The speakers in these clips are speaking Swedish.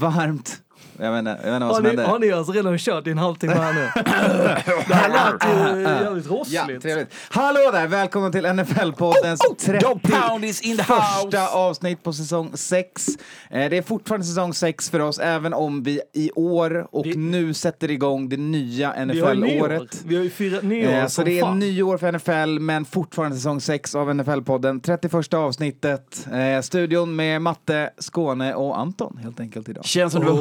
Varmt... Jag vet inte, jag vet inte vad Har som ni, hände. har ni alltså redan kört i en halvtimme här nu? det här lät ju jävligt Ja, rossligt. trevligt. Hallå där! Välkommen till NFL-poddens in the första avsnitt på säsong 6. Eh, det är fortfarande säsong 6 för oss, även om vi i år och Vi- nu sätter igång det nya. NFL-året. Vi har ju firat nyår Eh, så det är nyår för NFL, men fortfarande säsong 6 av NFL-podden. 31 avsnittet. Eh, studion med Matte, Skåne och Anton helt enkelt idag. Känns som det var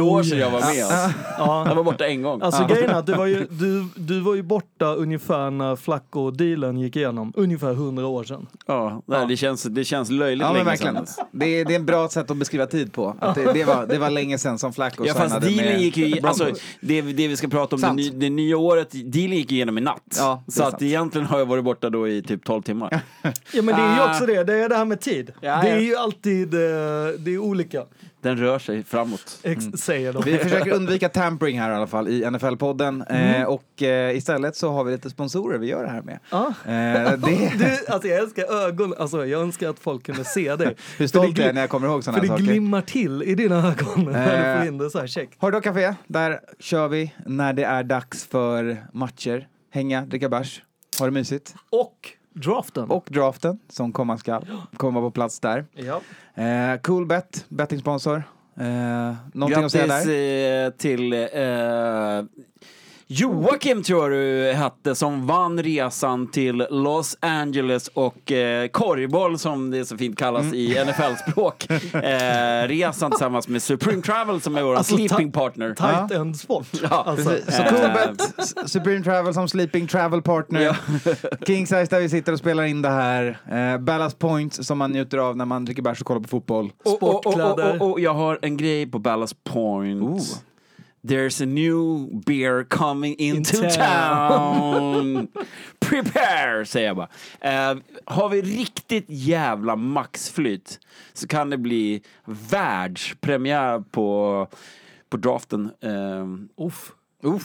hundra år sedan jag var med. Alltså. Ja. Jag var borta en gång. Alltså grejen är att du var, ju, du, du var ju borta ungefär när Flacco-dealen gick igenom. Ungefär hundra år sedan. Ja, nej, det, känns, det känns löjligt Ja men länge verkligen. sedan. Det är, det är en bra sätt att beskriva tid på. Att det, det, var, det var länge sedan som Flacco Ja fast dealen gick ju, alltså det, det vi ska prata om, det, det nya året, dealen gick igenom i natt. Ja, så att egentligen har jag varit borta då i typ 12 timmar. Ja men det är ju Ah. också det, det är det här med tid. Ja, det är ja. ju alltid, eh, det är olika, Den rör sig framåt. ex- säger de. Vi försöker undvika tampering här i alla fall i NFL-podden. Mm. Eh, och eh, istället så har vi lite sponsorer vi gör det här med. Ja. Eh, det, Du, alltså jag älskar ögon, alltså jag önskar att folk kunde se dig. hur stolt För det jag är när jag kommer ihåg sådana För här det saker. glimmar till i dina ögon när Eh. du får in det så här check. Hardrock Café, där kör vi när det är dags för matcher. Hänga, dricka bärs, ha det mysigt. Och draften. Och draften, som komma skall, kommer vara på plats där. ja. Eh, Coolbet, bettingsponsor. Eh, någonting att säga Grattis där? eh, till eh, Joakim tror du hette som vann resan till Los Angeles och eh, korgboll som det så fint kallas Mm. i NFL-språk. Eh, resan tillsammans med Supreme Travel som är vår Alltså, sleeping partner. Tight end sport. Ja, alltså. Så Eh. Coolbet, S- Supreme Travel som sleeping travel partner. Ja. King size där vi sitter och spelar in det här. Eh, Ballast points som man njuter av när man dricker bärs och kollar på fotboll. Och, och, och, och, Sportkläder. och, och jag har en grej på Ballast Point. Ooh. There's a new beer coming into In town. Prepare, säger jag bara. Eh, har vi riktigt jävla maxflyt så kan det bli världspremiär på, på draften. Eh, Uff.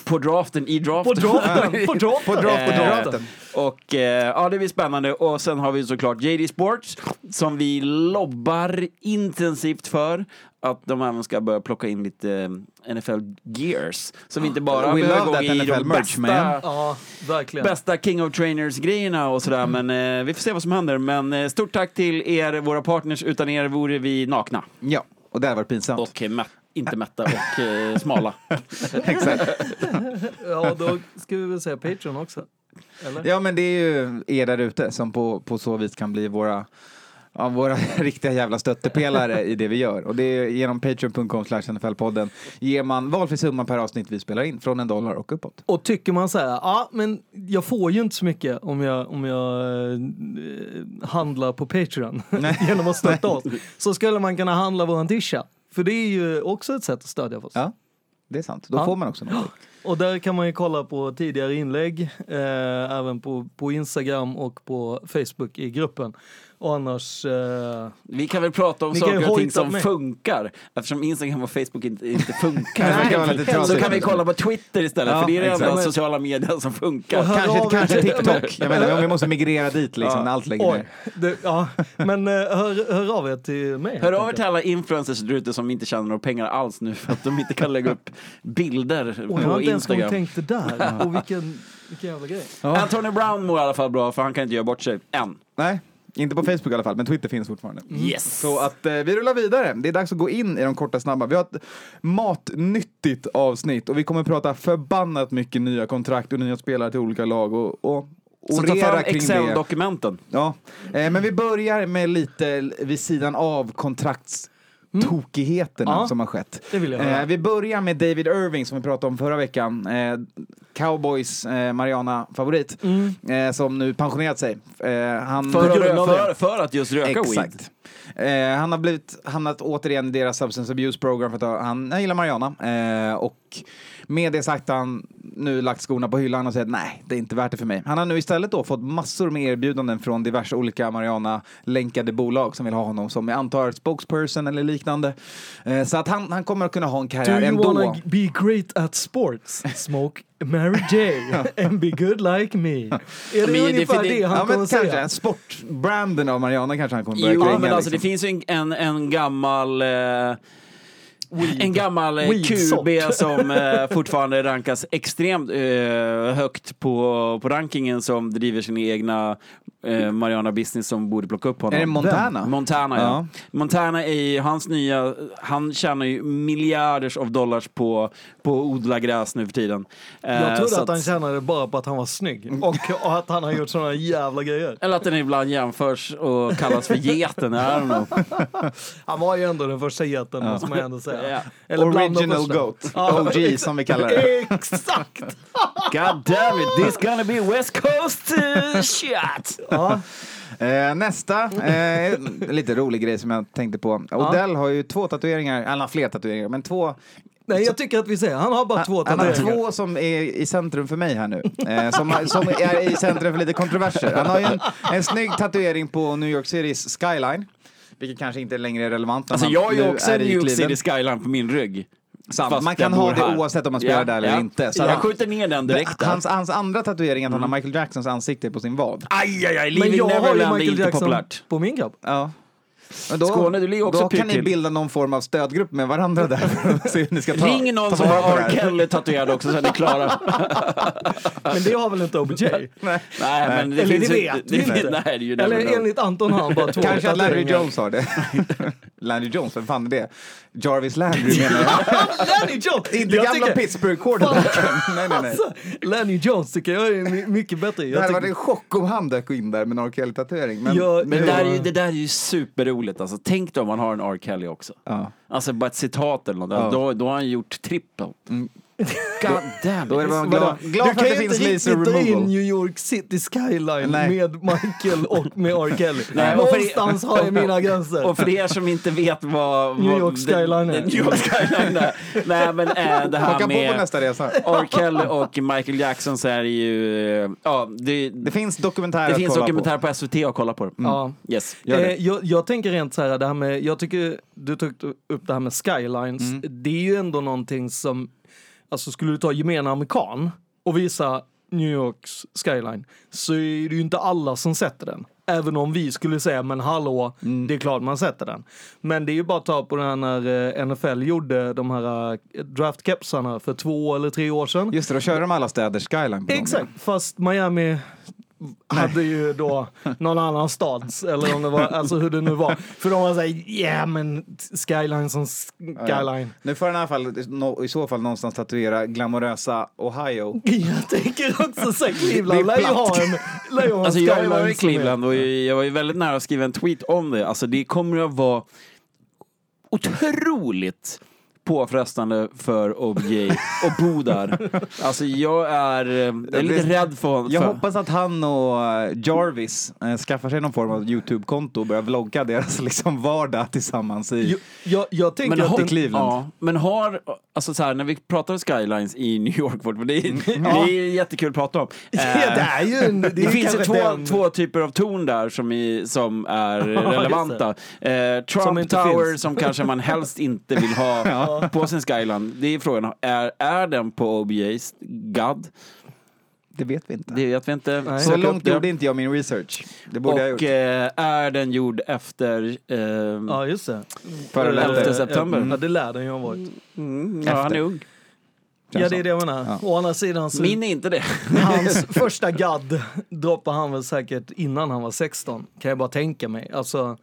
På draften, i På draften. draften, på draften. På draft, på Eh, draften. Och eh, ja, det blir spännande. Och sen har vi såklart JD Sports som vi lobbar intensivt för. Att de även ska börja plocka in lite eh, NFL gears. Så vi inte bara We behöver gå that i NFL de merch, bästa, Ja, verkligen. bästa King of Trainers-grejerna och sådär. Men eh, vi får se vad som händer. Men eh, stort tack till er, våra partners. Utan er vore vi nakna. Ja, och det har varit pinsamt. Och eh, mätt, inte mätta och eh, smala. Exakt. Ja, då ska vi väl säga Patreon också. Eller? Ja, men det är ju er där ute som på, på så vis kan bli våra Ja, våra riktiga jävla stöttepelare i det vi gör. Och det är genom patreon.com slash NFL-podden ger man valfri summa per avsnitt vi spelar in, från en dollar och uppåt. Och tycker man så här, ja men jag får ju inte så mycket om jag, om jag eh, handlar på Patreon genom att stötta oss. Så skulle man kunna handla våran tisha. För det är ju också ett sätt att stödja oss. Ja, det är sant. Då Ja. får man också något. Och där kan man ju kolla på tidigare inlägg, eh, även på, på Instagram och på Facebook i gruppen. Och annars, eh, Vi kan väl prata om saker och ting som med. funkar. Eftersom Instagram och Facebook inte, inte funkar. Det kan lite så kan vi kolla på Twitter istället, Ja, för det är det enda sociala medier som funkar. Kanske, av kanske TikTok. Jag menar, om vi måste migrera dit liksom, Ja. när allt lägger oj, ner. det, ja, men eh, hör, hör av er till mig. Hör av er till alla influencers där ute som inte tjänar några pengar alls nu för att de inte kan lägga upp bilder Och jag har på inte ens Instagram. tänkt det där. Och vilken, vilken jävla grej. Antonio Brown mår i alla fall bra för han kan inte göra bort sig än. Nej, inte på Facebook i alla fall, men Twitter finns fortfarande. Yes! Så att eh, vi rullar vidare. Det är dags att gå in i de korta snabba. Vi har ett matnyttigt avsnitt och vi kommer prata förbannat mycket nya kontrakt och nya spelare till olika lag och, och Så ta fram. Excel-dokumenten. Ja, eh, men vi börjar med lite vid sidan av kontraktstokigheterna Ja, som har skett. det vill jag höra. Eh, vi börjar med David Irving som vi pratade om förra veckan. Eh, Cowboys eh, Mariana-favorit. Eh, som nu pensionerat sig. Eh, han, För, för, det. för att just röka weed. Exakt. Eh, han har blivit, hamnat återigen i deras substance abuse program för att han, han gillar Mariana. Eh, och med det sagt han nu lagt skorna på hyllan och sagt nej, det är inte värt det för mig. Han har nu istället då fått massor med erbjudanden från diverse olika Mariana-länkade bolag som vill ha honom som jag antar spokesperson eller liknande. Eh, så att han, han kommer att kunna ha en Do karriär you ändå. wanna be great at sports? Smoke Mary J and be good like me. Är det Men det- ungefär för det, det- han Ja, kommer men säga? kanske. Sportbranden av Mariana kanske han kommer börja Jo, kränga. men alltså det liksom. finns ju en, en, en gammal... Eh, en gammal eh. QB som eh, fortfarande rankas extremt eh, högt på, på rankingen som driver sin egna eh, Mariana Business som borde plocka upp honom. Är det Montana? Montana, ja. Ja. Montana är ju hans nya... Han tjänar ju miljarders av dollars på, på att odla gräs nu för tiden. Eh, Jag trodde att han tjänade bara på att han var snygg och, och att han har gjort såna jävla grejer. Eller att den ibland jämförs och kallas för geten. I don't know. Han var ju ändå den första geten, måste man ändå säga. Ja. Eller Original. Goat. Ja, OG som vi kallar det. Exakt! God damn it, this gonna be West Coast uh, shit! Ja, Eh, nästa, eh, lite rolig grej som jag tänkte på. Odell har ju två tatueringar, eller han har fler tatueringar, men två. nej, jag tycker att vi säger, han har bara två Han har tatueringar. två som är i centrum för mig här nu. Eh, som, som är i centrum för lite kontroverser. Han har ju en, en snygg tatuering på New York Citys skyline. Vilket kanske inte längre är relevant Alltså jag har ju också en i New York. City skyline på min rygg. Sant. Fast Man kan jag ha det här. oavsett om man spelar Ja, där eller ja. inte. Så jag han- skjuter ner den direkt. Hans, hans andra tatuering är att han har Michael Jacksons ansikte på sin vad. Aj, aj, aj, Men Leaving jag har ju Neverland är Michael inte Jackson populärt. på min kropp. Ja. Men då, Skåne, du ligger också då kan ni till. bilda någon form av stödgrupp med varandra där se hur ni ska ta Ring någon ta som har det R. Kelly tatuerad också så är ni klara. Men det har väl inte OBJ? Nej. Nej, men det Eller finns det ju... vet det, vi det, inte. Nej, det är ju Eller enligt Anton har han bara två Kanske att Larry tatueringar. Jones har det. Larry Jones, vem fan är det? Jarvis Landry menar jag. Lenny Jones! Inte Jag gamla tycker- Pittsburgh-quarterbacken. nej, nej, nej. Alltså, Lenny Jones tycker jag är my- mycket bättre. Det Jag hade tycker, varit en chock om han dök in där med en R. Kelly-tatuering. Men, Jag- Men det där, är ju, det där är ju superroligt alltså. Tänk då om man har en R. Kelly också. ja. Alltså bara ett citat eller något. Ja. Då, då har han gjort trippel. God damn Då är det bara glad, glad du kan att det ju finns inte riktigt dra in. New York City skyline Nej. med Michael och med R. Kelly. Nej, Någonstans har jag mina gränser. Och för er som inte vet vad... New York skyline det- är. New York skyline är. Nej men äh, det här Haka på på med nästa resa. R. Kelly och Michael Jackson så är det ju... eh, Ja, det, Det finns dokumentärer det finns kolla dokumentär på. SVT att kolla på. Mm. Ja. Yes. Gör det. Eh, jag, jag tänker rent så här, det här med, jag tycker du tog upp det här med skylines. Mm. Det är ju ändå någonting som, alltså skulle du ta gemene amerikan och visa New Yorks skyline så är det ju inte alla som sätter den. Även om vi skulle säga, men hallå, Mm. det är klart man sätter den. Men det är ju bara att ta på den här när eh, NFL gjorde de här eh, draftkepsarna för två eller tre år sedan. Just det, då kör de alla städers skyline dem. Exakt, fast Miami hade ju då någon annan stads, eller om det var, alltså hur det nu var. För de var såhär, ja men skyline som skyline. Nu får han i alla fall no, i så fall någonstans tatuera glamorösa Ohio. Jag tänker också såhär, Cleveland är lär ju ha en, lär ju ha en Alltså jag skyline var i Cleveland och jag var ju väldigt nära att skriva en tweet om det. Alltså det kommer att vara otroligt påfrestande för OBJ att bo där. Alltså jag är, eh, jag är lite rädd för Jag för- hoppas att han och eh, Jarvis eh, skaffar sig någon form av YouTube-konto och börjar vlogga deras liksom vardag tillsammans i... Jag, jag, jag tänker Men att har, Cleveland. ja, men har, alltså så här, när vi pratar om skylines i New York, för det är, det är jättekul att prata om. ja, det är ju en, det, Det finns ju två, den- två typer av torn där som, i, som är relevanta. Eh, Som Trump inte Tower finns. som kanske man helst inte vill ha på sin skyline. Det är frågan, är, är den på OBJs GAD? Det vet vi inte. Det vet vi inte. Nej. så långt gjorde inte jag min research. Det borde jag ha Och gjort. eh, är den gjord efter... Eh, Ja, just det. Före eller elfte Eh, september. Ja, det lär den ju ha varit. mm, ja, han är ung. Ja, det är det jag menar. Å andra sidan så... Min är inte det. Hans första gadd droppade han väl säkert innan han var 16, kan jag bara tänka mig. Alltså,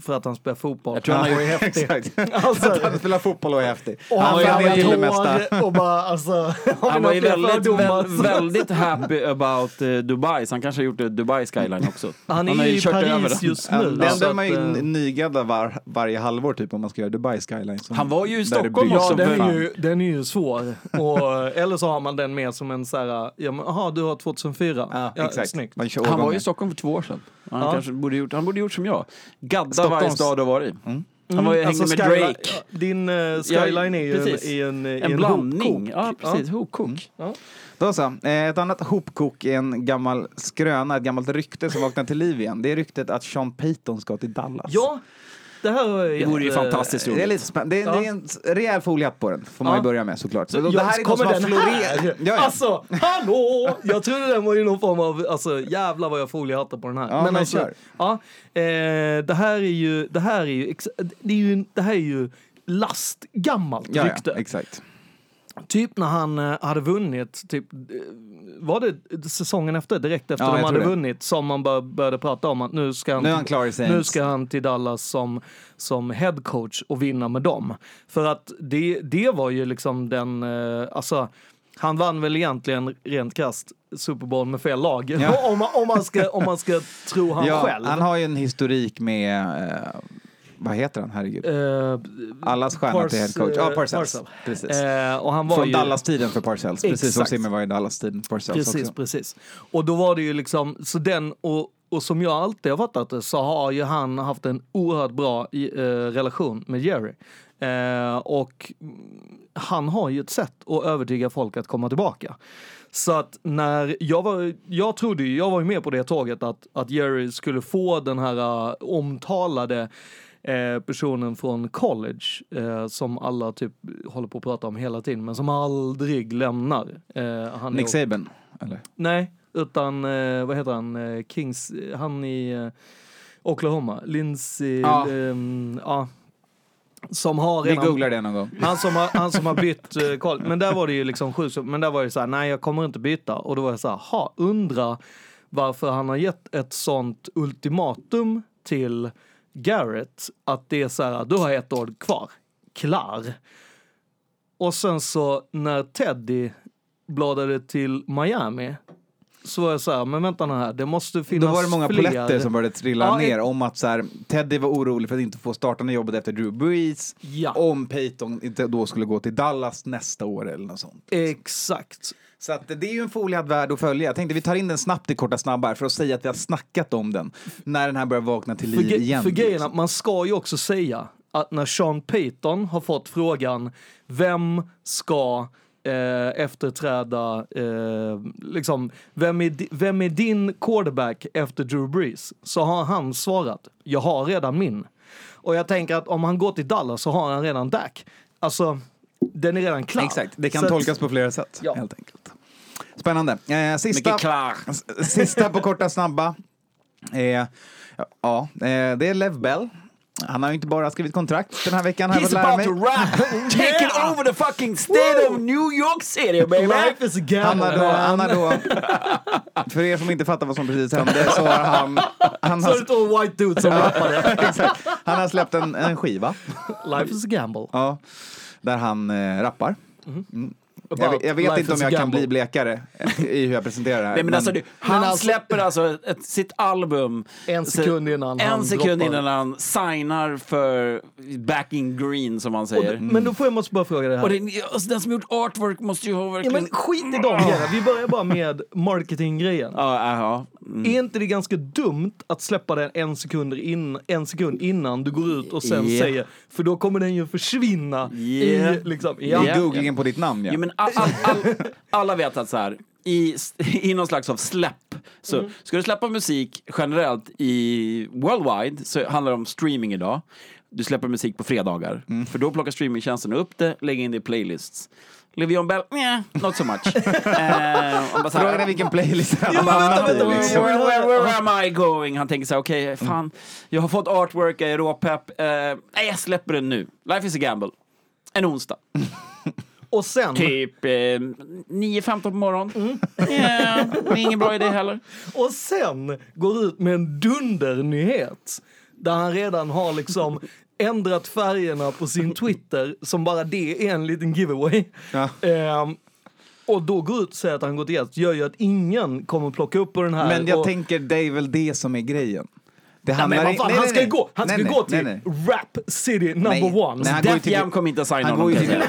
för att han spelar fotboll. Jag tror han och är gjort- häftig. Alltså, Att han spelar fotboll och är häftig. och han han var ju till det hår mesta. och bara alltså... Han var ju väldigt, väldigt happy about eh, Dubai, så han kanske har gjort det Dubai skyline också. Han är har ju i Paris den. just Ja, nu. Det så enda man ju nygaddar var, varje halvår typ om man ska göra Dubai Skyline. Han var ju i Stockholm Ja, också, som den är, ju, den är ju svår. Och, eller så har man den med som en så här, ja men aha, du har 2004. Ja, exakt. Snyggt. Han var ju i Stockholm för två år sedan. Han, Ja. kanske borde gjort, han borde gjort som jag. Gadda Stockholms- varje stad du har varit i. Han var ju, hängde med skyline- Drake. ja, Din eh, skyline är ju en, är en, är En blandning. hopkok. Ja, precis. Hopkok. Ja. Då så. Eh, Ett annat hopkok är en gammal skröna, ett gammalt rykte som vaknar till liv igen. Det är ryktet att Sean Payton ska till Dallas. ja, det här var Det vore ju fantastiskt Det är roligt. lite spännande. Det, är- det är en rejäl folihatt på den, får man Ja. ju börja med såklart. Så det här är kommer den här? Ja, ja. Alltså, hallå! Jag trodde den var ju någon form av, alltså jävlar vad jag foliehattar på den här. Ja, men alltså, kör. Ja, eh, det här är ju, det här är ju, det är ju, det här är ju lastgammalt Ja, rykte. ja, exakt. Typ när han eh, hade vunnit, typ, eh, var det säsongen efter, direkt efter Ja, de hade vunnit, som man bör, började prata om att nu ska han, Nu han nu ska han till Dallas som, som head coach och vinna med dem. För att det, det var ju liksom den, eh, alltså, han vann väl egentligen rent krasst Super Bowl med fel lag. Ja. om, man, om, man ska, om man ska tro han ja, själv. Han har ju en historik med, eh, vad heter han, herregud? Eh, Allas stjärna till head coach. Ja, Parcells. Parcell. Precis. Eh, och han var Från ju, Dallas-tiden för Parcells, precis som Exakt. Simmer var i Dallas-tiden. Parcells Precis, också. precis. Och då var det ju liksom, så den, och, och som jag alltid har fattat det, så har ju han haft en oerhört bra eh, relation med Jerry. Eh, och han har ju ett sätt att övertyga folk att komma tillbaka. Så att när jag var, jag trodde ju, jag var ju med på det tåget att, att Jerry skulle få den här uh, omtalade eh, personen från college eh, som alla typ håller på att prata om hela tiden men som aldrig lämnar. Eh, Nick Saban, eller? Nej, utan eh, vad heter han? Eh, Kings, han i Oklahoma. Lindsey, Ja. ehm, ja. Som har Vi redan... googlar det någon gång. Han som har, han som har bytt eh, koll. Men där var det ju liksom sju, men där var det så här, nej jag kommer inte byta. Och då var jag så här, ha, undra varför han har gett ett sånt ultimatum till Garrett att det är så här, du har ett år kvar, klar. Och sen så när Teddy bladade till Miami så var jag så här, men vänta nu här, det måste finnas Då var det många fler. poletter som började trilla Ja, ner om att så här, Teddy var orolig för att inte få startande jobbet efter Drew Brees. Ja. Om Peyton inte då skulle gå till Dallas nästa år eller något sånt. Exakt. Så att det är ju en foliad värld att följa. Jag tänkte vi tar in den snabbt i korta snabbar för att säga att vi har snackat om den. När den här börjar vakna till liv ge- igen. för grejen att man ska ju också säga att när Sean Payton har fått frågan vem ska eh, efterträda, eh, liksom, vem är, vem är din quarterback efter Drew Brees? Så har han svarat, jag har redan min. Och jag tänker att om han går till Dallas så har han redan Dak. Alltså, den är redan klar. Exakt, det kan Så tolkas på flera sätt. Ja. Helt enkelt. Spännande. Eh, sista, Mycket klar. s- sista på korta snabba. Eh, ja, eh, det är Lev Bell. Han har ju inte bara skrivit kontrakt den här veckan. har jag He's about to rap! Taking over the fucking state of New York City baby! Life is a Han gamble. har, då, han har då, för er som inte fattar vad som precis hände, så har han, han, Så är det har, två white dudes som rappade. han har släppt en, en skiva Life is a gamble. ja, där han eh, rappar. Mm. Jag, jag vet life inte om jag kan gamble. bli blekare i hur jag presenterar det här. Nej, men alltså, du, han alltså- släpper alltså ett, sitt album En sekund innan en han sekund innan han signar för back in green som man Och säger. d- Men då får jag måste bara fråga det här. Och den, alltså, den som gjort artwork måste ju ha Ja, verkligen... men skit i de grejerna. Vi börjar bara med marketinggrejen. Ja, ja. Mm. Är inte det ganska dumt att släppa den en sekund, in, en sekund innan du går ut och sen Ja. säger, för då kommer den ju försvinna Ja. i liksom, ja. I Ja. googlingen på ditt namn, ja. Jo, men all, all, all, alla vet att så här, i, i någon slags av släpp, så Mm. ska du släppa musik generellt i worldwide så handlar det om streaming idag. Du släpper musik på fredagar, Mm. för då plockar streamingtjänsten upp det, lägger in det i playlists. Le'Veon Bell, yeah, not so much. eh, Frågan är vilken playlist han Ja, vänta. Liksom. Where, where, where am I going? Han tänker så här, okej, Mm. fan, jag har fått artwork, jag är råpepp. Eh, nej, jag släpper den nu. Life is a gamble. En onsdag. Och sen, Typ eh, 9.15 på morgonen. Mm. Yeah, det är ingen bra idé heller. och sen går ut med en dundernyhet. där han redan har liksom ändrat färgerna på sin Twitter som bara det är en liten giveaway. Ja. Ehm, och då går ut och säger att han gått gäst gör ju att ingen kommer plocka upp på den här. Men jag och, tänker, det är väl det som är grejen. Det Ja, men vad fan, nej, han nej, ska ju nej. gå, han ska Nej, nej, gå till nej, nej. Rap City number Nej, one. nej, han Def till- Jam kommer inte att signa Han honom. går till,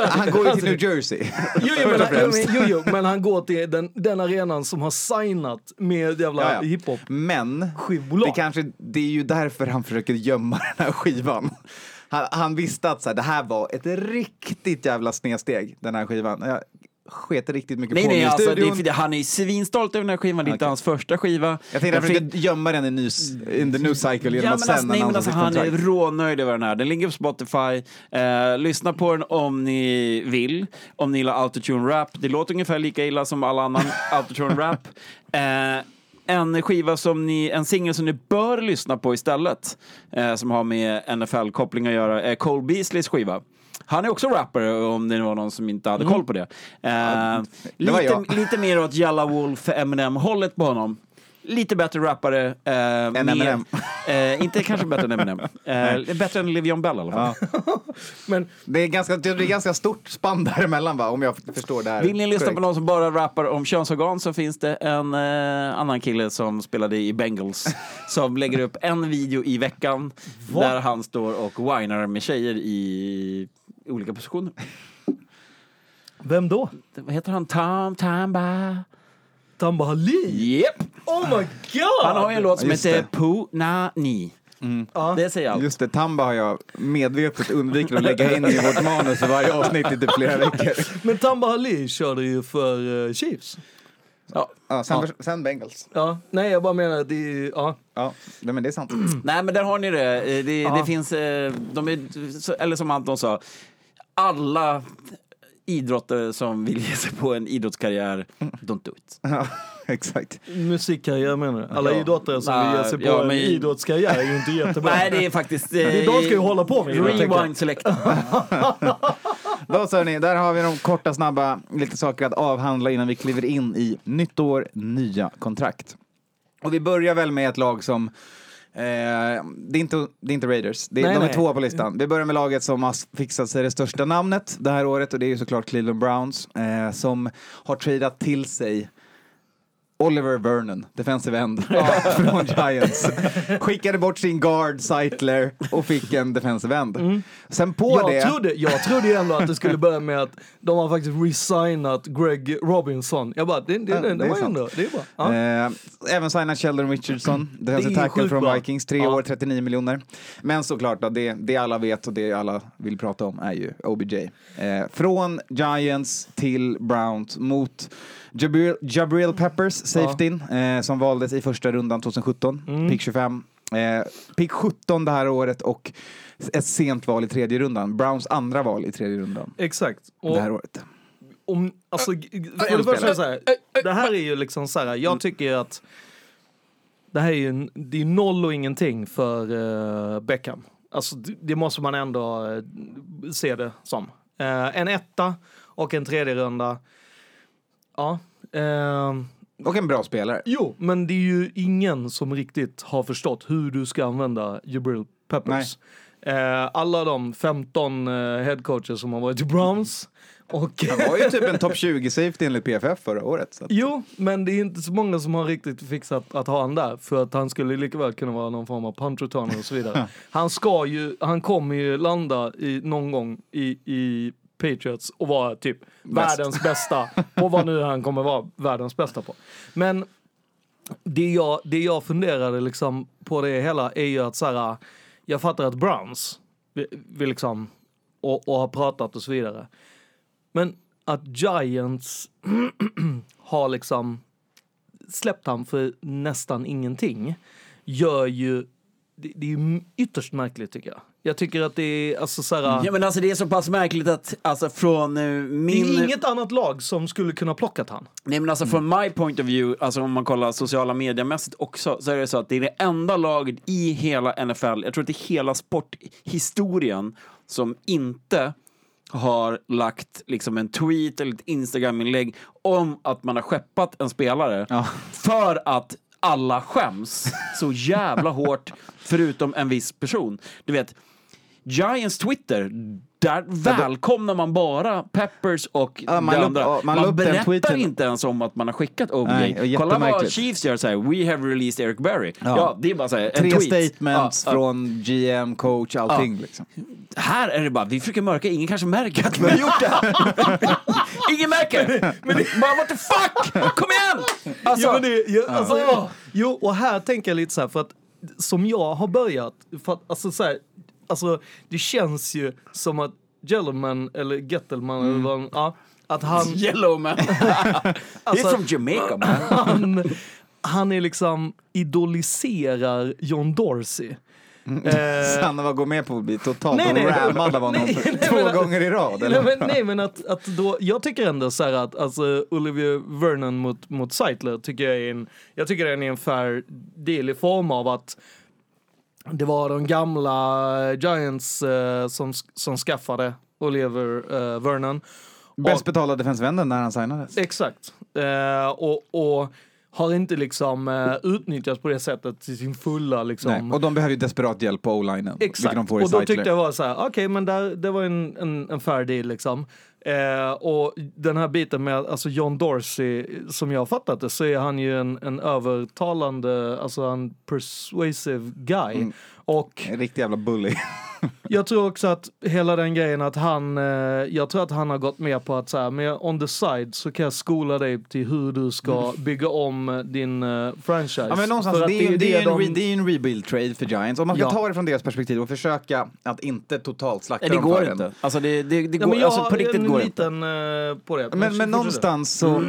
han går ju till New Jersey. Jo, jo, men, men, jo, jo, men han går till den, den arenan som har signat med jävla Ja, ja. hiphop. Men Skivbolag. det, kanske, det är ju därför han försöker gömma den här skivan. Han, han visste att så här, det här var ett riktigt jävla snedsteg, den här skivan. Jag sket riktigt mycket Nej, på nej, alltså, det, är han är svinstolt över den här skivan. Det är inte Okej. hans första skiva. Jag tänkte Jag försöker gömma den i, ny, in the new cycle genom Ja, att alltså, annonsera alltså, sitt han är rånöjd över den här. Den ligger på Spotify. Eh, lyssna på den om ni vill. Om ni gillar autotune rap. Det låter ungefär lika illa som all annan autotune rap. Eh, en skiva som ni, en singel som ni bör lyssna på istället, eh, som har med NFL-koppling att göra, är Cole Beasleys skiva. Han är också rapper om det var någon som inte hade koll på det. Eh, det lite, lite mer åt Yalla Wolf, Eminem-hållet på honom. Lite bättre rappare. Eh, Än mer- Eminem. Eh, inte kanske bättre än Eminem. Eh, bättre än Le'Veon Bell i alla fall. Ja. Men Det är, ganska, det är ganska stort spann däremellan va, om jag förstår det här. Vill ni lyssna på någon som bara rappar om könsorgan så finns det en eh, annan kille som spelade i Bengals som lägger upp en video i veckan där han står och whinar med tjejer i olika positioner. vem då? Vad heter han? Tom Tamba? Tamba Ali? Yep. Oh my god! Han har ju en låt som Just heter det. Pu Na Ni. Ja. Det säger allt. Just det, Tamba har jag medvetet undvikit att lägga in i vårt manus i varje avsnitt i typ flera veckor. Men Tamba Ali körde ju för uh, Chiefs. Ja. Ja, sen, sen Bengals. Ja, nej jag bara menar att det är, ja. Ja, nej, men det är sant. Nej, men där har ni det. Eh, Det, Ja. det finns, eh, de är, eller som Anton sa, alla idrottare som vill ge sig på en idrottskarriär, don't do it. Ja, exakt. musikkarriär menar du? Alla Ja. idrottare som vill ge sig på ja, en men- idrottskarriär är ju inte jättebra. Nej, det är faktiskt... Det är de ska ju hålla på med. Rewind select. Då så hörni, där har vi de korta, snabba, lite saker att avhandla innan vi kliver in i nytt år, nya kontrakt. Och vi börjar väl med ett lag som Eh, det, är inte, det är inte Raiders, det Nej, de är nej. tvåa på listan. Vi börjar med laget som har fixat sig det största namnet det här året och det är ju såklart Cleveland Browns eh, som har tradat till sig Oliver Vernon, defensive end, från Giants. Skickade bort sin guard, Seitler, och fick en defensive end. Sen på Jag det... trodde, jag trodde ju ändå att det skulle börja med att de har faktiskt resignat Greg Robinson. Jag bara, det, det, Ja, det, det var ju ändå, det är bra. Ja. Eh, även signat Sheldon Richardson, defensive tackle från. Vikings, tre Ja. år, 39 miljoner. Men såklart, då, det, det alla vet och det alla vill prata om är ju OBJ. Eh, från Giants till Browns mot Jabril, Jabril Peppers, safetyn, eh, som valdes i första rundan 2017, Mm. pick 25. Eh, pick 17 det här året och ett sent val i tredje rundan. Browns andra val i tredje rundan Exakt. Och det här året. om, alltså, g- för det första är det så här, det här är ju liksom så här, jag tycker att det här är ju det är noll och ingenting för uh, Beckham. Alltså det, det måste man ändå eh, se det som. Eh, en etta och en tredje runda. Ja. ehm, Och en bra spelare. Jo, men det är ju ingen som riktigt har förstått hur du ska använda Jabril Peppers. Eh, alla de 15 uh, headcoacher som har varit i Browns. Och, Han var ju typ en topp 20 safety enligt PFF förra året. Så. jo, men det är inte så många som har riktigt fixat att ha han där. För att han skulle lika väl kunna vara någon form av punt returner och så vidare. han ska ju, han kommer ju landa i, någon gång i, i Patriots och vara typ världens bästa på vad nu han kommer vara världens bästa på. Men det jag, det jag funderade liksom på det hela är ju att så här, jag fattar att Browns vill liksom, och, och har pratat och så vidare. Men att Giants har liksom släppt han för nästan ingenting gör ju, det, det är ju ytterst märkligt tycker jag. Jag tycker att det är, alltså så här, Ja, men alltså det är så pass märkligt att alltså från eh, det min... är inget annat lag som skulle kunna plockat han. Nej men alltså från my point of view, alltså om man kollar sociala mediemässigt också, så är det så att det är det enda laget i hela NFL, jag tror att det är hela sporthistorien, som inte har lagt liksom en tweet eller ett Instagram-inlägg om att man har skeppat en spelare Ja. för att alla skäms så jävla hårt, förutom en viss person. Du vet, Giants Twitter, där välkomnar man bara Peppers och Ja, man det upp- andra. ja, man Man, upp berättar inte ens om att man har skickat OBJ. Kolla vad. Chiefs gör såhär, we have released Eric Berry. Ja, Ja. det är bara såhär, Tre tweet. statements Ja, från GM, coach, allting. Liksom. Här är det bara, vi försöker mörka, ingen kanske märker att vi har gjort det här. ingen märker! Men det, bara what the fuck! Kom igen! Alltså, Jo, men det, jo, alltså, jo, och här tänker jag lite så här, för att som jag har börjat, för att, alltså, så här, alltså, det känns ju som att Gentleman, eller Gettelman, eller vad, ja, att han, Yellow man. He's Alltså- from Jamaica man. han, han är liksom idoliserar John Dorsey. Eh, Sanna var gå med på att bli totalt Nej, nej. rammad av honom Nej, nej, två men- gånger i rad. Nej Eller? men, nej men att, att då, jag tycker ändå så här att alltså Olivier Vernon mot, mot Seidler tycker jag är en, jag tycker den är en fair deal i form av att det var de gamla Giants eh, som, som skaffade Oliver eh, Vernon. Bäst betalda defensivvänden när han signades. Exakt. Eh, och, och har inte liksom eh, utnyttjats på det sättet till sin fulla liksom. Nej. Och de behöver ju desperat hjälp på o-linen. Exakt. Och då Seidler. tyckte jag var så här, okej men där, det var en, en, en fair deal liksom. Eh, och den här biten med alltså John Dorsey, som jag har fattat det så är han ju en, en övertalande, alltså en persuasive guy. Mm. Och En riktig jävla bully. jag tror också att hela den grejen att han, eh, jag tror att han har gått med på att så här, men on the side så kan jag skola dig till hur du ska bygga om din eh, franchise. Mm. Ja, men någonstans, det, är, det, är en de- re, det är en rebuild trade för Giants. Om man ska Ja. ta det från deras perspektiv och försöka att inte totalt slakta Nej, det dem går för inte. den. Alltså det, det, det Ja, går, men jag alltså på har riktigt en går det inte. liten eh, på det. Men, men fortsätt. någonstans så...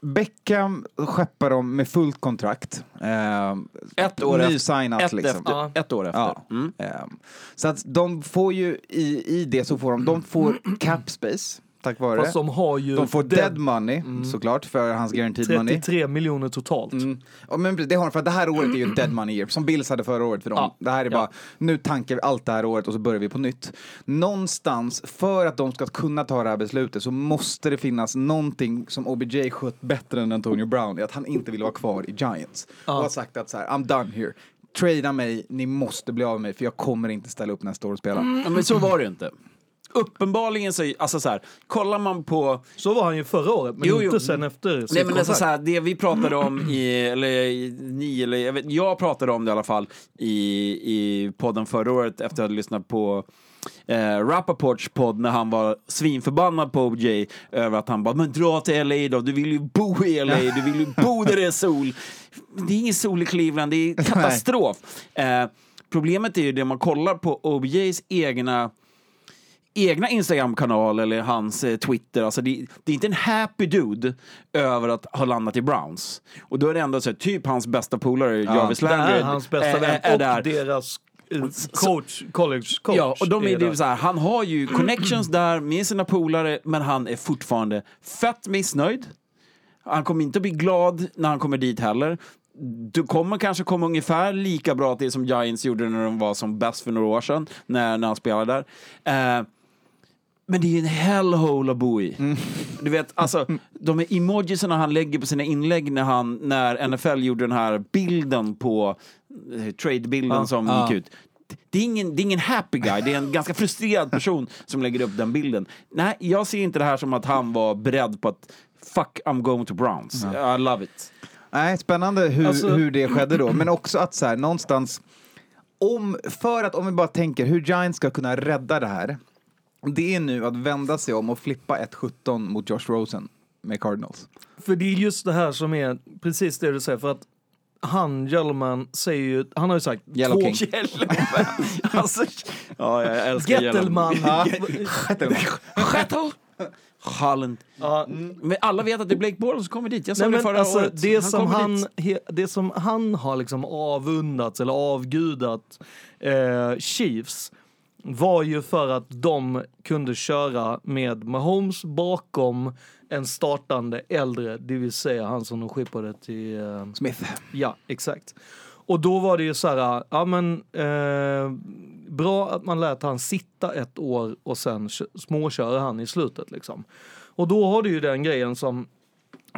Beckham skeppar dem med fullt kontrakt. Eh, Ett år efter. Ett, liksom. efter, Ja. ett år efter. Ja. Mm. Ehm, Så att de får ju i, i det så får de, de får cap space tack vare Fast de har ju De får dead- dead money såklart för hans guaranteed money. 33 miljoner totalt. Mm. Ja, men det har de för det här året är ju dead money year, som Bills hade förra året för dem. Ja. Det här är Ja. bara, nu tankar vi allt det här året och så börjar vi på nytt. Någonstans, för att de ska kunna ta det här beslutet så måste det finnas någonting som OBJ skött bättre än Antonio Brown, är att han inte vill vara kvar i Giants. Och har sagt att så här, I'm done here. Trada mig, ni måste bli av med mig för jag kommer inte ställa upp nästa år och spela. Ja, men så var det ju inte. Uppenbarligen så, alltså så här, kollar man på Så var han ju förra året, men Jo, jo. inte sen efter sitt Nej men alltså så här, det vi pratade om i, eller ni, eller jag, vet, jag pratade om det i alla fall i, i podden förra året efter att hade lyssnat på eh, Rappaports podd när han var svinförbannad på OJ över att han bara men dra till LA då, du vill ju bo i LA, du vill ju bo där det är sol. Det är ingen sol i Cleveland, det är katastrof. eh, problemet är ju det man kollar på OBJs egna egna Instagram-kanal eller hans eh, Twitter. Alltså det, det är inte en happy dude över att ha landat i Browns. Och då är det ändå så här, typ hans bästa polare, Jarvis det Landry, är hans bästa är- vän är och där. deras eh, coach, college coach. Ja, och de är, där. det så här, han har ju connections där med sina polare, men han är fortfarande fett missnöjd. Han kommer inte att bli glad när han kommer dit heller. Du kommer kanske komma ungefär lika bra till som Giants gjorde när de var som bäst för några år sedan, när, när han spelade där. Eh, men det är ju en hellhole att bo i. Du vet, alltså, de här emojisarna han lägger på sina inlägg när, han, när NFL gjorde den här bilden på, eh, trade-bilden som Ja. gick ut. Det är, ingen, det är ingen happy guy, det är en ganska frustrerad person som lägger upp den bilden. Nej, jag ser inte det här som att han var beredd på att fuck, I'm going to Browns. I love it. Nej, spännande hur, Alltså- hur det skedde då. Men också att så här, någonstans, om, för att om vi bara tänker hur Giants ska kunna rädda det här, det är nu att vända sig om och flippa 1-17 mot Josh Rosen med Cardinals. För det är just det här som är precis det du säger. För att han, Gellman, säger ju, han har ju sagt Yellow två... King. alltså, ja, jag älskar Gettelman. Gettel. Holland. Ja, Men alla vet att det är Blake Bortles som kommer dit. Jag sa Nej, det förra alltså, året. det, som kommer han, dit. he, det som han har liksom avundats eller avgudat eh, Chiefs var ju för att de kunde köra med Mahomes bakom en startande äldre, det vill säga han som de skippade till... Eh, Smith. Ja, exakt. Och då var det ju så här, ja men eh, bra att man lät han sitta ett år och sen kö- småköra han i slutet liksom. Och då har du ju den grejen som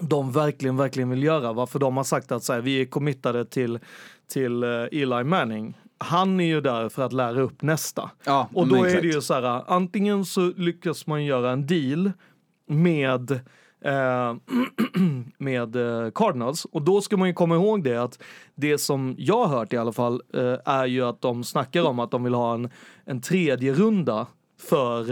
de verkligen, verkligen vill göra. Varför de har sagt att så här, vi är committade till, till eh, Eli Manning. Han är ju där för att lära upp nästa. Ja, och då är exakt. det ju så här, antingen så lyckas man göra en deal med eh, med eh, Cardinals. Och då ska man ju komma ihåg det att det som jag har hört i alla fall eh, är ju att de snackar om att de vill ha en, en tredje runda för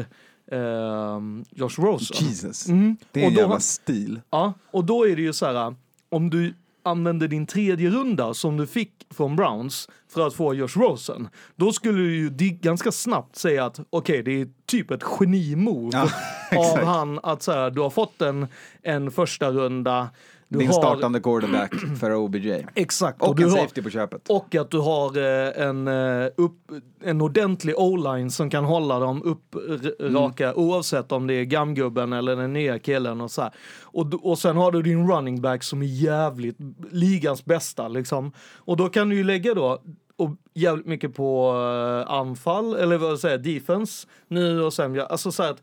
eh, Josh Rosen. Jesus. Mm. Det är en Och då jävla stil. Ja, och då är det ju så här, om du använder din tredje runda som du fick från Browns för att få Josh Rosen, då skulle du ju ganska snabbt säga att okej, det är typ ett genimove Ja, av han att så här, du har fått en, en första runda. Du Din har, startande quarterback för OBJ. Exakt. Och du en har, safety på köpet. och att du har eh, en, eh, upp, en ordentlig o-line som kan hålla dem uppraka oavsett om det är gamgubben eller den nya killen och så här. Och, och sen har du din running back som är jävligt ligans bästa liksom. Och då kan du ju lägga då och jävligt mycket på eh, anfall eller vad säger defense nu och sen alltså så här att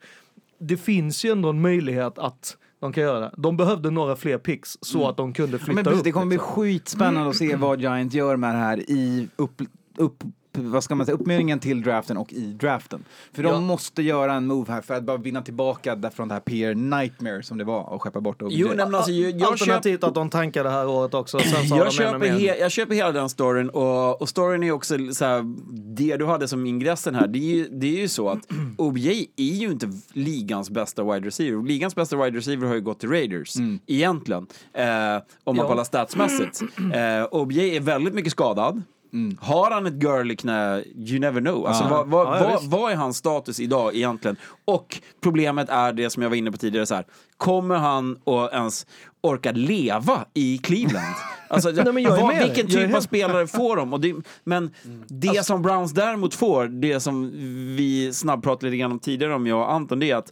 det finns ju ändå en möjlighet att de kan göra det. De behövde några fler picks så att de kunde flytta men precis, upp. det kommer bli liksom. skitspännande att se vad Giant gör med det här i upp, upp, vad ska man säga, uppmyringen till draften och i draften. För Ja. de måste göra en move här för att bara vinna tillbaka från det här PR Nightmare som det var och skeppa bort OBJ. Jo, nej, men alltså, jag, jag, Alternativt att de tankar det här året också. Sen jag, de köper he, jag köper hela den storyn och, och storyn är också så här, det du hade som ingressen här, det är ju, det är ju så att OBJ är ju inte ligans bästa wide receiver. Ligans bästa wide receiver har ju gått till Raiders, egentligen. Eh, om man Ja. kollar statsmässigt. Eh, OBJ är väldigt mycket skadad. Har han ett girl i knä? You never know. Alltså, vad, vad, vad, vad är hans status idag egentligen? Och problemet är det som jag var inne på tidigare, så här, kommer han att ens orka leva i Cleveland? Alltså, Nej, vad, vilken typ av helt- spelare får de? Och det, men det Alltså- som Browns däremot får, det som vi snabbpratade lite grann om tidigare om jag och Anton, det är att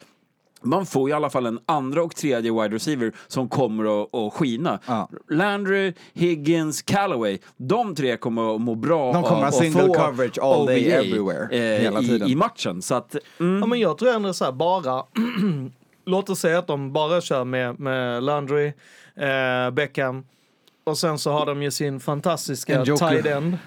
man får i alla fall en andra och tredje wide receiver som kommer att, att skina. Ja. Landry, Higgins, Callaway. De tre kommer att må bra De kommer av ha att single få coverage all day, everywhere, hela i, tiden. I matchen. Så att, mm, Ja, men jag tror ändå så här bara. låt oss säga att de bara kör med, med Landry, eh, Beckham och sen så har de ju sin fantastiska tight end.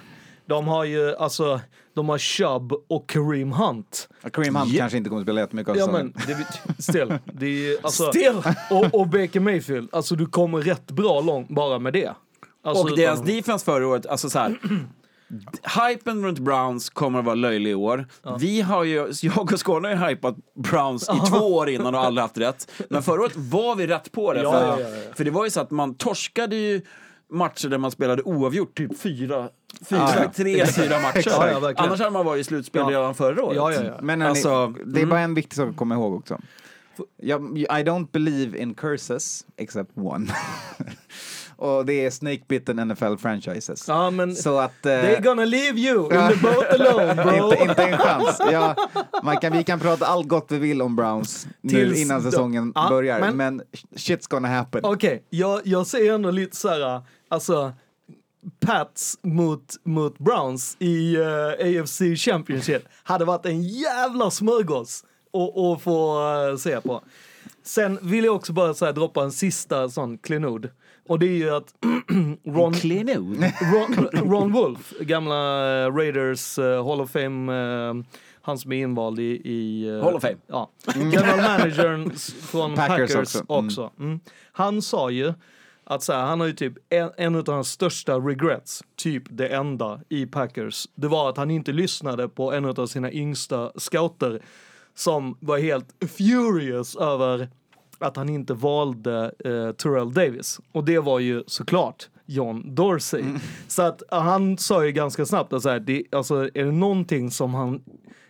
De har ju alltså, de har Chubb och Kareem Hunt. Kareem Hunt Ja. kanske inte kommer att spela jättemycket Ja men, det, still. Det är, alltså, Still. Och, och Baker Mayfield, alltså du kommer rätt bra långt bara med det. Alltså, och deras utan- defense förra året, alltså så här. Hypen runt Browns kommer att vara löjlig i år. Vi har ju, jag och Skåne har ju hypat Browns i två år innan och aldrig haft rätt. Men förra året var vi rätt på det. Ja, för, ja, ja, ja. för det var ju så att man torskade ju matcher där man spelade oavgjort, typ fyra, fyra Ja, ja. tre, fyra matcher. Ja. Annars hade man varit i slutspel Ja. redan förra året. Ja, ja, ja. Men Alltså, det är bara en viktig sak att komma ihåg också. Jag, I don't believe in curses, except one. Och det är snake-bitten NFL franchises. Ja, men Så att... eh, they're gonna leave you in the boat alone bro. inte, inte en chans. Ja, man kan, vi kan prata allt gott vi vill om Browns nu Tills innan de- säsongen Ja, börjar, men- men, shit's gonna happen. Okej, jag, jag ser ändå lite så här, alltså Pats mot, mot Browns i eh, AFC Championship hade varit en jävla smörgås att få eh, se på. Sen vill jag också bara så här, droppa en sista sån klenod. Och det är ju att Ron. Ron, Ron Wolf, gamla eh, Raiders eh, Hall of Fame, eh, han som är invald i... i eh, Hall of Fame. Ja. General managern från Packers Packers, också. också. Mm. Mm. Han sa ju att så här, han har ju typ en, en av hans största regrets, typ det enda i Packers, det var att han inte lyssnade på en av sina yngsta scouter som var helt furious över att han inte valde eh, Terrell Davis. Och det var ju såklart John Dorsey. Mm. Så att eh, han sa ju ganska snabbt att så här, det, alltså, är det någonting som han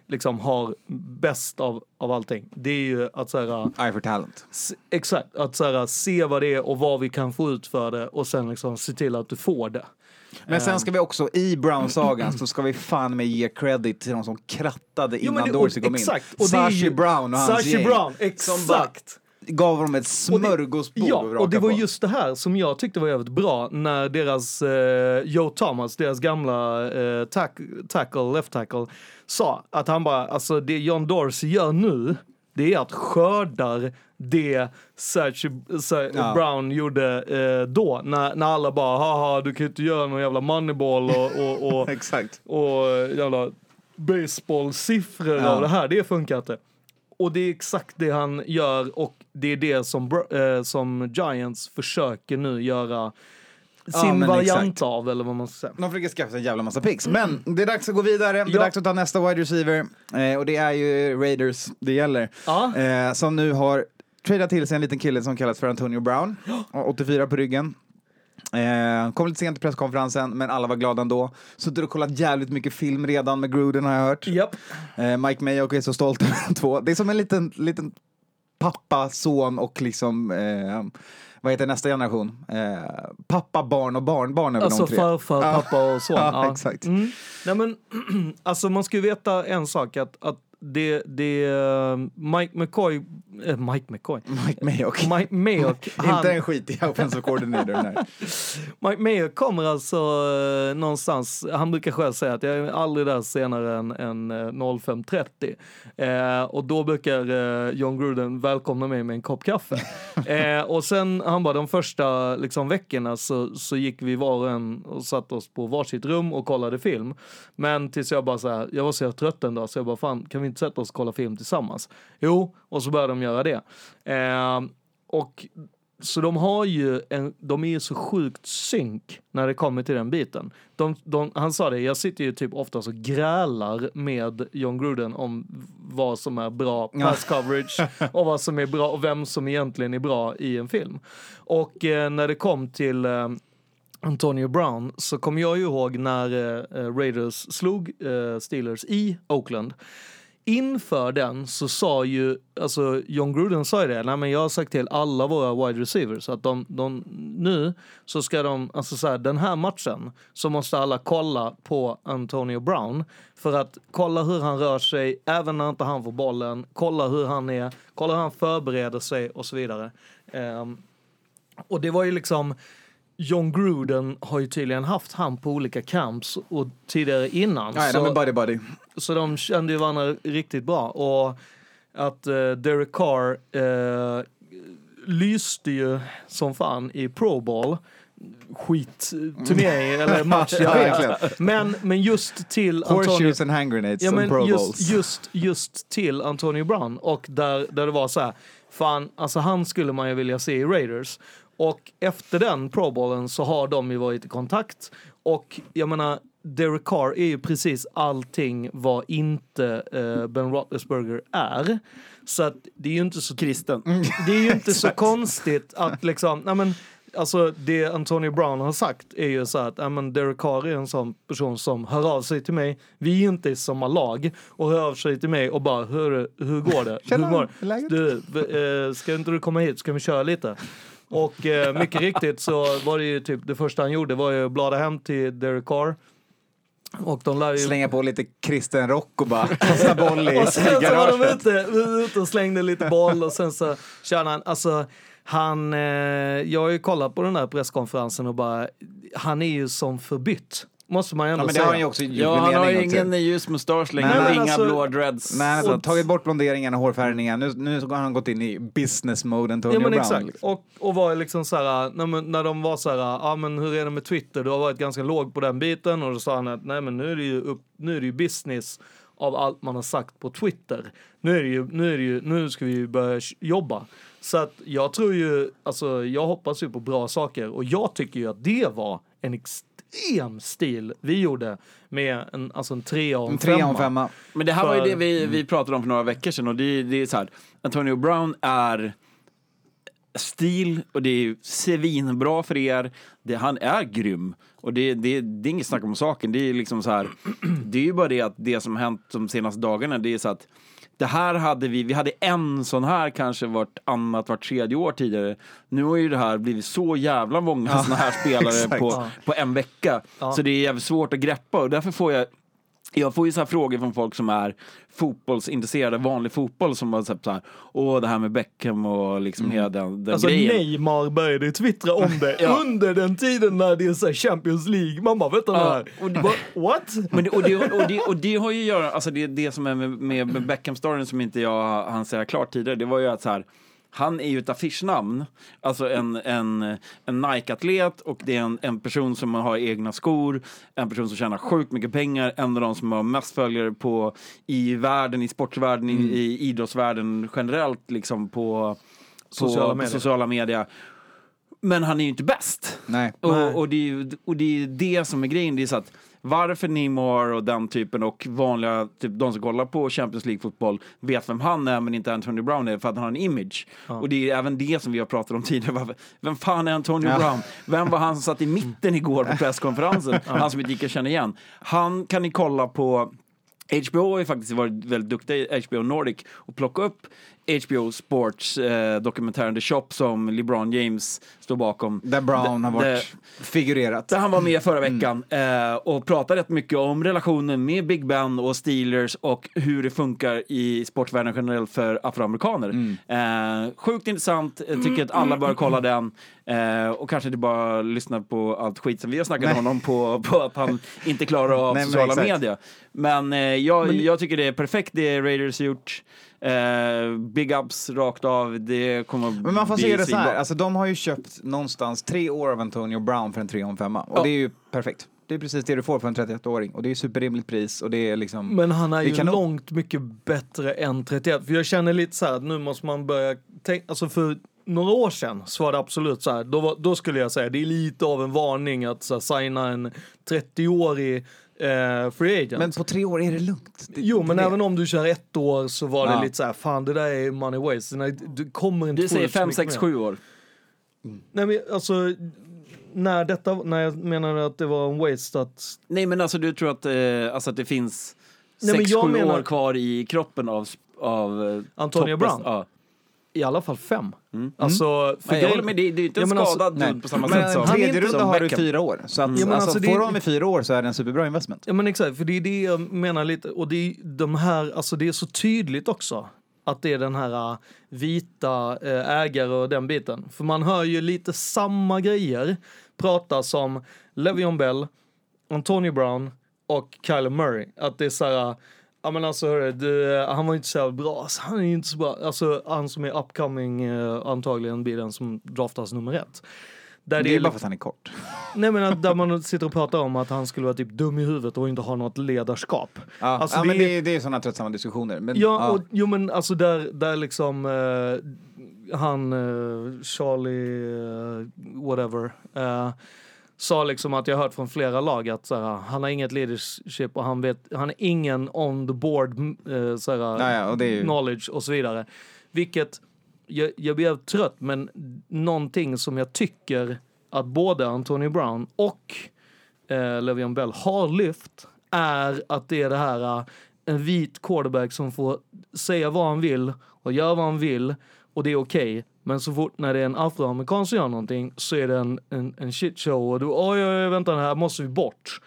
liksom har bäst av, av allting, det är ju att så här, Eye for talent. S- Exakt, att så här, se vad det är och vad vi kan få ut för det och sen liksom se till att du får det. Men sen ska vi också, i Brown-sagan, så ska vi fan med ge credit till de som krattade Jo, innan det- Dorsey kom exakt, in. och Sashi ju- Brown och hans Sashi gäng. Brown, exakt. Gav dem ett Och det- smörgåsbord Ja, och det var på. just det här som jag tyckte var jävligt bra när deras eh, Joe Thomas, deras gamla eh, tack, tackle, left tackle, sa att han bara, alltså det John Dorsey gör nu, det är att skördar det Serge Ser- Ja. Brown gjorde eh, då. När, när alla bara, haha, du kan ju inte göra någon jävla moneyball och, och, och, Exakt. och eh, jävla baseballsiffror Ja. av det här. Det funkar inte. Och det är exakt det han gör och det är det som, eh, som Giants försöker nu göra sin men variant exakt. av, eller vad man ska säga. De försöker skaffa sig en jävla massa picks. Men det är dags att gå vidare. Det är Ja. dags att ta nästa wide receiver. Eh, och det är ju Raiders det gäller. Ja. Eh, som nu har tradat till sig en liten kille som kallas för Antonio Brown. Har 84 på ryggen. Eh, kom lite sent till presskonferensen, men alla var glada ändå. Suttit och kollat jävligt mycket film redan med Gruden har jag hört. Japp. Eh, Mike Mayock är så stolt över de två. Det är som en liten, liten pappa, son och liksom, eh, vad heter nästa generation? Eh, pappa, barn och barnbarn över Alltså de tre. farfar, Ja. pappa och son. Ja, exakt. Mm. Nej, men, alltså man ska ju veta en sak att, att det, det eh, Mike McCoy, eh, Mike McCoy, Mike Mayock. Mike Mayock, han, Inte en skitig offensive coordinator här. Mike Mayock kommer alltså eh, någonstans, han brukar själv säga att jag är aldrig där senare än, än eh, 05.30. Eh, och då brukar eh, John Gruden välkomna mig med en kopp kaffe. eh, och sen, han bara de första liksom, veckorna så, så gick vi var och en och satte oss på varsitt rum och kollade film. Men tills jag bara så här, jag var så trött en dag så jag bara fan kan vi inte sätta oss och kolla film tillsammans? Jo, och så började de göra det. Eh, och så de har ju en, de är ju så sjukt synk när det kommer till den biten. De, de, han sa det, jag sitter ju typ oftast och grälar med John Gruden om vad som är bra pass coverage och vad som är bra och vem som egentligen är bra i en film. Och eh, när det kom till eh, Antonio Brown så kommer jag ju ihåg när eh, Raiders slog eh, Steelers i Oakland. Inför den så sa ju, alltså John Gruden sa ju det, nej men jag har sagt till alla våra wide receivers att de, de nu så ska de, alltså så här, den här matchen så måste alla kolla på Antonio Brown för att kolla hur han rör sig, även när inte han får bollen, kolla hur han är, kolla hur han förbereder sig och så vidare. Um, och det var ju liksom, John Gruden har ju tydligen haft han på olika camps och tidigare innan. Nej, så, de är buddy buddy. så de kände ju varandra riktigt bra. Och att uh, Derek Carr eh, lyste ju som fan i Pro Bowl. Skitturnering eller match, jag Ja, vet. Men, men just till Antonio... Horseshoes and hand grenades Ja, men Pro just, Bowls. just, just till Antonio Brown och där, där det var så här, fan, alltså han skulle man ju vilja se i Raiders. Och efter den Pro Bowlen så har de ju varit i kontakt och jag menar, Derek Carr är ju precis allting vad inte eh, Ben Roethlisberger är. Så att det är ju inte så Kristen. det är ju inte så konstigt att liksom, nej men, alltså det Antonio Brown har sagt är ju så att, nej men Derek Carr är en sån person som hör av sig till mig, vi är inte i samma lag, och hör av sig till mig och bara, hur, hur går det? Hur går? Du, eh, ska inte du komma hit, ska vi köra lite? Och eh, mycket riktigt så var det ju typ, det första han gjorde var ju att blada hem till Derek Carr. Och de lär ju... Slänga på lite kristen rock och bara kasta boll i, Och i sen så var de garaget. ute, ute och slängde lite boll och sen så körde han, alltså han, eh, jag har ju kollat på den där presskonferensen och bara, han är ju som förbytt. Måste man ju ändå Ja, men det säga. har han ju också Ja, han har ingen ljus mustasch längre, Nej, inga alltså- blå dreads. Nej, alltså, tagit bort blonderingen och hårfärgningen. Nu, nu har han gått in i business mode Antonio Ja men Brown. exakt. liksom. Och, och var liksom så här, när, när de var så här, ja men hur är det med Twitter? Du har varit ganska låg på den biten och då sa han att nej men nu är det ju, upp, nu är det ju business av allt man har sagt på Twitter. Nu är det ju, nu är det ju, nu ska vi ju börja jobba. Så att jag tror ju, alltså jag hoppas ju på bra saker och jag tycker ju att det var en extrem stil vi gjorde med en, alltså en trea och en, En trea femma. femma. Men det här var ju För- det vi, vi pratade om för några veckor sedan och det, det är så här, Antonio Brown är stil och det är svinbra för er. Det, han är grym och det, det, det är inget snack om saken. Det är liksom så här, det är ju bara det att det som hänt de senaste dagarna, det är så att det här hade vi, vi hade en sån här kanske vart annat, vart tredje år tidigare. Nu har ju det här blivit så jävla många Ja, såna här spelare på, på en vecka. Så det är jävligt svårt att greppa och därför får jag Jag får ju så här frågor från folk som är fotbollsintresserade, vanlig fotboll, som har sagt så här, åh det här med Beckham och liksom hela den, den Alltså grejen. Neymar började twittra om det Ja. under den tiden när det är så Champions League. Man bara, vänta Ja, här. det- What? Men det, och, det, och, det, och det har ju att göra, alltså det, det som är med, med, med Beckham-storyn som inte jag hann säga klart tidigare, det var ju att så här, han är ju ett affischnamn, alltså en, en, en Nike-atlet och det är en, en person som har egna skor, en person som tjänar sjukt mycket pengar, en av de som har mest följare på, i världen, i sportvärlden, i, i idrottsvärlden generellt, liksom på, på Sociala på medier. sociala medier. Men han är ju inte bäst. Nej. Nej. Och, och, det är, ju- och det är det som är grejen. Det är så att varför Neymar och den typen och vanliga, typ de som kollar på Champions League-fotboll vet vem han är men inte Antonio Brown är för att han har en image. Och det är även det som vi har pratat om tidigare. Vem fan är Antonio Ja. Brown? Vem var han som satt i mitten igår på presskonferensen? Han som inte gick att känna igen. Han kan ni kolla på HBO har ju faktiskt varit väldigt duktiga, HBO Nordic, och plocka upp HBO Sports eh, dokumentären The Shop som LeBron James står bakom. Där Brown har varit figurerat. Där han var med förra veckan eh, och pratade rätt mycket om relationen med Big Ben och Steelers och hur det funkar i sportvärlden generellt för afroamerikaner. Eh, sjukt intressant, jag tycker att alla bör kolla den eh, och kanske inte bara lyssna på allt skit som vi har snackat om honom på, på att han inte klarar av Nej, men sociala medier. Men eh, jag, jag tycker det är perfekt det Raiders gjort. Eh, big ups rakt av, det kommer Men man får se det så här, alltså de har ju köpt någonstans tre år av Antonio Brown för en 3 om 5 och Ja. det är ju perfekt. Det är precis det du får för en 31-åring och det är superrimligt pris och det är liksom... Men han är ju kan nog- långt mycket bättre än 31. För jag känner lite så här att nu måste man börja tänka, alltså för några år sedan så var det absolut så här, då, var, då skulle jag säga det är lite av en varning att så här, signa en 30-årig eh, free agent. Men på tre år är det lugnt. Det, Jo, men det, även om du kör ett år så var det Ja. lite så här, fan det där är money waste. Nej, Du kommer inte Du säger ut så 5, mycket 6, mer. 7 år. Nej men alltså, när detta, när jag menade att det var en waste att Nej men alltså du tror att, eh, alltså, att det finns Nej, men 6-7 jag menar- år kvar i kroppen av, av eh, Antonio Brown? Ja. I alla fall fem. Alltså, för Nej, jag håller med, det, det är inte en alltså- skadad dude på samma sätt som, tredje runda har du fyra år. Så att, Ja, men alltså, alltså, det- får du honom i fyra år så är det en superbra investment. Ja men exakt, för det är det jag menar lite. Och det är de här, alltså det är så tydligt också. Att det är den här äh, vita äh, ägare och den biten. För man hör ju lite samma grejer pratas om Le'Veon Bell, Antonio Brown och Kyler Murray. Att det är så här, ja men alltså hörru, du, han var inte så bra. Alltså, han är inte så bra. Alltså han som är upcoming äh, antagligen blir den som draftas nummer ett. Där Det är bara för att han är kort. Nej men att där man sitter och pratar om att han skulle vara typ dum i huvudet och inte ha något ledarskap. Ja, Alltså, ja, det men är- det, är- det är sådana tröttsamma diskussioner. Men, Ja, och, jo men alltså där, där liksom eh, han, eh, Charlie, eh, whatever, eh, sa liksom att jag har hört från flera lag att såhär, han har inget leadership och han vet, han är ingen on the board uh, såhär, Ja, ja, och det är ju- knowledge och så vidare. Vilket, jag, jag blev trött men någonting som jag tycker att både Antonio Brown och eh, Le'Veon Bell har lyft är att det är det här eh, en vit quarterback som får säga vad han vill och göra vad han vill och det är okej. Men så fort när det är en afroamerikan som gör någonting så är det en, en, en shit show och du, oj, oj, oj, vänta, här måste vi bort.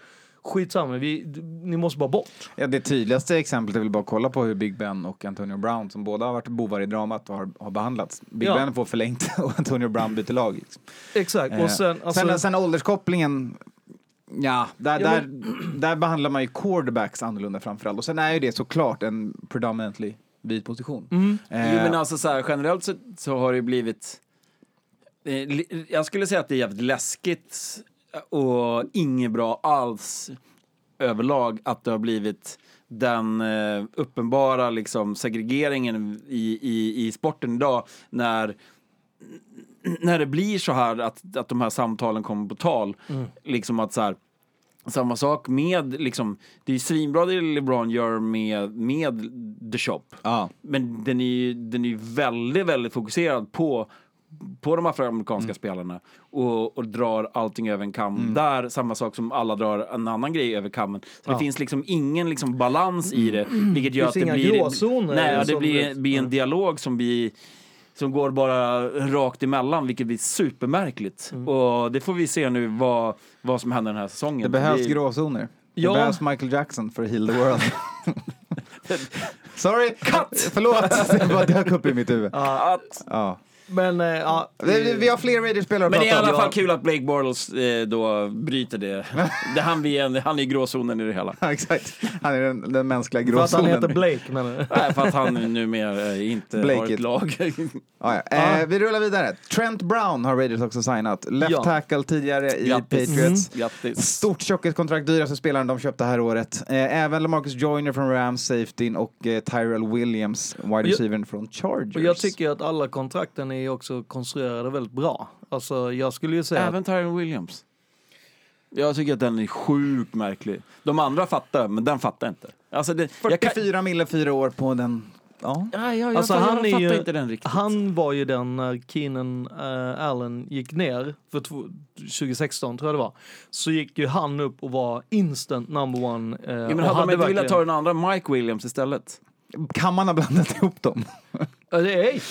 Skitsamma, vi, ni måste bara bort. Ja, det tydligaste exemplet är väl bara att kolla på hur Big Ben och Antonio Brown, som båda har varit bovar i dramat och har, har behandlats. Big Ja. Ben får förlängt och Antonio Brown byter lag. Liksom. Exakt. Eh, Och sen, alltså, sen, sen ålderskopplingen, ja, där, Ja, där, där behandlar man ju quarterbacks annorlunda framförallt. Och sen är ju det såklart en predominantly vit position. Mm. Eh, Jo men alltså så här, generellt så, så har det blivit... Eh, jag skulle säga att det är jävligt läskigt och inget bra alls överlag att det har blivit den eh, uppenbara liksom, segregeringen i, i, i sporten idag när när det blir så här att, att de här samtalen kommer på tal, liksom att så här, samma sak med, liksom, det är svinbra det LeBron gör med, med The Shop. ja. Men den är ju den är väldigt, väldigt fokuserad på, på de afroamerikanska spelarna och, och drar allting över en kam. Där, samma sak som alla drar en annan grej över kammen. Så det Ja. finns liksom ingen liksom balans i det, vilket gör Det att det blir... Nej, det blir, det- blir en dialog som blir som går bara rakt emellan, vilket blir supermärkligt. Mm. Och det får vi se nu vad, vad som händer den här säsongen. Det behövs Vi- gråzoner. Ja. Ja. Bass Michael Jackson för Heal the World. Sorry! Cut! Förlåt, det bara dök upp i mitt huvud. Att, Ja. Men eh, ja, Vi, vi har fler Raiders-spelare att men det är i prata alla fall kul att Blake Bortles eh, då bryter det. det han, blir en, han är i gråzonen i det hela. Ja, exakt. Han är den, den mänskliga för att han heter Blake menar du? Nej, för att han numera eh, inte Blake har ett it. lag. Ja, ja. Eh, vi rullar vidare. Trent Brown har Raiders också signat. Left Ja. tackle tidigare i Grattis. Patriots. Grattis. Stort tjockiskontrakt, dyraste spelaren de köpte här året. Eh, även LaMarcus Joyner från Rams, safetyn och eh, Tyrell Williams, wide receivern från Chargers. Och jag tycker att alla kontrakten är också konstruerade väldigt bra. Alltså jag skulle ju säga Även Tyron Williams. Jag tycker att den är sjukt märklig. De andra fattar, men den fattar inte. Alltså det, jag kan, 44 mille fyra år på den. Ja. ja, ja, jag, Alltså, jag, han jag är fattar ju- inte den riktigt. Han var ju den när Keenan uh, Allen gick ner för tvo- 2016 tror jag det var. Så gick ju han upp och var instant number one. eh, ja, men och hade de inte velat ta den andra Mike Williams istället? Kan man ha blandat ihop dem? Ja, det är,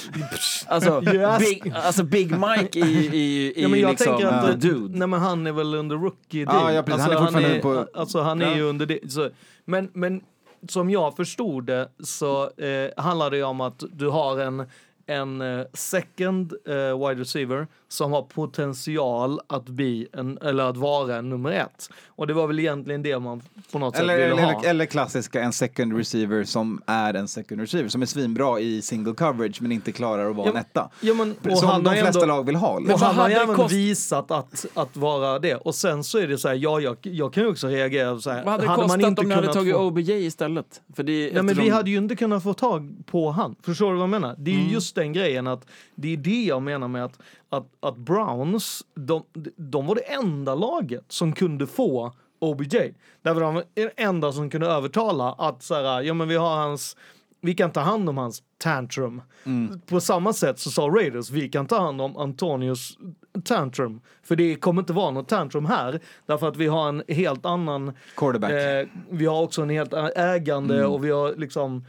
Alltså, Yes. big, alltså Big Mike i, i, i ja, men jag liksom tänker att the dude. Nej men han är väl under rookie Ja, deal. ja, precis. Alltså, Han är fortfarande är, på- Alltså han är Ja. ju under det. Så, men, men som jag förstod det så eh, handlar det om att du har en en eh, second eh, wide receiver som har potential att bli en, eller att vara en nummer ett. Och det var väl egentligen det man på något Eller, sätt ville ha. eller, eller klassiska, en second receiver som är en second receiver, som är svinbra i single coverage men inte klarar att vara Ja, en etta. Ja, men, och Som han de har flesta ändå, lag vill ha. Och Liksom. vad han har ju även kost- visat att, att vara det. Och sen så är det så här, ja, jag, jag kan ju också reagera så här. Vad hade det hade man kostat inte om ni hade tagit få- OBJ istället? För det, Nej, men vi hade ju inte kunnat få tag på han. Förstår du vad jag menar? Det är Mm. ju just den grejen att det är det jag menar med att, att, att Browns, de, de var det enda laget som kunde få OBJ. Därför de var det enda som kunde övertala att så här, ja men vi har hans, vi kan ta hand om hans tantrum. Mm. På samma sätt så sa Raiders, vi kan ta hand om Antonius tantrum. För det kommer inte vara något tantrum här, därför att vi har en helt annan Quarterback. Eh, vi har också en helt ägande och vi har liksom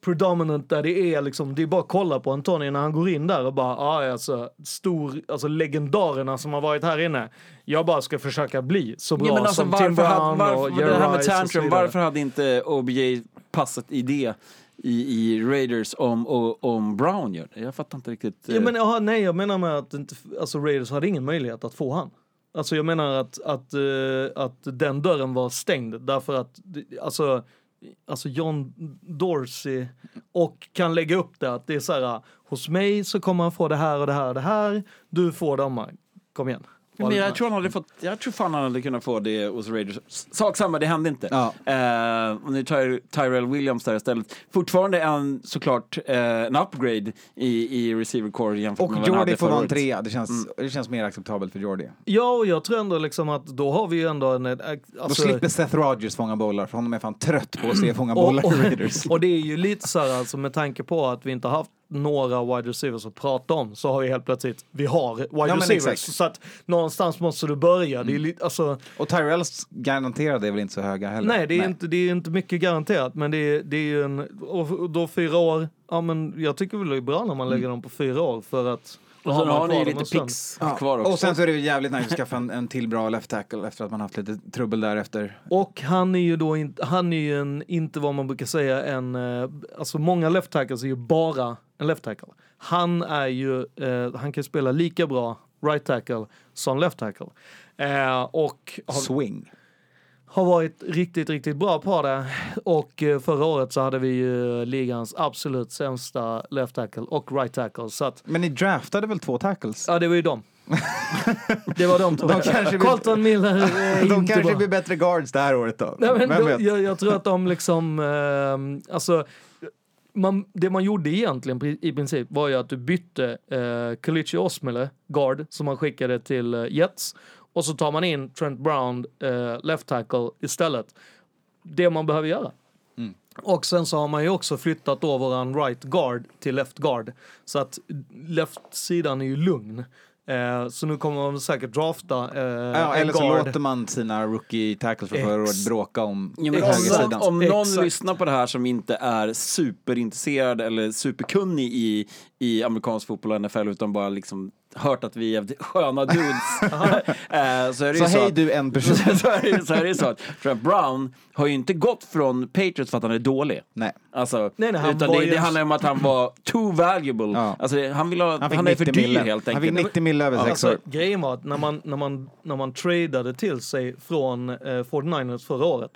predominant där det är liksom, det är bara att kolla på Antonio när han går in där och bara, ah, alltså, stor, alltså legendarerna som har varit här inne. Jag bara ska försöka bli så bra Ja, alltså, som Tim Brown varför, och Jerry Rice och så tantrum, vidare. varför hade inte OBJ passat i det i, i Raiders om, om, Brown gör det? Jag fattar inte riktigt. Ja, eh, men, aha, nej, jag menar med att inte, alltså Raiders hade ingen möjlighet att få han. Alltså jag menar att, att, eh, att den dörren var stängd därför att alltså, alltså John Dorsey och kan lägga upp det att det är så här hos mig så kommer han få det här och det här och det här. Du får dem. Kom igen. Men jag tror, han hade fått, jag tror fan han hade kunnat få det hos Raiders. Sak samma, det hände inte. Ja. Eh, och nu tar Tyrell Williams där istället. Fortfarande en såklart eh, en upgrade i, i receiver core jämfört Och med vad han hade Jordy får förra vara en trea. Det känns, Mm. det känns mer acceptabelt för Jordy. Ja, och jag tror ändå liksom att då har vi ju ändå en... eh, Då Alltså, slipper Seth Rogers fånga bollar, för honom är fan trött på att se fånga och, bollar och, i Raiders. och det är ju lite så här alltså med tanke på att vi inte har haft några wide receivers att prata om så har vi helt plötsligt, vi har wide men receivers. exakt. Så att någonstans måste du börja. Det är lite, alltså, Och Tyrells garanterade är väl inte så höga heller? nej, det är, Inte, det är inte mycket garanterat, men det är, det är ju en, och då fyra år, ja men jag tycker väl det är bra när man lägger dem på fyra år för att Och sen man har ni lite picks kvar också. Och sen så är det ju jävligt nice att skaffa en, en till bra left tackle efter att man haft lite trubbel där efter. Och han är ju då inte, han är ju en, inte vad man brukar säga en, eh, alltså många left tackles är ju bara en left tackle. Han är ju, eh, han kan spela lika bra right tackle som left tackle. Eh, och har, Swing. har varit riktigt, riktigt bra på det. Och eh, förra året så hade vi ju ligans absolut sämsta left tackle och right tackle. Så att, Men ni draftade väl två tackles? ja det var ju dem. det var de två. De kanske Colton Miller är De inte kanske bra. blir bättre guards det här året då. Nej, men vet? jag, jag tror att de liksom, eh, alltså, man, det man gjorde egentligen i princip var ju att du bytte eh, Kalichi Osmele, guard, som man skickade till eh, Jets, och så tar man in Trent Brown, eh, left tackle, istället. Det man behöver göra. Mm. Och sen så har man ju också flyttat då våran right guard till left guard. Så att left-sidan är ju lugn. Eh, så nu kommer man säkert drafta eh, Ja, eller så guard. låter man sina rookie tackles från förra året bråka om Ja, men om, någon, om någon Exakt. lyssnar på det här som inte är superintresserad eller superkunnig i, i amerikansk fotboll och NFL utan bara liksom hört att vi är sköna dudes. Eh, så är det Så hej att- du en person. så är det, så är det så att Trent Brown har ju inte gått från Patriots för att han är dålig. Nej. Alltså, Nej, nej, han utan det, ju det handlar om att han var too valuable. Ja. Alltså, det- han, vill ha, Han han, är för 90 dyr mille. helt Han fick enkelt. 90 mille över sex Alltså, år. grejen var att när man, när man, när man tradade till sig från eh, 49ers förra året,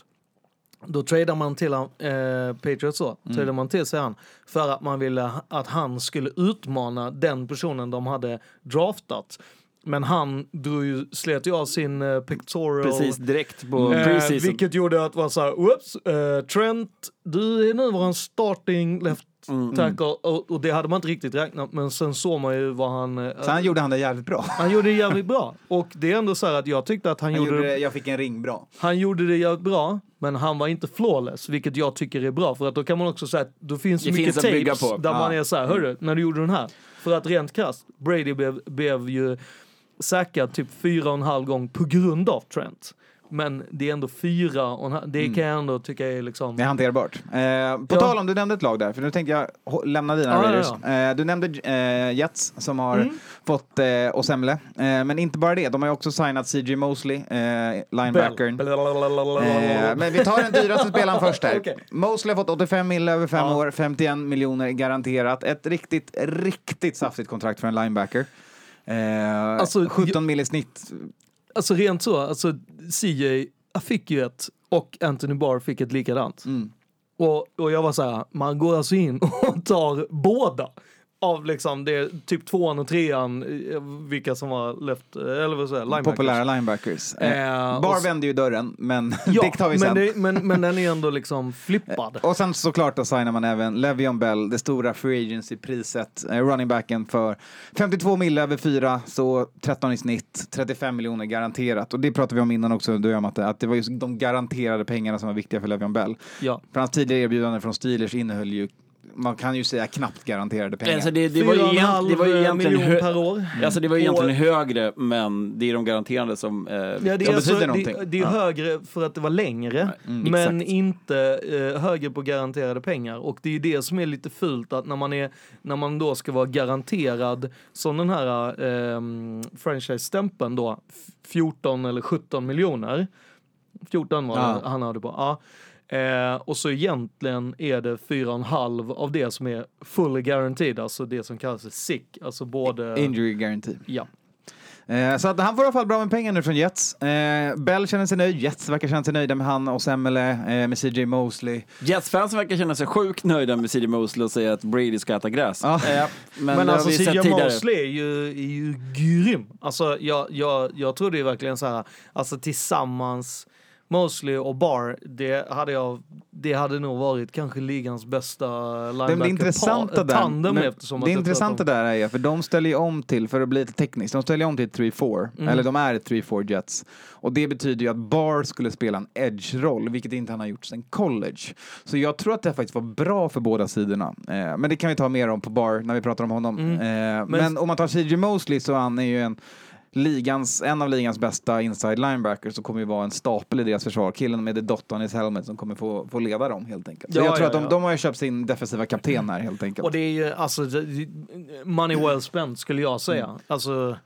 då tradade man till han, eh, Patriots så, Mm. man till sig han för att man ville att han skulle utmana den personen de hade draftat. Men han drog ju, slet ju av sin eh, pectoral. Precis, direkt på Eh, preseason. vilket gjorde att det var så här, whoops, eh, Trent, du är nu vår starting left Mm. tackle. Och, och det hade man inte riktigt räknat men sen såg man ju vad han... eh, Så han gjorde han det jävligt bra. han gjorde det jävligt bra. Och det är ändå så här att jag tyckte att han, Han gjorde, gjorde det, jag fick en ring bra. han gjorde det jävligt bra. Men han var inte flawless, vilket jag tycker är bra. För att då kan man också säga att då finns Det mycket finns tapes på. där Ja. man är så här, hörru, när du gjorde den här. För att rent krasst, Brady blev, blev ju säkrad typ fyra och en halv gång på grund av Trent. Men det är ändå fyra och det Mm. kan jag ändå tycka är liksom... Det är hanterbart. Eh, på Ja. tal om, du nämnde ett lag där, för nu tänkte jag lämna dina Ja, ja, Raiders. ja. Mm. Eh, du nämnde eh, Jets som har fått eh, Osemle. Eh, men inte bara det, de har ju också signat CJ Mosley, eh, linebackern. Eh, men vi tar den dyraste spelaren först här. Okej. Mosley har fått 85 mil över fem Ja. år, 51 miljoner garanterat. Ett riktigt, riktigt saftigt kontrakt för en linebacker. Eh, Alltså, 17 mil i snitt. Alltså rent så, alltså CJ fick ju ett och Anthony Barr fick ett likadant. Mm. Och, och jag var så här, man går alltså in och tar båda. Av liksom det, typ tvåan och trean, eh, vilka som var left, eh, eller vad säger linebackers. Populära linebackers. Eh, Eh, Bar vände ju dörren, men Ja, det tar vi sen. men, det, men, men den är ändå liksom flippad. Och sen såklart då signar man även Le'Veon Bell, det stora free agency-priset, eh, running backen för 52 mil över 4, så 13 i snitt, 35 miljoner garanterat. Och det pratade vi om innan också, du och Matte, att det var just de garanterade pengarna som var viktiga för Le'Veon Bell. Ja. För hans tidigare erbjudande från Steelers innehöll ju, man kan ju säga knappt garanterade pengar. Alltså det, det, var ju egent, det var ju egentligen hö- per år. Alltså det var ju egentligen högre, men det är de garanterande som... Eh, Ja, det, är Som alltså, betyder det, någonting. det är högre för att det var längre, Mm, men exakt. inte eh, högre på garanterade pengar. Och det är ju det som är lite fult, att när man, är, när man då ska vara garanterad, som den här eh, franchise-stämpeln då, f- 14 eller 17 miljoner. 14 var Ja. det han hade på. Ja. Eh, och så egentligen är det 4,5 av det som är fully guaranteed, alltså det som kallas för sick. Alltså både... Injury guarantee. Ja. Eh, så att han får i alla fall bra med pengar nu från Jets. Eh, Bell känner sig nöjd, Jets verkar känna sig nöjda med han och Semmele, eh, med CJ Mosley. Jets-fans verkar känna sig sjukt nöjda med CJ Mosley och säga att Brady ska äta gräs. Ja. Eh, men Men, alltså CJ. Mosley är ju, är ju grym. Alltså jag, jag, jag tror det är verkligen så här, alltså tillsammans Mosley och Barr, det hade jag, det hade nog varit kanske ligans bästa linebacker. Det, det intressanta där, men är, för de ställer ju om till, för att bli lite tekniskt, de ställer ju om till 3-4, Mm. eller de är ett 3-4 Jets. Och det betyder ju att Barr skulle spela en edge-roll, vilket inte han har gjort sedan college. Så jag tror att det faktiskt var bra för båda sidorna. Eh, men det kan vi ta mer om på Barr när vi pratar om honom. Mm. Eh, men, om man tar CJ Mosley så han är ju en ligans, en av ligans bästa inside linebackers som kommer ju vara en stapel i deras försvar. Killen med the dot on his helmet som kommer få, få leda dem helt enkelt. Så Ja, jag tror ja, att de, ja. de har ju köpt sin defensiva kapten här helt enkelt. Och det är ju alltså det- money well spent skulle jag säga. Mm. Alltså,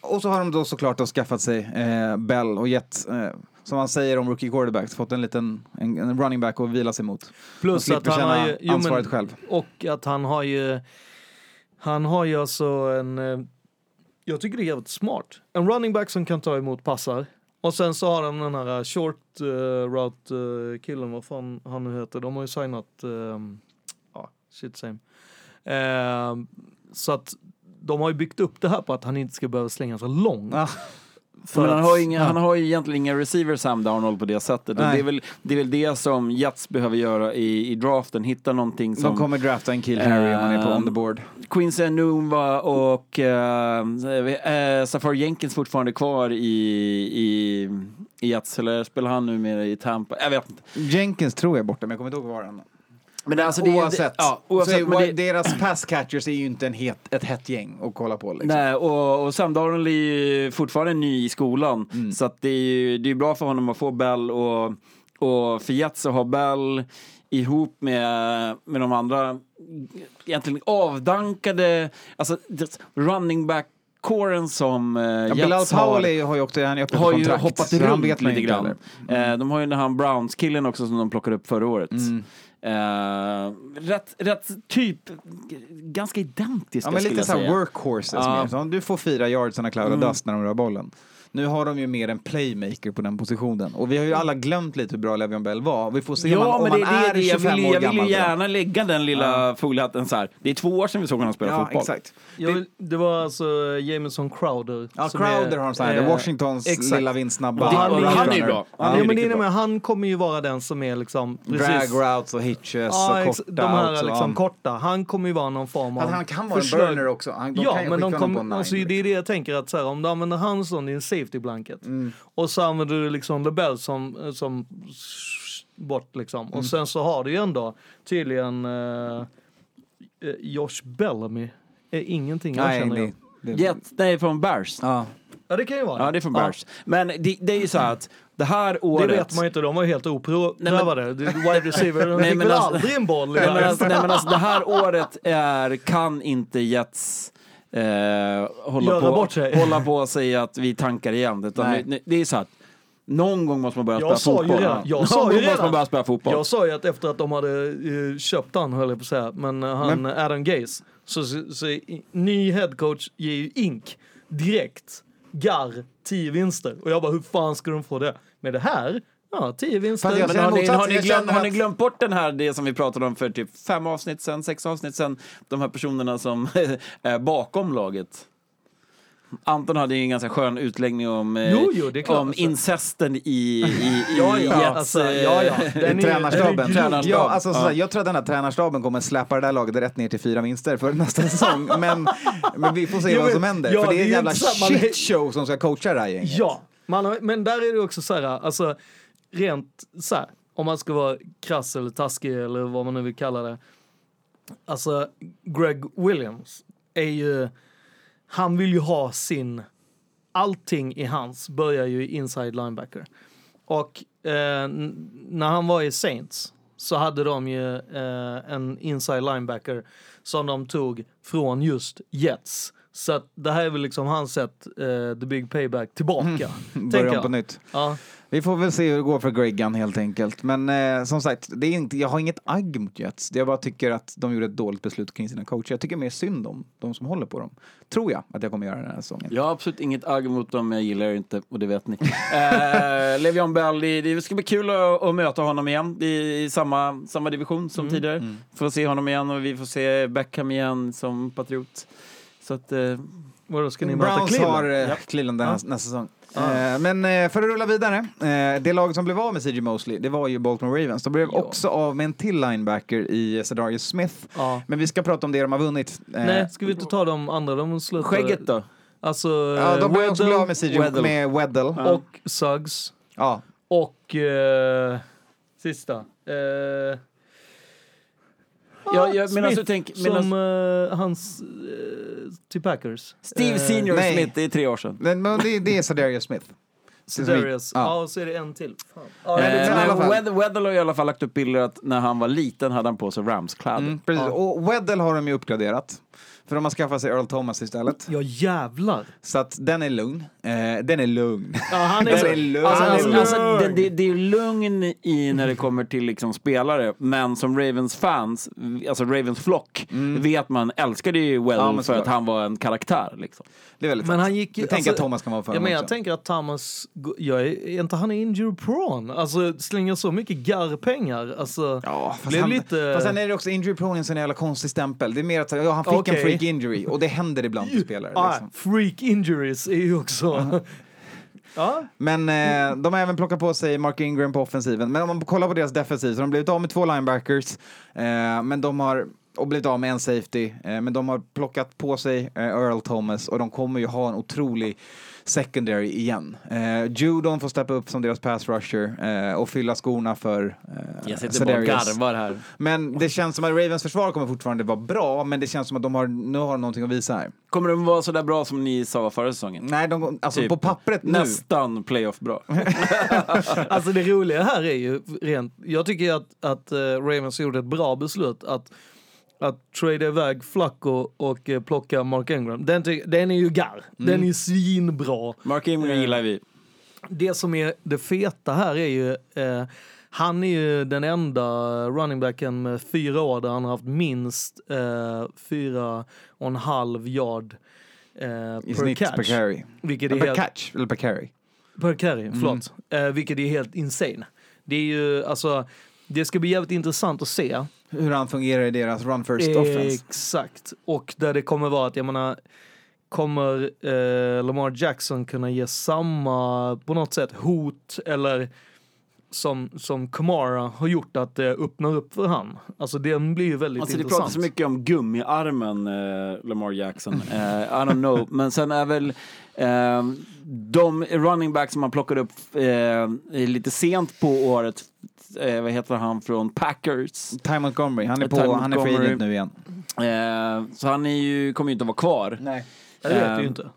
Och så har de då såklart då skaffat sig eh, Bell och gett, eh, som man säger om rookie quarterbacks, fått en liten en, en running back att vila sig mot. plus att han har ju... jo, men- själv. Och att han har ju... Han har ju alltså en... Jag tycker det är jävligt smart. En running back som kan ta emot passar. Och sen så har de den här eh, short uh, route uh, killen, vad fan han nu heter. De har ju signat... ehm, Ja, shit same. Ehm, så att de har ju byggt upp det här på att han inte ska behöva slänga så långt. För Men han har, inga, ja. han har ju egentligen inga receivers Sam Darnold på det sättet. Det, är väl, det är väl det som Jets behöver göra i, i draften, hitta någonting som... De kommer drafta en kill Harry om han är på on the Ehm, board. Quincy Enumba och uh, Safari Jenkins fortfarande kvar i, i, i Jets, eller spelar han numera i Tampa? Jag vet inte. Jenkins tror jag är borta, men jag kommer inte ihåg var han Men alltså det, Oavsett, Det, ja, oavsett men det, deras pass catchers är ju inte en het, ett hett gäng att kolla på. Liksom. Nej, och, och Sam Darnold är ju fortfarande ny i skolan. Mm. Så att det är ju det är bra för honom att få Bell och, och för Jets att ha Bell ihop med, med de andra egentligen avdankade, alltså running back kåren som uh, Ja, Bilal Powell har, har ju också han är har ju hoppat runt lite grann. heller. Eh, de har ju den här Browns-killen också som de plockade upp förra året. Mm. Eh, rätt, rätt typ, ganska identiska Ja, men skulle lite jag säga. workhorses. Ja. Mer. Så du får fyra yards och cloud Mm. dust när de rör bollen. Nu har de ju mer en playmaker på den positionen. Och vi har ju alla glömt lite hur bra Le'Veon Bell var. Vi får se om Ja, man, om men man det, det, är det, jag 25 vill, år jag vill gammal. gärna lägga den lilla foliehatten så här. Det är två år sedan vi såg honom spela Ja, fotboll. exakt. Jag vill, det var alltså Jameson Crowder. Ja, som Crowder är, har de här, eh, Washingtons exakt. lilla vindsnabba. Han- han är ju bra. Ja. Han är Ja, men det är bra. med, han kommer ju vara den som är liksom... Drag routes och hitches Ja, och korta de här outs liksom korta. Han kommer ju vara någon form av... Han kan vara en burner också. Han, de ja, kan ju men de skicka honom på kommer, en alltså, det är det jag tänker att så här, om du använder han som din safety blanket Mm. och så använder du liksom LeBell som, som bort liksom. Mm. Och sen så har du ju ändå tydligen eh, eh, Josh Bellamy är ingenting jag Nej, känner det, igen. det, Jets, nej, från Bears. ja. Ja, det kan ju vara Ja, det är från Bears. Men det, det är ju så här att det här Det året... vet man ju inte, de var ju helt oprövade. Det- Wide receiver, de Nej, fick men väl alltså- aldrig en boll i Nej men, alltså, nej men alltså det här året är, kan inte Jets eh, hålla, Göra på, bort sig. hålla på och säga att vi tankar igen. Utan Nej. nu, det är så att någon gång måste man börja Jag spela sa ju fotboll. redan- jag någon sa ju gång måste redan. man börja spela fotboll. Jag sa ju att efter att de hade uh, köpt han, höll jag på att säga, men eh, han Adam Gaze, så, så, så i- ny headcoach ger ju ink direkt. Garr, 10 vinster. Och jag bara, hur fan ska de få det? Med det här, ja, 10 vinster. Men har ni, har, ni glömt, har ni glömt bort den här, det som vi pratade om för typ fem avsnitt sen, sex avsnitt sen, de här personerna som är bakom laget? Anton hade ju en ganska skön utläggning om, eh, Jo, jo, klart. om Alltså- incesten i, i, i Ja, ja, Jets, alltså, eh, ja, ja. Den är ju- Tränarstaben. den är grym. Ja, alltså, Ja. jag tror att den här tränarstaben kommer släppa det där laget rätt ner till fyra vinster för nästa säsong. Men, men vi får se Jo, vad som händer. ja, för det är en jävla shit show som ska coacha det här gänget. Ja, man har, men där är det också så här, alltså rent så här, om man ska vara krass eller taskig eller vad man nu vill kalla det. Alltså, Greg Williams är ju, han vill ju ha sin, allting i hans börjar ju inside linebacker. Och eh, när han var i Saints så hade de ju eh, en inside linebacker som de tog från just Jets. Så att det här är väl liksom hans sätt, eh, the big payback, tillbaka. tänker Början på nytt. Ja. Vi får väl se hur det går för Greggan helt enkelt. Men eh, som sagt, det är inte, jag har inget agg mot Jets. Jag bara tycker att de gjorde ett dåligt beslut kring sina coacher. Jag tycker mer synd om de som håller på dem. Tror jag att jag kommer göra den här säsongen. Jag har absolut inget agg mot dem, jag gillar det inte och det vet ni. eh, Le'Veon Bell, det, det ska bli kul att, att möta honom igen i, i samma, samma division som tidigare. Får se honom igen och vi får se Beckham igen som patriot. Så att, eh, Vadå, ska ni möta Browns Cleveland? har eh, Ja. Cleveland den här, nästa säsong. Eh, men eh, för att rulla vidare. Eh, det lag som blev av med CJ Mosley, det var ju Baltimore Ravens. De blev Ja. också av med en till linebacker i Cedarius Smith. Ja. Men vi ska prata om det de har vunnit. Nej, ska vi inte ta de andra? De slutade... skägget då? Alltså, Ja, de blev också av med CJ Weddle. med Weddle. och Suggs. Ja. Och eh, sista. Eh, Ja, jag, men Smith, alltså, tänk, men som eh, hans eh, till Packers. Steve Eh, Senior nej. Smith, det är tre år sedan. Men, men det, det är Cedarius Smith. Sedarius. Ja. Ja. och så är det en till. Fan. I Eh, fall- Wed- Weddle har i alla fall lagt upp bilder att när han var liten hade han på sig Rams-kläder. Mm, precis. Och Weddle har de ju uppgraderat. För de har skaffat sig Earl Thomas istället. Ja jävlar. Så att den är lugn. Eh, den är lugn. Ja, han är Den så, är lugn. Alltså, Han är alltså, lugn. alltså, det, det, det är lugn i när det kommer till liksom spelare, men som Ravens fans, alltså Ravens flock, vet man älskade ju Well Ja, för att han var en karaktär. Liksom. Det är väldigt Men sant. han gick. Jag tänker att Thomas kan vara för Ja, men jag också. tänker att Thomas, jag är, är inte han injury prone? Alltså slänger så mycket garrpengar. Alltså, Ja, fast, han, lite... fast sen är det också injury prone en sån jävla konstig stämpel. Det är mer att ja, han fick Okej. en freak injury och det händer ibland för spelare. ah, Liksom. freak injuries är ju också ja. Men eh, de har även plockat på sig Mark Ingram på offensiven. Men om man kollar på deras defensiv så har de blivit av med två linebackers. Eh, men de har och blivit av med en safety. Eh, men de har plockat på sig eh, Earl Thomas och de kommer ju ha en otrolig secondary igen. Eh, Judon får steppa upp som deras pass rusher eh, och fylla skorna för eh, Jag sitter bara och garvar här. Men det känns som att Ravens försvar kommer fortfarande vara bra, men det känns som att de har, nu har de någonting att visa här. Kommer de vara så där bra som ni sa förra säsongen? Nej, de, alltså Typ på pappret nu. Nästan playoff-bra. Alltså det roliga här är ju rent, jag tycker att, att eh, Ravens gjorde ett bra beslut att att trada iväg Flacco och eh, plocka Mark Ingram, den, den är ju garr. Mm. Den är svinbra. Mark Ingram gillar vi. Det som är det feta här är ju, eh, han är ju den enda running backen med fyra år där han har haft minst eh, fyra och en halv yard eh, per catch. per carry. Vilket är Per helt, catch, eller per carry. Per carry, Mm. förlåt. Eh, vilket är helt insane. Det är ju, alltså, det ska bli jävligt intressant att se. Hur han fungerar i deras run first offense. Exakt. Och där det kommer vara att, jag menar, kommer eh, Lamar Jackson kunna ge samma, på något sätt, hot eller som, som Kamara har gjort att det öppnar upp för han. Alltså den blir ju väldigt Alltså det intressant. pratas så mycket om gummiarmen, eh, Lamar Jackson. Eh, I don't know. Men sen är väl eh, de running backs som man plockade upp eh, lite sent på året, eh, vad heter han från Packers? Ty Montgomery, han är, Ty på, han är free Montgomery. agent nu igen. Eh, så han är ju, kommer ju inte att vara kvar. Nej. det vet eh, vi ju inte.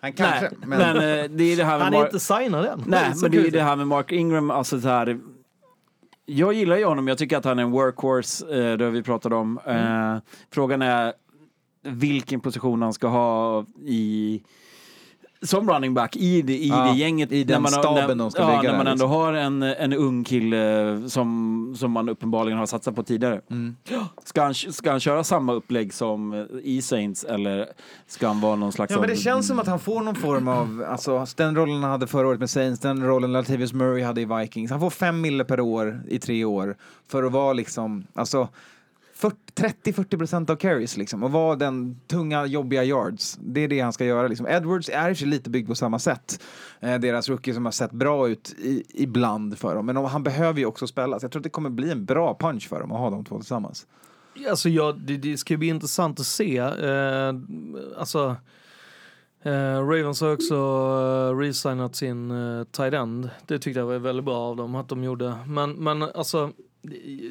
Han kanske, Nej, men... men, eh, det är det här med Han är Mar- inte signad än. Nej, men det är det här med Mark Ingram, alltså så här. Jag gillar ju honom, jag tycker att han är en workhorse, eh, det vi pratat om. Eh, frågan är vilken position han ska ha i som running back i det, i Ja, det gänget. i den när man, staben när, de ska ja, bygga när där, man ändå liksom. har en, en ung kille som, som man uppenbarligen har satsat på tidigare. Mm. Ska, han, ska han köra samma upplägg som eh, i Saints eller ska han vara någon slags... Ja, men det av- känns som att han får någon form av, alltså den rollen han hade förra året med Saints, den rollen Latavius Murray hade i Vikings. Han får fem mille per år i tre år för att vara liksom, alltså 40 30-40 procent av carries liksom och vara den tunga, jobbiga yards. Det är det han ska göra liksom. Edwards är i och för sig lite byggd på samma sätt. Eh, deras rookie som har sett bra ut i, ibland för dem. Men om, han behöver ju också spela. Så jag tror att det kommer bli en bra punch för dem att ha de två tillsammans. Alltså ja, det, det ska bli intressant att se. Eh, alltså, Uh, Ravens har också uh, resignat sin uh, tight end. Det tyckte jag var väldigt bra av dem att de gjorde. Men, men alltså,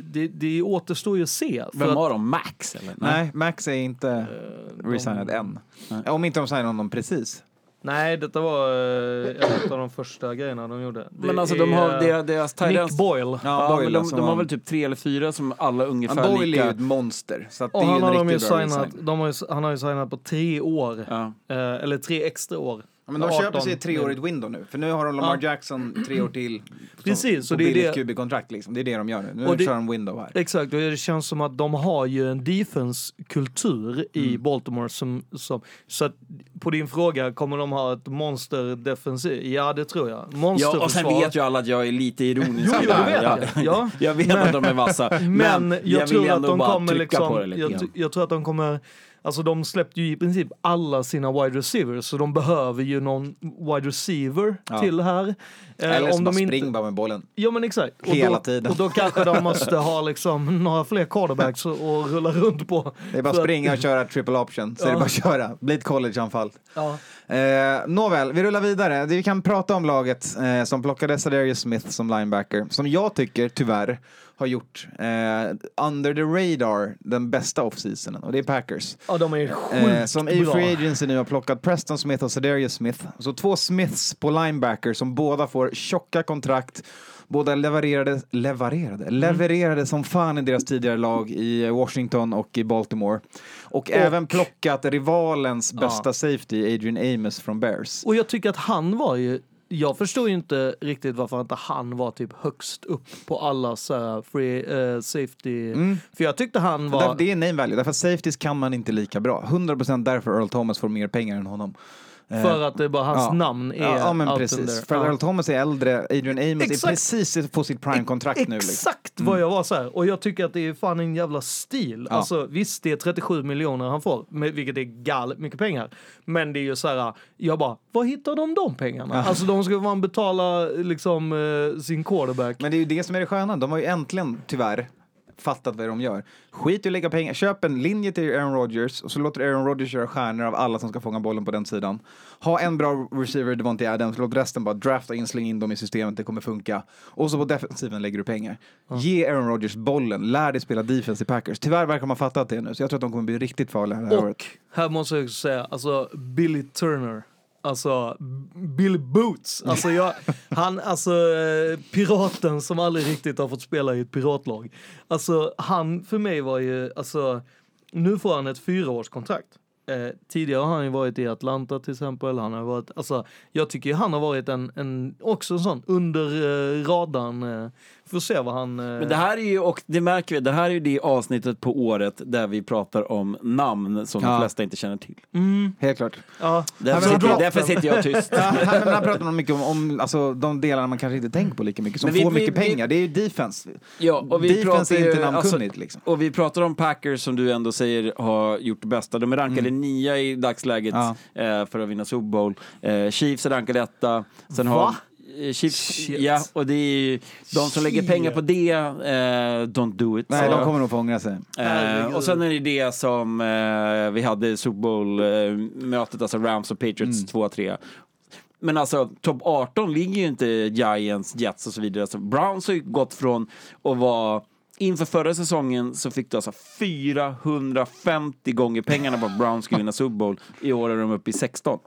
det, det, återstår ju att se. för Vem har de? Max eller? Nej, Max är inte eh, resignad än. Om inte de signar honom precis. Nej, detta var eh, en av de första grejerna de gjorde. Det Men alltså är, de har deras, deras tight Nick Boyle. Ja, Boyle, men de, alltså, de har väl typ tre eller fyra som alla ungefär Han Boyle är ju lika. ett monster. Så att det är ju en har, de ju riktigt bra signat, de har ju, han har ju signat på tre år. Ja. Eh, eller tre extra år. Ja, men de 18 köper sig ett treårigt window nu. För nu har de Lamar Ja. Jackson tre år till. Precis, så det är billigt det- QB-kontrakt liksom. Det är det de gör nu. Nu Och det- kör de window här. Exakt, och det känns som att de har ju en defense-kultur i Mm. Baltimore som, som... Så att på din fråga, kommer de ha ett monster defensiv? Ja, det tror jag. ja, och sen vet ju alla att jag är lite ironisk. Jo, det vet ja. jag. Ja. Jag vet att de är vassa. Men, jag, vill tror att de kommer liksom... lite Jag, jag tror att de kommer... Alltså de släppte ju i princip alla sina wide receivers, så de behöver ju någon wide receiver Ja. till här. Eh, Eller så bara de inte- spring bara med bollen. Ja men exakt. Och Hela då, tiden. Och då kanske de måste ha liksom några fler quarterbacks att rulla runt på. Det är bara att springa och köra triple option. Så är det Ja. bara att köra. Bli ett collegeanfall. Ja. Eh, nåväl, vi rullar vidare. Vi kan prata om laget eh, som plockade Sadarius Smith som linebacker. Som jag tycker, tyvärr, har gjort eh, under the radar den bästa offseasonen. Och det är Packers. ja, de är sjukt Eh, som i. Free Agency nu har plockat Preston Smith och Sadarius Smith. Så två Smiths på linebacker som båda får tjocka kontrakt. Båda levererade, levererade, Mm. levererade som fan i deras tidigare lag i Washington och i Baltimore. Och, även plockat rivalens Ja. bästa safety, Adrian Amos från Bears. Och jag tycker att han var ju jag förstår ju inte riktigt varför inte han var typ högst upp på alla så free eh, safety. För jag tyckte han var... Det är name value, därför att safeties kan man inte lika bra. 100% därför Earl Thomas får mer pengar än honom. Eh, För att det bara hans ja. namn är Ja, ja men precis. Ja. Earl Thomas är äldre, Adrian Amos är Exakt. precis på sitt prime-kontrakt nu. Liksom. Exakt vad jag var så här. Och jag tycker att det är fan en jävla stil. Ja. Alltså visst, det är 37 miljoner han får, vilket är galet mycket pengar. Men det är ju så här, jag bara, var hittar de de pengarna? Alltså de ska man betala liksom eh, sin quarterback. Men det är ju det som är det sköna. De har ju äntligen, tyvärr, fattat vad de gör. Skit i att lägga pengar. Köp en linje till Aaron Rodgers och så låter Aaron Rodgers göra stjärnor av alla som ska fånga bollen på den sidan. Ha en bra receiver, Devontae Adams, låt resten bara drafta in, släng in dem i systemet, det kommer funka. Och så på defensiven lägger du pengar. Ge Aaron Rodgers bollen, lär dig spela defense i Packers. Tyvärr verkar man fattat det nu, så jag tror att de kommer bli riktigt farliga det här året. Och här måste jag också säga, alltså Billy Turner. Alltså Bill Boots. Alltså jag, han, alltså eh, piraten som aldrig riktigt har fått spela i ett piratlag. Alltså han för mig var ju, alltså nu får han ett fyraårskontrakt. Eh, tidigare har han ju varit i Atlanta till exempel. Han har varit, alltså, jag tycker han har varit en, en också en sån under eh, radarn. Eh, får se vad han... Eh, Men det här är ju, och det märker vi, det här är ju det avsnittet på året där vi pratar om namn som Ja. de flesta inte känner till. Helt klart. ja, Därför, men sitter, därför sitter jag tyst. Ja, här, här pratar man mycket om, om alltså, de delarna man kanske inte tänker på lika mycket, som Men vi- får vi- mycket vi- pengar. Det är ju defense. Ja, och vi defense pratar är inte alltså, namnkunnigt liksom. Och vi pratar om Packers som du ändå säger har gjort det bästa. De är rankade nia i dagsläget Ja. eh, för att vinna Super Bowl. Eh, Chiefs är rankade etta. Sen Va? har eh, Chiefs, ja, och det är ju de som lägger pengar på det, eh, don't do it. Nej, Så- de kommer nog få ångra sig. Eh, och sen är det det som eh, vi hade i Super Bowl-mötet, alltså Rams och Patriots 2-3. Men alltså, topp 18 ligger ju inte Giants, Jets och så vidare. Alltså, Browns har ju gått från att vara Inför förra säsongen så fick du alltså 450 gånger pengarna på att Browns skulle vinna Super Bowl. I år är de uppe i 16.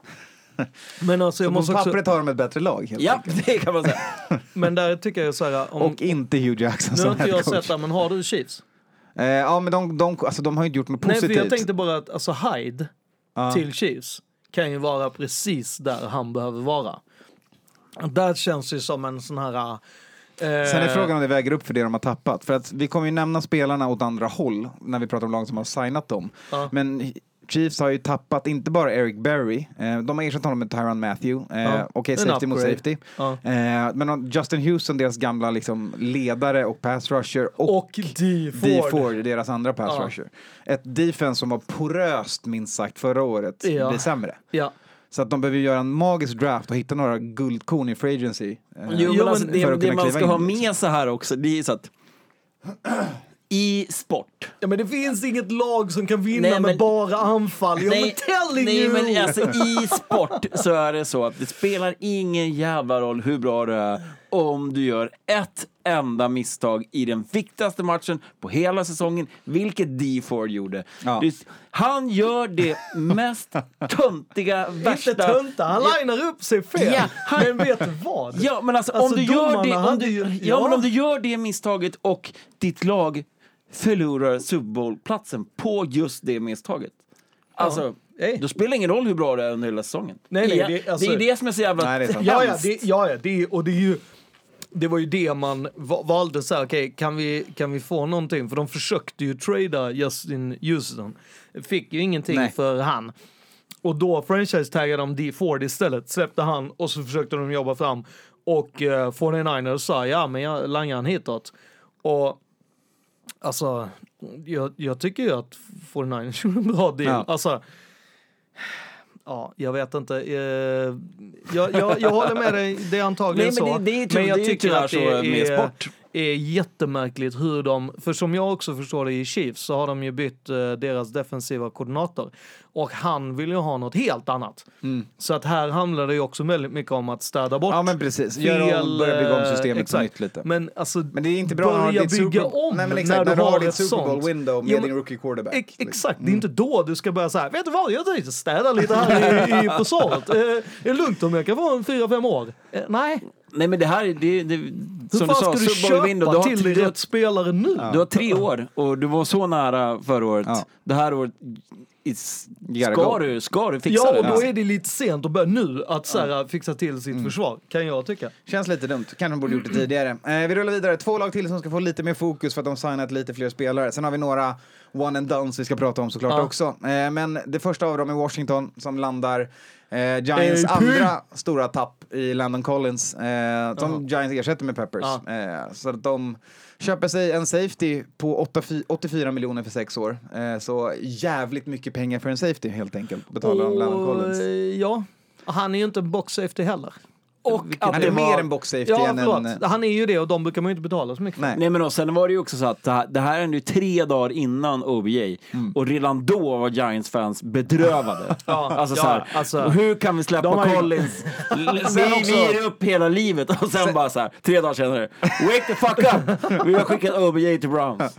men alltså Så jag på måste också, pappret har de ett bättre lag helt Ja, enkelt. det kan man säga. men där tycker jag så här, om, Och inte Hugh Jackson nu har inte jag sett det, men har du Chiefs? Eh, ja, men de, de, alltså, de har ju inte gjort något Nej, för positivt. jag tänkte bara att alltså Hyde Ja. till Chiefs kan ju vara precis där han behöver vara. Där känns det som en sån här... eh, Sen är frågan om det väger upp för det de har tappat. För att vi kommer ju nämna spelarna åt andra håll när vi pratar om lag som har signat dem. Ja. Men Chiefs har ju tappat inte bara Eric Berry, eh, de har ersatt honom med Tyron Matthew. Eh, Ja. Okej, En safety mot safety. Ja. Eh, men Justin Houston, deras gamla liksom, ledare och pass rusher. Och, Och D. D. Ford. Ford, deras andra pass Ja. rusher. Ett defense som var poröst minst sagt förra året Ja. blir sämre. Ja. Så att de behöver göra en magisk draft och hitta några guldkorn i free agency. eh, Jo, men alltså, det, för att det kunna man ska in, ha liksom. med sig här också, det är så att i sport ja, men det finns inget lag som kan vinna Nej, med men- bara anfall. Jag Nej, telling nej you! men alltså i sport så är det så att det spelar ingen jävla roll hur bra du är om du gör ett enda misstag i den viktigaste matchen på hela säsongen, vilket D. Ford gjorde. Ja. Det- Han gör det mest töntiga, värsta... Inte tönta, han linar upp sig fel. Ja, han- Men vet du vad? Ja, men alltså, Alltså, om, du gör det, om, du, ju- ja. men om du gör det misstaget och ditt lag förlorar Super Bowl-platsen på just det misstaget. Alltså, Ey. då spelar det ingen roll hur bra det är under hela säsongen. Nej, nej, det, är- det- alltså- det är det som är så jävla Nej, det är. Ja, ja, det, ja, ja det, och det är ju... Det var ju det man va- valde så här, okej, kan, vi, kan vi få någonting? För de försökte ju trada Justin Houston. Fick ju ingenting Nej. för han. Och då franchise-taggade de D. Ford istället, släppte han och så försökte de jobba fram. Och uh, 49ers sa, ja men jag langar han hitåt. Och alltså, jag, jag tycker ju att 49ers gjorde en bra deal. Ja. Alltså, Ja, jag vet inte. Eh, jag, jag, jag håller med dig, det är antagligen Nej, men så. det- det är typ- jag det är tycker tyvärr att så med är, sport. Är jättemärkligt hur de, för som jag också förstår det i Chiefs så har de ju bytt eh, deras defensiva koordinator. Och han vill ju ha något helt annat. Så att här handlar det ju också väldigt mycket om att städa bort Ja men precis, Gör om, börja bygga om eh, systemet på exakt. nytt lite. Men alltså, Men det är inte bra när börja ditt bygga om Nej, men när exakt, när du har har ditt Super Bowl window med Ja, men- din rookie quarterback. Ex- exakt, det är inte då du ska börja här, vet du vad, jag tänkte städa lite här i, i försvaret. Eh, är det lugnt om jag kan få en fyra fem år? Eh, nej, Nej men det här är, det, det, hur som du fan sa, ska du köpa window, du har, till du, rätt spelare nu? du har tre år och du var så nära förra året. Ja. Det här året is, ska, du, ska du fixa Ja, det. och då är det lite sent att börja nu att så här, fixa till sitt försvar, kan jag tycka. Känns lite dumt. Kanske de borde gjort det tidigare. Eh, vi rullar vidare. Två lag till som ska få lite mer fokus för att de signat lite fler spelare. Sen har vi några one and dones vi ska prata om såklart Ja. också. Eh, men det första av dem är Washington som landar eh, Giants AP. andra stora tapp i Landon Collins eh, som Giants ersätter med Peppers. Ja. Eh, så att de köper sig en safety på 8 84 miljoner för sex år. Eh, så jävligt mycket pengar för en safety helt enkelt betalar de Landon Collins. eh, ja, han är ju inte en box safety heller. Och att Han är var- mer en box safety Ja, än förlåt. en... Han är ju det och de brukar man ju inte betala så mycket för. Nej. Nej men och sen var det ju också så att det här, det här är nu tre dagar innan OBJ Mm. och redan då var Giants fans bedrövade. Ja, alltså ja, så här, alltså- hur kan vi släppa har ju- Collins? vi, Sen också- vi ger upp hela livet och sen, bara så här, tre dagar senare, wake the fuck up! Vi har skickat OBJ till Browns.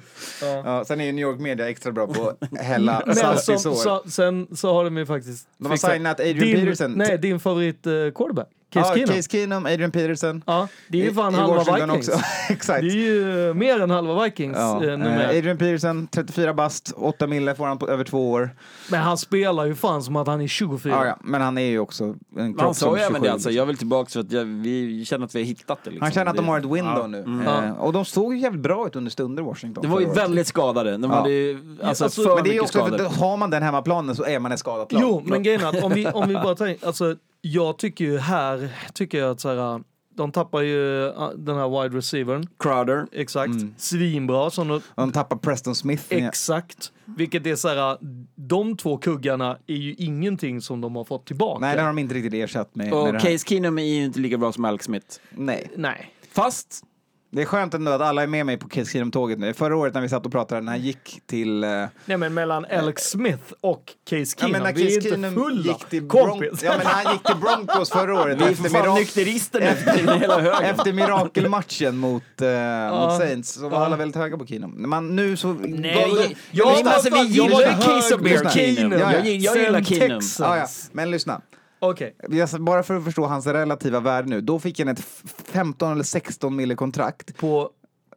Ja, sen är ju New York Media extra bra på att hälla Men salt i som, sår. så, sen så har de ju faktiskt De har signat Adrian din, Peterson. Nej, din favorit eh, quarterback. Case ja, Keenum. Case Keenum, Adrian Peterson. Ja, det är ju fan i halva Washington Vikings. också. Exakt. Det är ju mer än halva Vikings Ja. eh, numera. eh, Adrian Peterson, 34 bast, 8 mille får han på över två år. Men han spelar ju fan som att han är 24. Ja, ja. Men han är ju också en Han kropp sa som ju även 27. det alltså, jag vill tillbaka för att jag, vi känner att vi har hittat det. Liksom. Han känner att de har ett window Ja. nu. Mm. Eh, och de såg ju jävligt bra ut under stunder, Washington. Det var ju året. väldigt skadade. De Ja. hade ju, alltså, alltså, för Men det är ju också, för har man den hemmaplanen så är man ett skadat lag. Jo, men grejen är att om vi, om vi bara tänker, alltså jag tycker ju här, tycker jag att så här, de tappar ju uh, den här wide receivern, Crowder. exakt, Mm. svinbra, som de, De tappar Preston Smith. exakt, vilket är så här, de två kuggarna är ju ingenting som de har fått tillbaka. Nej, det har de inte riktigt ersatt med, med Och här. Case Keenum är ju inte lika bra som Alex Smith. Nej. Nej. Fast, Det är skönt ändå att alla är med mig på Case nu. Förra året när vi satt och pratade, när han gick till... eh, Nej men mellan Alex Smith och Case Ja, Keenum, men när vi är Case inte Keenum fulla gick till kompis. ja, men när han gick till Broncos förra året vi är efter, för fan mirak- nykterister efter hela högen. efter mirakelmatchen mot, eh, mot Saints så var Ja. alla väldigt höga på Keenum. Men nu så... Nej, Gav- jag- Men alltså, vi jag gillar ju Case of på Bear Keenum. Keenum. Jag, jag, jag gillar Keenum. Ja, ja. Men lyssna. Okej. Jag- Bara för att förstå hans relativa värde nu. Då fick han ett f- 15 eller 16 mille kontrakt På,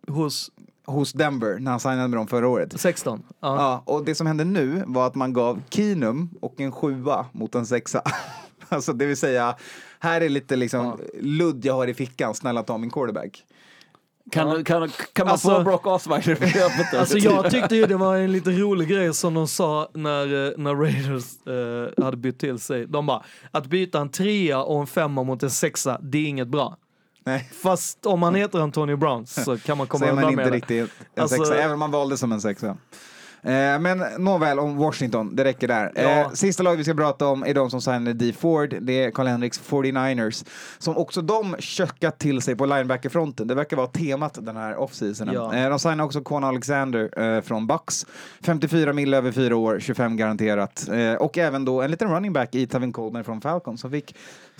hos hos Denver när han signade med dem förra året. 16. Ja. Ja, och det som hände nu var att man gav Keenum och en sjua mot en sexa. alltså det vill säga, här är lite liksom ludd jag har i fickan, snälla ta min quarterback. Kan, kan, kan man Alltså- få Brock Osweiler på köpet? Alltså jag tyckte ju det var en lite rolig grej som de sa när, eh, när Raiders eh, hade bytt till sig. De bara, att byta en trea och en femma mot en sexa, det är inget bra. Nej. Fast om man heter Antonio Brown så kan man Så komma är man undan inte med det. riktigt en Alltså- sexa, även om man valde som en sexa. Eh, men nåväl om Washington, det räcker där. Ja. Eh, sista laget vi ska prata om är de som signade D. Ford. Det är Carl Henriks 49ers. Som också de köckat till sig på linebackerfronten. Det verkar vara temat den här offseasonen. Ja. Eh, de signade också Quan Alexander från Bucks. 54 mil över fyra år, 25 garanterat. Och även då en liten running back i Tavin Coleman från Falcon som fick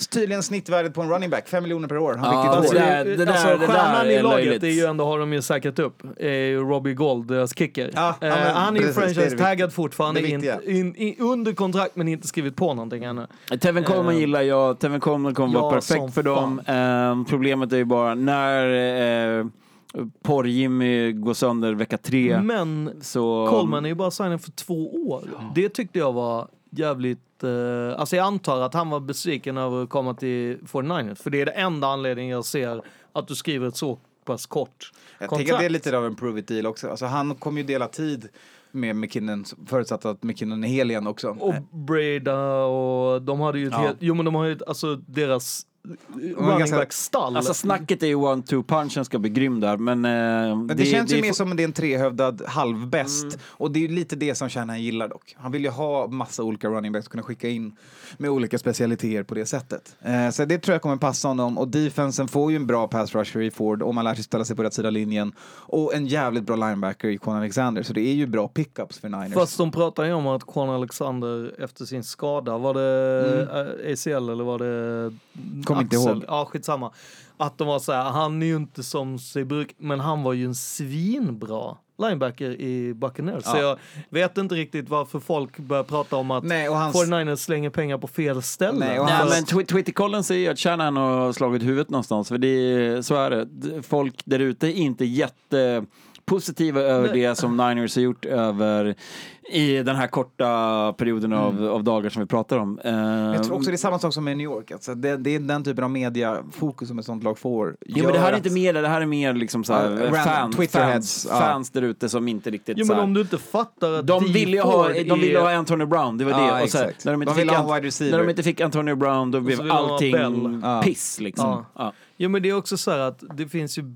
tydligen snittvärdet på en running back, 5 miljoner per år. Han Ja, Alltså, det det två. där- det där- alltså, det stjärnan i laget är ju ändå, har de ju säkrat upp, är ju Robbie Gold, deras kicker. Ja, ja, Eh, men han är ju franchise-taggad fortfarande, in, in, in, under kontrakt men inte skrivit på någonting ännu. Tevin Coleman Eh, gillar jag. Tevin Coleman kommer ja, vara perfekt för dem. Eh, problemet är ju bara när eh, Porr-Jimmy går sönder vecka tre. Men så... Coleman är ju bara signad för två år. Det tyckte jag var jävligt... Eh, alltså jag antar att han var besviken över att komma till 49ers. För det är det enda anledningen jag ser att du skriver ett så pass kort Jag kontrakt. tänker att det är lite av en prove it deal också. Alltså, han kommer ju dela tid med McKinnon, förutsatt att McKinnon är hel igen också. Och Breda och de hade ju ett Ja. helt... Jo men de har ju alltså deras running ganska- back-stall. Alltså snacket är ju one-two punchen ska bli grym där, men... Eh, Men det, känns ju är mer som det är en trehövdad halvbäst. Och det är ju lite det som Shanahan gillar dock. Han vill ju ha massa olika running backs kunna skicka in med olika specialiteter på det sättet. Eh, så det tror jag kommer passa honom. Och defensen får ju en bra pass rusher i Ford om man lär sig ställa sig på rätt sida linjen. Och en jävligt bra linebacker i Quan Alexander. Så det är ju bra pickups för Niners. Fast de pratar ju om att Quan Alexander efter sin skada, var det eh, ACL eller var det Kommer inte axel? ihåg. Ja, skitsamma. Att de var så här, han är ju inte som sig bruk, men han var ju en svinbra linebacker i Buccaneers. Så Ja. jag vet inte riktigt varför folk börjar prata om att Nej, och hans- 49ers slänger pengar på fel ställe. Nej, och Nej, hans- men Twi- Twitty Collins säger ju att Shanahan har slagit huvudet någonstans, för det, så är det. Folk där ute är inte jättepositiva över Nej. det som Niners har gjort över i den här korta perioden av, av dagar som vi pratar om. Jag tror också det är samma sak som med New York. Alltså det, det är den typen av mediafokus som ett sånt lag får. Jo, men det här är inte mer det, här är mer liksom så här, Ja, random fans, Twitterheads, fans, där ute som inte riktigt Jo men om du inte fattar att de ville ju ha, Ford de ville är- ha Antonio Brown, det var det. Och så här, när, de inte De fick ha när de inte fick Antonio Brown, då blev allting piss liksom. Ja. Ja. Jo men det är också så här att det finns ju,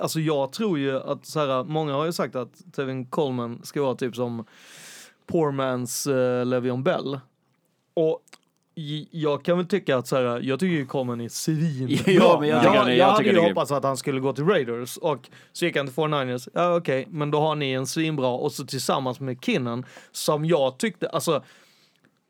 alltså jag tror ju att så här, många har ju sagt att Tevin Coleman ska vara typ som poor man's uh, Le'Veon Bell. Och jag kan väl tycka att så här, jag tycker ju Coleman är svin. Ja, men jag jag, jag, jag hade ju hoppats att han skulle gå till Raiders och så gick han till 49ers. Ja okej, men då har ni en svinbra och så tillsammans med Kinnan som jag tyckte, alltså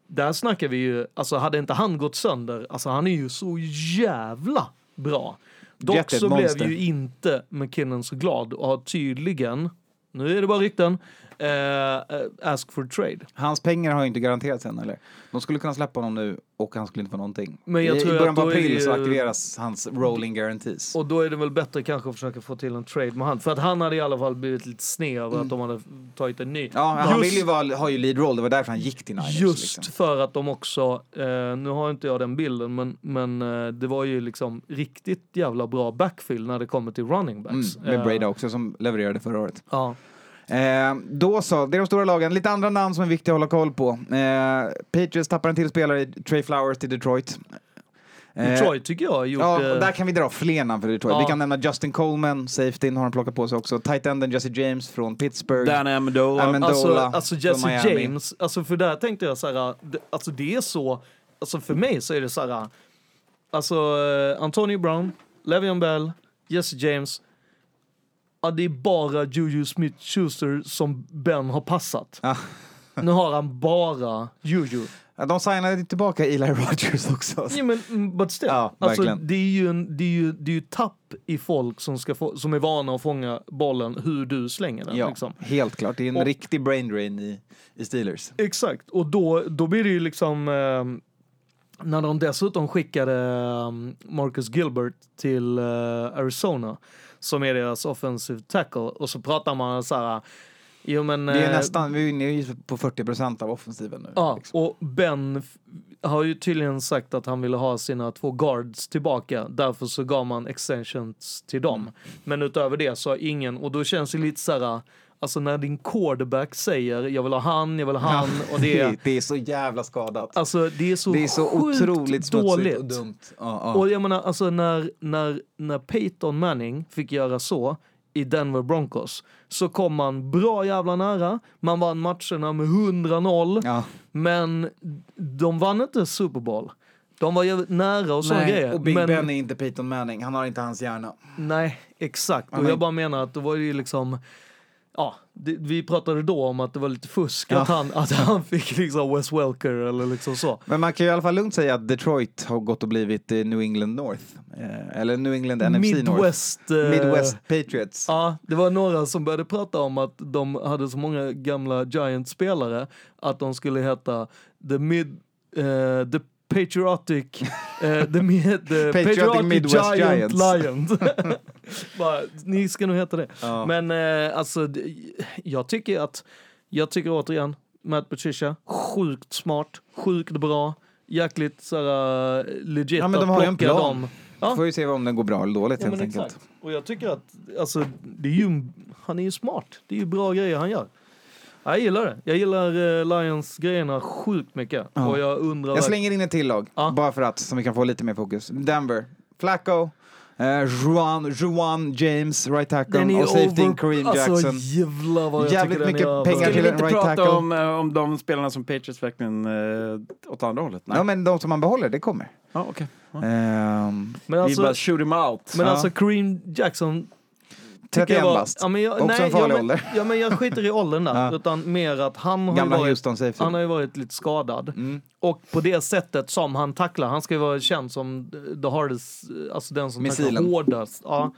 där snackar vi ju, alltså hade inte han gått sönder, alltså han är ju så jävla bra. Dock så blev ju inte McKinnon så glad och har tydligen, nu är det bara rykten, eh, ask for trade. Hans pengar har ju inte garanterats än eller? De skulle kunna släppa honom nu och han skulle inte få någonting. Men jag I, tror I början på april så aktiveras hans rolling guarantees. Och då är det väl bättre kanske att försöka få till en trade med han. För att han hade i alla fall blivit lite sned över att de hade tagit en ny. Mm. Ja, men han Just- vill ju vara, ha ju lead roll, det var därför han gick till Niners. Just liksom. för att de också, eh, nu har inte jag den bilden, men, men eh, det var ju liksom riktigt jävla bra backfill när det kommer till running Mm, backs. med Eh, Brady också som levererade förra året. Ja. Eh, då så, det är de stora lagen. Lite andra namn som är viktiga att hålla koll på. Eh, Patriots tappar en till spelare, i Trey Flowers till Detroit. Eh, Detroit tycker jag har gjort... Ja, eh, och där kan vi dra fler namn för Detroit. Ja. Vi kan nämna Justin Coleman, safetyn har de plockat på sig också. Tight enden Jesse James från Pittsburgh. Dan Amendola. Amen- Alltså, Amendola alltså från Jesse. James, alltså för där tänkte jag så här, alltså det är så, alltså för mig så är det så här, alltså eh, Antonio Brown, Le'Veon Bell, Jesse James, ja det är bara Juju Smith-Schuster som Ben har passat. Ja. Nu har han bara Juju. Ja, de signade tillbaka Eli Rogers också. Ja, men, mm, but still. Ja, alltså, det, är ju en, det, är ju, det är ju tapp i folk som, ska få, som är vana att fånga bollen hur du slänger den. Ja, Liksom. helt klart. Det är en Och- riktig brain drain i, i Steelers. Exakt, och då, då blir det ju liksom eh, när de dessutom skickade eh, Marcus Gilbert till eh, Arizona som är deras offensive tackle och så pratar man så här Jo men... Vi är eh, nästan, vi är inne på 40 procent av offensiven nu. Ja, liksom. och Ben har ju tydligen sagt att han ville ha sina två guards tillbaka. Därför så gav man extensions till dem. Mm. Men utöver det så har ingen, och då känns det lite så här, alltså när din quarterback säger jag vill ha han, jag vill ha han och det är, det är så jävla skadat. alltså det är så, det är så sjukt otroligt dåligt. och dumt. Ja, ja. Och jag menar, alltså när, när, när Peyton Manning fick göra så i Denver Broncos så kom man bra jävla nära. Man vann matcherna med 100-0. ja. Men de vann inte Super Bowl. De var nära och sådana grejer. och Big men, Ben är inte Peyton Manning, han har inte hans hjärna. Nej, exakt. Han Och jag bara menar att det var ju liksom... Ja, det, vi pratade då om att det var lite fusk att, Ja. han, att han fick liksom Wes Welker eller liksom så. Men man kan ju i alla fall lugnt säga att Detroit har gått och blivit eh, New England North. Eh, eller New England NFC North. Midwest... eh, Midwest Patriots. Ja, det var några som började prata om att de hade så många gamla Giants-spelare att de skulle heta The Mid... eh, the Patriotic... eh, the, mid, the Patriotic Midwest Giant Giants. Lions. Bara, ni ska nog heta det. Ja. Men eh, alltså, jag tycker att... Jag tycker återigen, Matt Patricia, sjukt smart, sjukt bra, jäkligt såhär legit Ja, men de har en plan. dem. Ja. Får ju se om den går bra eller dåligt Ja, helt enkelt. exakt. Och jag tycker att alltså, det är ju, han är ju smart. Det är ju bra grejer han gör. Jag gillar det. Jag gillar uh, Lions-grejerna sjukt mycket. Ja. Och jag undrar... Jag slänger in ett till lag, Ja. bara för att, så vi kan få lite mer fokus. Denver, Flacco, eh, Juan, Juan James, right tackle, och safety over... Kareem alltså, Jackson. jävlar vad jag Jävligt mycket är pengar till Ska vi en inte right prata tackle. om, eh, om de spelarna som Patriots verkligen eh, åt andra hållet? Nej. Ja, men de som man behåller, det kommer. Ja, okej. Ja. Ehm, Men Vi alltså, bara shoot him out. men Ja. alltså Kareem Jackson... tycker 31 jag var- bast. Ja, men jag, Också nej, en farlig ja, men, ålder. Ja, men jag skiter i åldern där. Ja. Utan mer att han har, ju Gamla varit, han har ju varit lite skadad. Mm. Och på det sättet som han tacklar, han ska ju vara känd som the hardest, alltså den som Missilen. tacklar hårdast. Ja.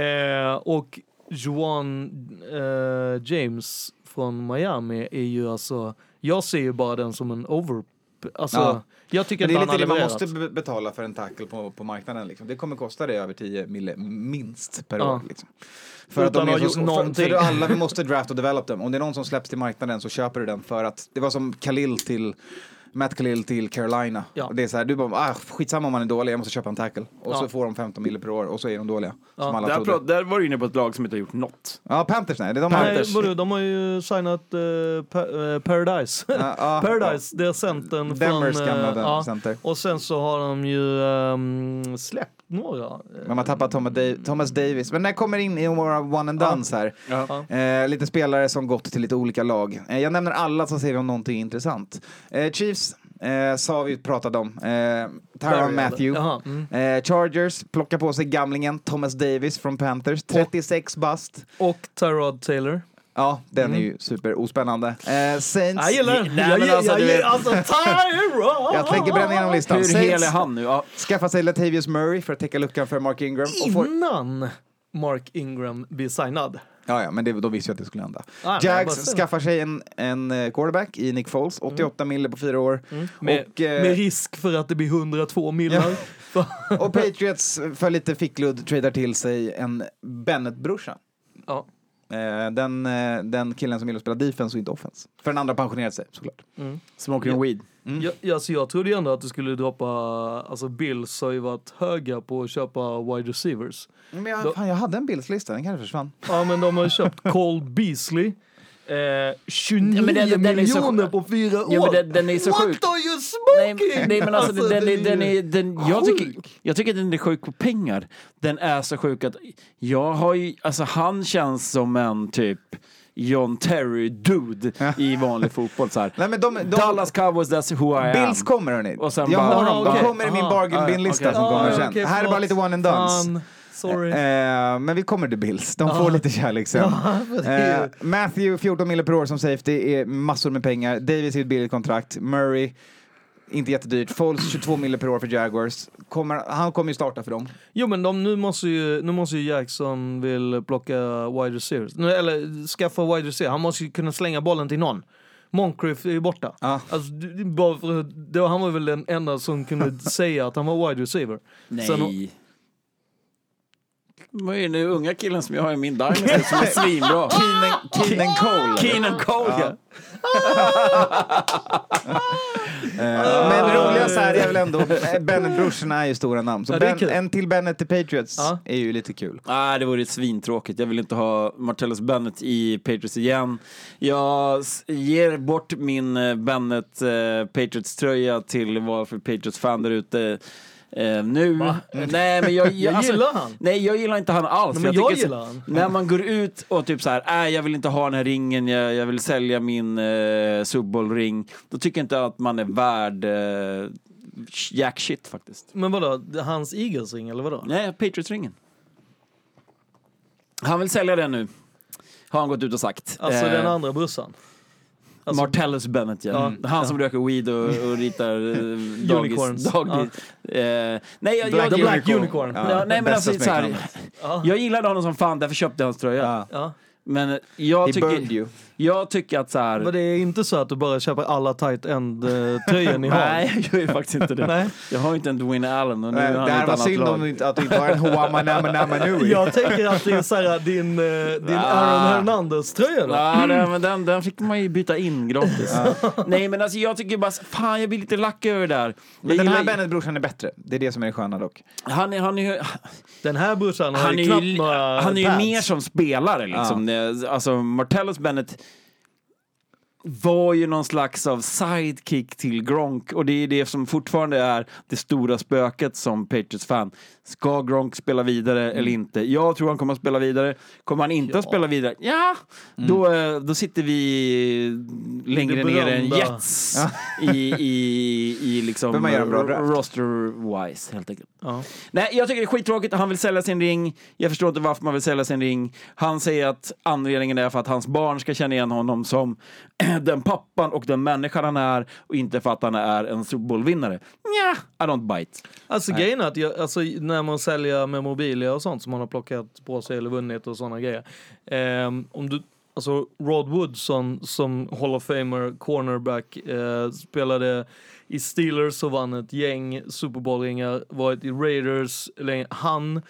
Eh, och Juan eh, James från Miami är ju alltså, jag ser ju bara den som en over... Alltså, Ja. jag tycker det är lite det man måste be- betala för en tackle på, på marknaden. Liksom. Det kommer kosta dig över 10 mille minst per Ja. år. Liksom. För Utan de att är ha så, för, för alla, vi måste draft och develop dem. Om det är någon som släpps till marknaden så köper du den för att det var som Khalil till Matt Khalil till Carolina. Ja. Och det är så här, du bara, ah, skitsamma om man är dålig, jag måste köpa en tackle. Och Ja. så får de 15 mille per år och så är de dåliga. Ja. Som alla Där, trodde. där var du inne på ett lag som inte har gjort något. Ja, Panthers nej. Det är de Nej, Panthers. vadå, de har ju signat eh, pa- eh, Paradise. Ja, Paradise, det är centern från... Demers eh, gamla center. Och sen så har de ju ehm, släppt några. Men man tappar Thomas, Dav- Thomas Davis. Men när kommer in i våra one and dones här. Ja. Eh, lite spelare som gått till lite olika lag. Eh, jag nämner alla så ser vi om någonting är intressant. Eh, Chiefs eh, sa vi pratade om. Eh, Tyron Matthew. Jaha, mm. Eh, Chargers plockar på sig gamlingen Thomas Davis från Panthers. 36 bast. Och Tyrod Taylor. Ja, den Mm. är ju super ospänande. Eh, Saints. Jag gillar den. Nej, Jag men alltså, jag vet- alltså Tyrod! Jag tänker bränna igenom listan. Hur hel är han nu? Ja. skaffa sig Latavius Murray för att täcka luckan för Mark Ingram. Och får, Innan Mark Ingram bli signad. Ja, ja, men det, de visste ju att det skulle hända. Ja, jag bara Jags skaffar sig en, en eh, quarterback i Nick Foles, 88 mille på fyra år. Med, Och, eh, med risk för att det blir 102 millar. Och Patriots för lite fickludd tradar till sig en Bennett-brorsa. ja. Eh, den, eh, den killen som gillar att spela defense och inte offense. För den andra pensionerat sig såklart. Smoking weed. Jag, ja, så jag trodde ju ändå att det skulle droppa, alltså Bills har ju varit höga på att köpa wide receivers. Men jag, fan, jag hade en Bills-lista, den kanske försvann. Ja men de har köpt Cole Beasley. Eh, 29 Ja, den- den så- miljoner på fyra år! Ja, men den- den är så What sjuk. are you Nej, smoking? nej men alltså, den, den, är- den är, den, jag, tycker, jag tycker att den är sjuk på pengar. Den är så sjuk att jag har ju, alltså han känns som en typ John Terry-dude i vanlig fotboll. Så här. Nej, men de, de, Dallas Cowboys, that's who I am. Bills kommer hörni. Och sen jag bara- har dem, Ah, de kommer i min Ah, bargain ah, bin-lista okej. som kommer Ah, sen. okej, här är bara lite one and dones. Fan, sorry. Eh, men vi kommer till Bills. De får lite kärlek sen. Eh, Matthew, 14 mille per år som safety, är massor med pengar. Davis är ett billigt kontrakt. Murray, inte jättedyrt. Foles, 22 mille per år för Jaguars. Kommer, han kommer ju starta för dem. Jo men de, nu, måste ju, nu måste ju Jackson vill plocka wide receivers. Nu, eller skaffa wide receiver. Han måste ju kunna slänga bollen till någon. Moncrief är ju borta. Ja. Alltså, bara för, då, han var väl den enda som kunde säga att han var wide receiver. Nej. Sen- Vad är den unga killen som jag har i min dynasty som är svinbra? Keenan, Keenan Cole. Keenan Cole, ja. Eh, men roligast här är väl ändå, Bennett-brorsorna är ju stora namn. Så Ja, det är ben, kul. en till Bennett till Patriots Ja. är ju lite kul. Nej, det vore svintråkigt. Jag vill inte ha Martellus Bennett i Patriots igen. Jag s- ger bort min eh, Bennett eh, Patriots-tröja till varför Patriots-fan där ute eh, nu. Va? Nej, men jag, Jag alltså, gillar han. Nej, jag gillar inte han alls. Nej, men jag så- gillar han. När man går ut och typ så här, nej jag vill inte ha den här ringen, jag, jag vill sälja min eh, subbollring. Då tycker jag inte att man är värd eh, jack shit faktiskt. Men vadå, hans Eagles-ring eller vadå? Nej, Patriots-ringen. Han vill sälja den nu. Har han gått ut och sagt. Alltså Eh, den andra brorsan. Alltså, Martellus Bennett, ja. Ja, Han ja. som röker weed och, och ritar eh, dagis. Unicorns. dagis. Eh, nej, jag, Black jag, Black jag, Unicorn. Ja, nej, men alltså, så här. Ja. jag gillade honom som fan, därför köpte jag hans tröja. Ja. Ja. Men jag He burned tycker, you. Jag tycker att så här... Men det är inte så att du bara köper alla tight end-tröjor ni har? Nej, jag gör faktiskt inte det. Nej. Jag har ju inte en Dwayne Allen och nu Nej, är det han ett annat synd lag. om att du inte har en Huama Nama Nama Nui. Jag tänker att det är så här, din, eh, din Ah. Aaron Hernandez-tröja då? Ja, det, men den, den fick man ju byta in gratis. Nej men alltså jag tycker bara, fan jag blir lite lack över det där. Men Jag den här Bennett-brorsan är bättre. Det är det som är det sköna dock. han är, han är, ju- Den här brorsan har han ju knappt ju, några han är ju mer som spelare liksom. Det- Alltså Martellus Bennett var ju någon slags av sidekick till Gronk och det är det som fortfarande är det stora spöket som Patriots-fan. Ska Gronk spela vidare eller inte? Jag tror han kommer att spela vidare. Kommer han inte att spela vidare? Ja, då, eh, då sitter vi längre ner än. Jets i, i, i liksom roster-wise helt enkelt. Ja. Nej, jag tycker det är skittråkigt. Han vill sälja sin ring. Jag förstår inte varför man vill sälja sin ring. Han säger att anledningen är för att hans barn ska känna igen honom som den pappan och den människan han är och inte för att han är en Super Bowl-vinnare. Nja, I don't bite. Alltså grejen är att jag, alltså, när man säljer memorabilia och sånt som man har plockat på sig eller vunnit och sådana grejer. ehm, om du, alltså Rod Woodson som Hall of Famer cornerback eh, spelade i Steelers och vann ett gäng Super Bowl-ringar, varit i Raiders länge. Han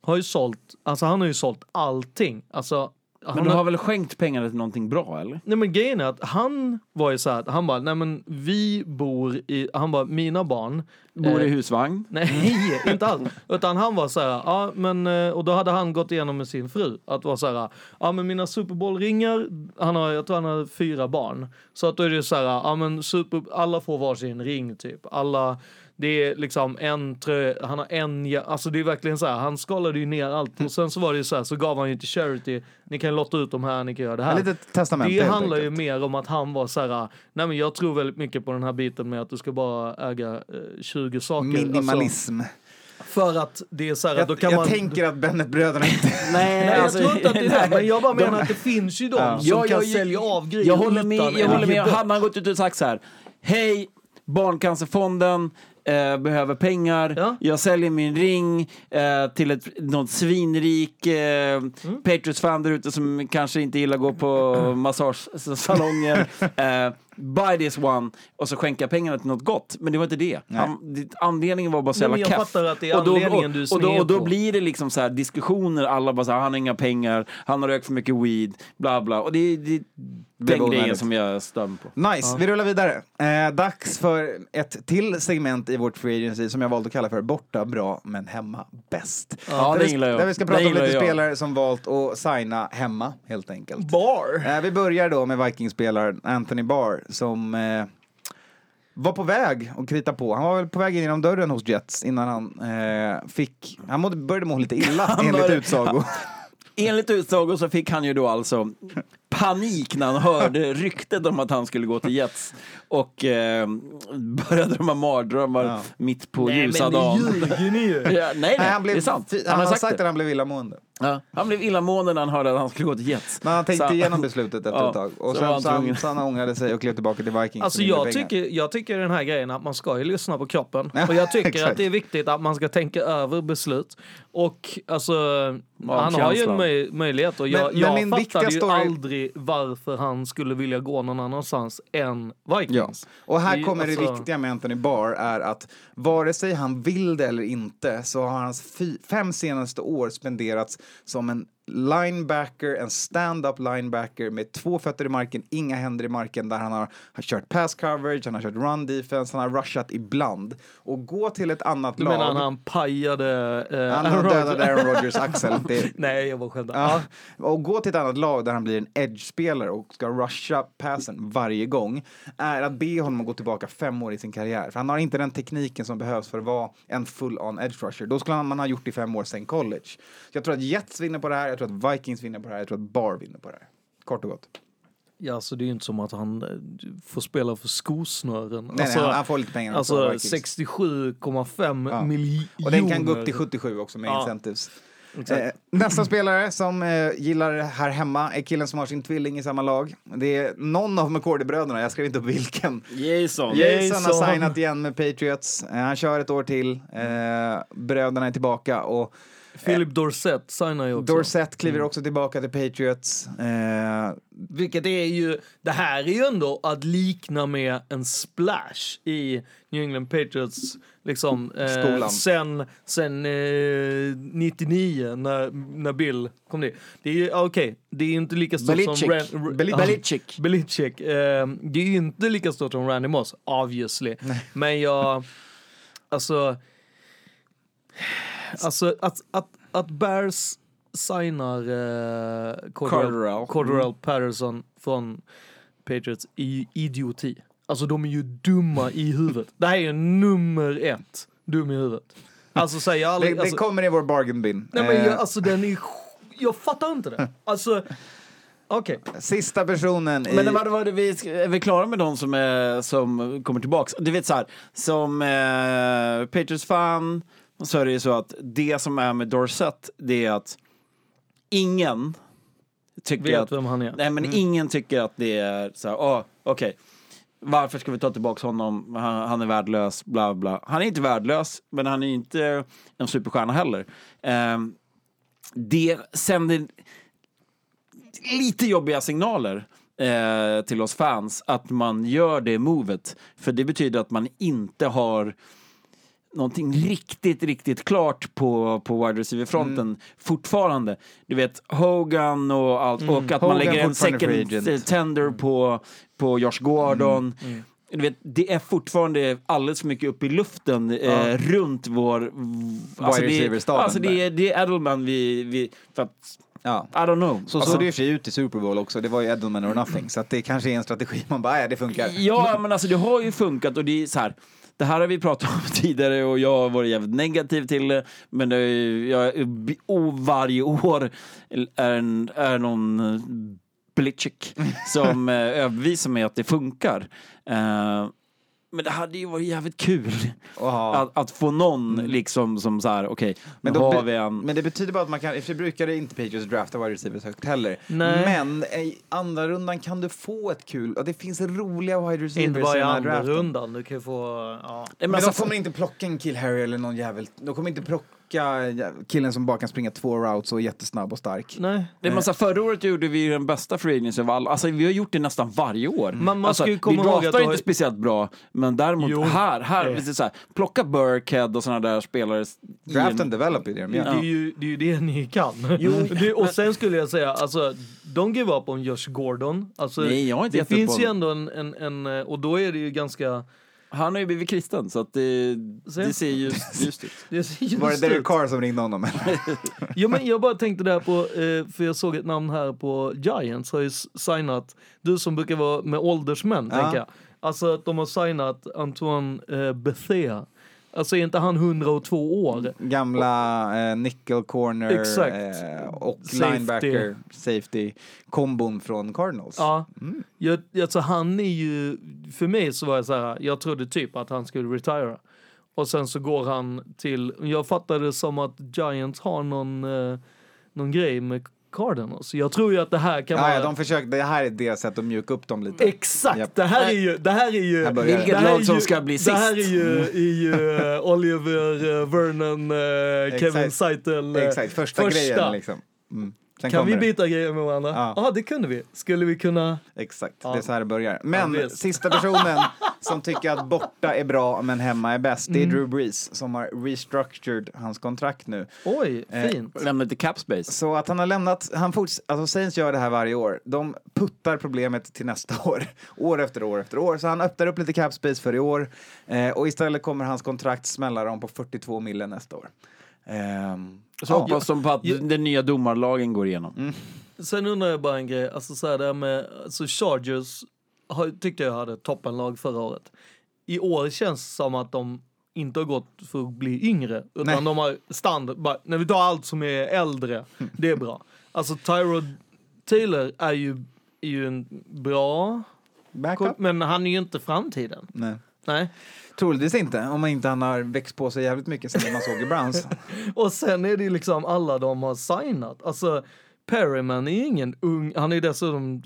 har ju sålt, alltså han har ju sålt allting. Alltså, men han du har väl skänkt pengarna till någonting bra, eller? Nej men grejen är att han var ju så här, han bara, nej men vi bor i, han bara, mina barn. Bor i eh, husvagn? Nej, inte alls. Utan han var så här, ja men, eh, och då hade han gått igenom med sin fru. Att vara så här, ja men mina Super Bowl-ringar, han har, jag tror han har fyra barn. Så att då är det så här, ja men super, alla får varsin ring typ. Alla, det är liksom en tröja, han har en, alltså det är verkligen så här, han skalade ju ner allt. Och sen så var det ju så här, så gav han ju till charity, ni kan lotta ut de här, ni kan göra det här. Ett litet testament. Det handlar ju mer om att han var så här, nej men jag tror väldigt mycket på den här biten med att du ska bara äga eh, 20 saker. Minimalism. Alltså, för att det är så här, jag då kan jag man... tänker att Bennett-bröderna inte... Nej, Nej, jag alltså- tror inte att det är det, nej. men jag bara De- menar att det finns ju de Ja. som Ja, kan jag- sälja av grejer Jag håller med. Jag håller med. Han har gått ut och sagt så här. Hej, Barncancerfonden. Eh, behöver pengar, Ja. jag säljer min ring eh, till ett, något svinrik eh, Mm. Patriots-fan där ute som kanske inte gillar att gå på massagesalonger. eh, buy this one och så skänka pengarna till något gott. Men det var inte det. Han, anledningen var bara så jävla keff. fattar att det är Och då- anledningen och, du och, då, och då blir det liksom så här diskussioner, alla bara så här, han har inga pengar, han har rökt för mycket weed, bla bla. Och det är det, den grejen onödigt. som jag stör mig på. Nice, vi rullar vidare. Eh, dags för ett till segment i vårt free agency som jag valt att kalla för borta bra men hemma bäst. Ja, där, det vi, gillar jag. där vi ska Det prata om gillar lite jag. spelare som valt att signa hemma helt enkelt. Bar. Eh, vi börjar då med Vikings-spelaren Anthony Barr som eh, var på väg att krita på. Han var väl på väg in genom dörren hos Jets innan han eh, fick... Han mådde, började må lite illa enligt utsago. Enligt utsago så fick han ju då alltså panik när han hörde ryktet om att han skulle gå till Jets och eh, började drömma mardrömmar Ja. mitt på Nej, ljusa men dagen. nu ljuger ni ju. Ja, nej, nej, Nej, han blev, det är sant. fi- Han, har sagt, att det. han blev illamående. Ja, han blev illamående när han hörde att han skulle gå till Jets. Men han tänkte Så- igenom beslutet efter Ja, ett tag. Och sen han så han, så han ångrade sig och klev tillbaka till Vikings. Alltså jag tycker, jag tycker den här grejen att man ska ju lyssna på kroppen. Ja, och jag tycker att det är viktigt att man ska tänka över beslut. Och alltså, han har ju en möj, möjlighet och Men- jag, men jag min viktiga fattade ju story- aldrig varför han skulle vilja gå någon annanstans än Ja. Vikings. Och här Det är- kommer det alltså- viktiga med Anthony Barr är att vare sig han vill det eller inte så har hans fem senaste år spenderats som en linebacker, en stand-up linebacker med två fötter i marken, inga händer i marken där han har, har kört pass coverage, han har kört run defense, han har rushat ibland. Och gå till ett annat Du lag. menar han pajade eh, han Aaron dödade? Aaron Rodgers axel. Det, Nej, jag var skämtar. Ja, och gå till ett annat lag där han blir en edge-spelare och ska rusha passen varje gång är att be honom att gå tillbaka fem år i sin karriär. För han har inte den tekniken som behövs för att vara en full-on edge rusher. Då skulle man ha gjort det i fem år sen college. Så jag tror att Jets vinner på det här, jag tror att Vikings vinner på det här, jag tror att Bar vinner på det här. Kort och gott. Ja, så det är ju inte som att han eh, får spela för skosnören. Nej, nej, han, han får lite pengar Alltså Vikings. 67,5 Ja. miljoner. Och den kan gå upp till 77 också med Ja. incentives. Eh, nästa spelare som eh, gillar här hemma är killen som har sin tvilling i samma lag. Det är någon av McCordy-bröderna, jag skrev inte upp vilken. Jason. Jason har signat igen med Patriots. Eh, han kör ett år till. Eh, bröderna är tillbaka och Philip Dorsett signar ju också. Dorsett kliver också tillbaka till Patriots. Eh, Vilket är ju, det här är ju ändå att likna med en splash i New England Patriots liksom eh, Skolan. sen, sen eh, 99 när, när Bill kom dit. Det är ju, ah, okej, det är ju inte lika stort Belichick. som Ran- Ra- Belichick. ja, Belichick. Belichick. Eh, det är ju inte lika stort som Randy Moss, obviously. Men jag, alltså, alltså att, att, att Bears signar eh, Cordell, Cordarrelle. Cordarrelle Patterson från Patriots är ju idioti. Alltså de är ju dumma i huvudet. Det här är ju nummer ett, dum i huvudet. Alltså säger jag det, aldrig... det alltså, kommer i vår bargain bin. nej men Eh, jag, alltså den är... Jag fattar inte det. Alltså, okej. Sista personen i... Men vad var det vi, är vi klara med de som, är, som kommer tillbaks? Du vet så här, som eh, Patriots-fan så är det ju så att det som är med Dorsett, det är att ingen tycker Vet att... vem han är. Nej, men ingen tycker att det är så här, åh, okej. Varför ska vi ta tillbaka honom? Han, han är värdelös, bla bla. Han är inte värdelös, men han är inte en superstjärna heller. Ehm, det sänder lite jobbiga signaler eh, till oss fans att man gör det movet. För det betyder att man inte har någonting riktigt, riktigt klart på, på wide receiver-fronten fortfarande. Du vet, Hogan och allt, och att man Hogan lägger en second tender på, på Josh Gordon. Du vet, det är fortfarande alldeles för mycket upp i luften eh, runt vår... Alltså det, receiver-staben alltså det, är, det är Edelman vi... vi för att, Ja. I don't know. Så alltså, såg det för sig ut i Super Bowl också. Det var ju Edelman or nothing. Så att det kanske är en strategi. Man bara, ja det funkar. Ja, men alltså det har ju funkat och det är så här. Det här har vi pratat om tidigare och jag har varit jävligt negativ till det. Men det är, jag, och varje år är, en, är någon eh, blitchick som eh, övervisar överbevisar mig att det funkar. Uh, men det hade ju varit jävligt kul att, att få någon liksom som så här, okej, Men, nu då har be- vi en... men det betyder bara att man kan, för sig brukar det inte Patriots drafta wide receivers högt heller. Nej. Men i andra rundan kan du få ett kul, och det finns roliga wide receivers Inte bara i i andra draften. rundan. Du kan ju få... Ja. Nej, Men alltså, de kommer inte plocka en Kill Harry eller någon jävel. De kommer inte plocka ja, killen som bara kan springa två routes och är jättesnabb och stark. Nej. det är massa, förra året gjorde vi den bästa free agency av alla. Alltså, vi har gjort det nästan varje år. Man- man alltså, vi draftar inte har- speciellt bra, men däremot Jo. här, här, Eh. det är så här, plocka Burkhead och sådana där spelare. i Draft en- and develop är det de Det, är ju, det är ju det ni kan. det, och sen skulle jag säga, alltså, don't give up on Josh Gordon. Alltså, Nej, jag har inte det upp finns på ju ändå en, en, en, och då är det ju ganska... Han har ju blivit kristen, så att det, Sen- det ser ljust, ljust ut. Det ser just Var det Derek. Carr som ringde honom? Ja, men jag bara tänkte där på, eh, för jag såg ett namn här på Giants har ju signat, du som brukar vara med åldersmän, Ja. tänker jag. Alltså att de har signat Antoine eh, Bethea. Alltså är inte han 102 år? Gamla eh, nickel corner eh, och Safety. linebacker safety kombon från Cardinals. Ja, Mm. jag, alltså han är ju, för mig så var jag så här, jag trodde typ att han skulle retira. Och sen så går han till, jag fattade det som att Giants har någon, eh, någon grej med Cardinals. Jag tror ju att det här kan Ja, vara... ja, de försöker, det här är deras sätt att mjuka upp dem lite. Exakt! Japp. Det här är ju... Det här är ju... Vilket lag som ju- ska bli Det här sist. är ju, är ju eh, Oliver, eh, Vernon, eh, Kevin. Seitel. Exakt, första, första. grejen liksom. Mm. Sen Kan vi byta grejer med varandra? Ja. Ja, det kunde vi. Skulle vi kunna... Exakt, Ja. det är så här det börjar. Men Ja, sista personen som tycker att borta är bra men hemma är bäst, det är Mm. Drew Brees som har restructured hans kontrakt nu. Oj, Eh, fint. Lämna lite cap space. Så att han har lämnat, han forts, alltså Saints gör det här varje år. De puttar problemet till nästa år, år efter år efter år. Så han öppnar upp lite cap space för i år eh, och istället kommer hans kontrakt smälla dem på 42 miljoner nästa år. Ehm, Så ja. hoppas de på att Ja. den nya domarlagen går igenom. Mm. Sen undrar jag bara en grej. Alltså så här det här med... Alltså Chargers har, tyckte jag hade toppenlag förra året. I år känns det som att de inte har gått för att bli yngre. Utan Nej. de har standard. Bara, när vi tar allt som är äldre, det är bra. Alltså Tyrod Taylor är ju, är ju en bra... Backup? Men han är ju inte framtiden. Nej. Nej. Troligtvis inte, om man inte han har växt på sig jävligt mycket sen man såg i Browns. Och sen är det ju liksom alla de har signat. Alltså Perryman är ingen ung, han är ju dessutom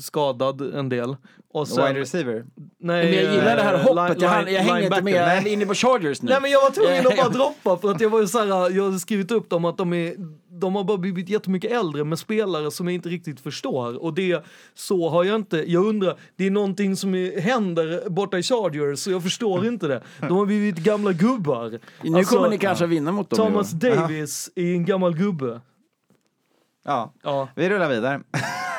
skadad en del. Och sen, Wide receiver. nej, Men jag gillar det här eh, hoppet, jag, line- jag hänger inte med, jag är inne på Chargers nu. Nej men jag var tvungen att bara droppa för att jag var ju såhär, jag har skrivit upp dem att de är, de har bara blivit jättemycket äldre med spelare som jag inte riktigt förstår. Och det, så har jag inte, jag undrar, det är någonting som är, händer borta i Chargers så jag förstår inte det. De har blivit gamla gubbar. Nu Alltså, kommer ni kanske vinna mot dem Thomas. Davis är en gammal gubbe. Ja, Ja, vi rullar vidare.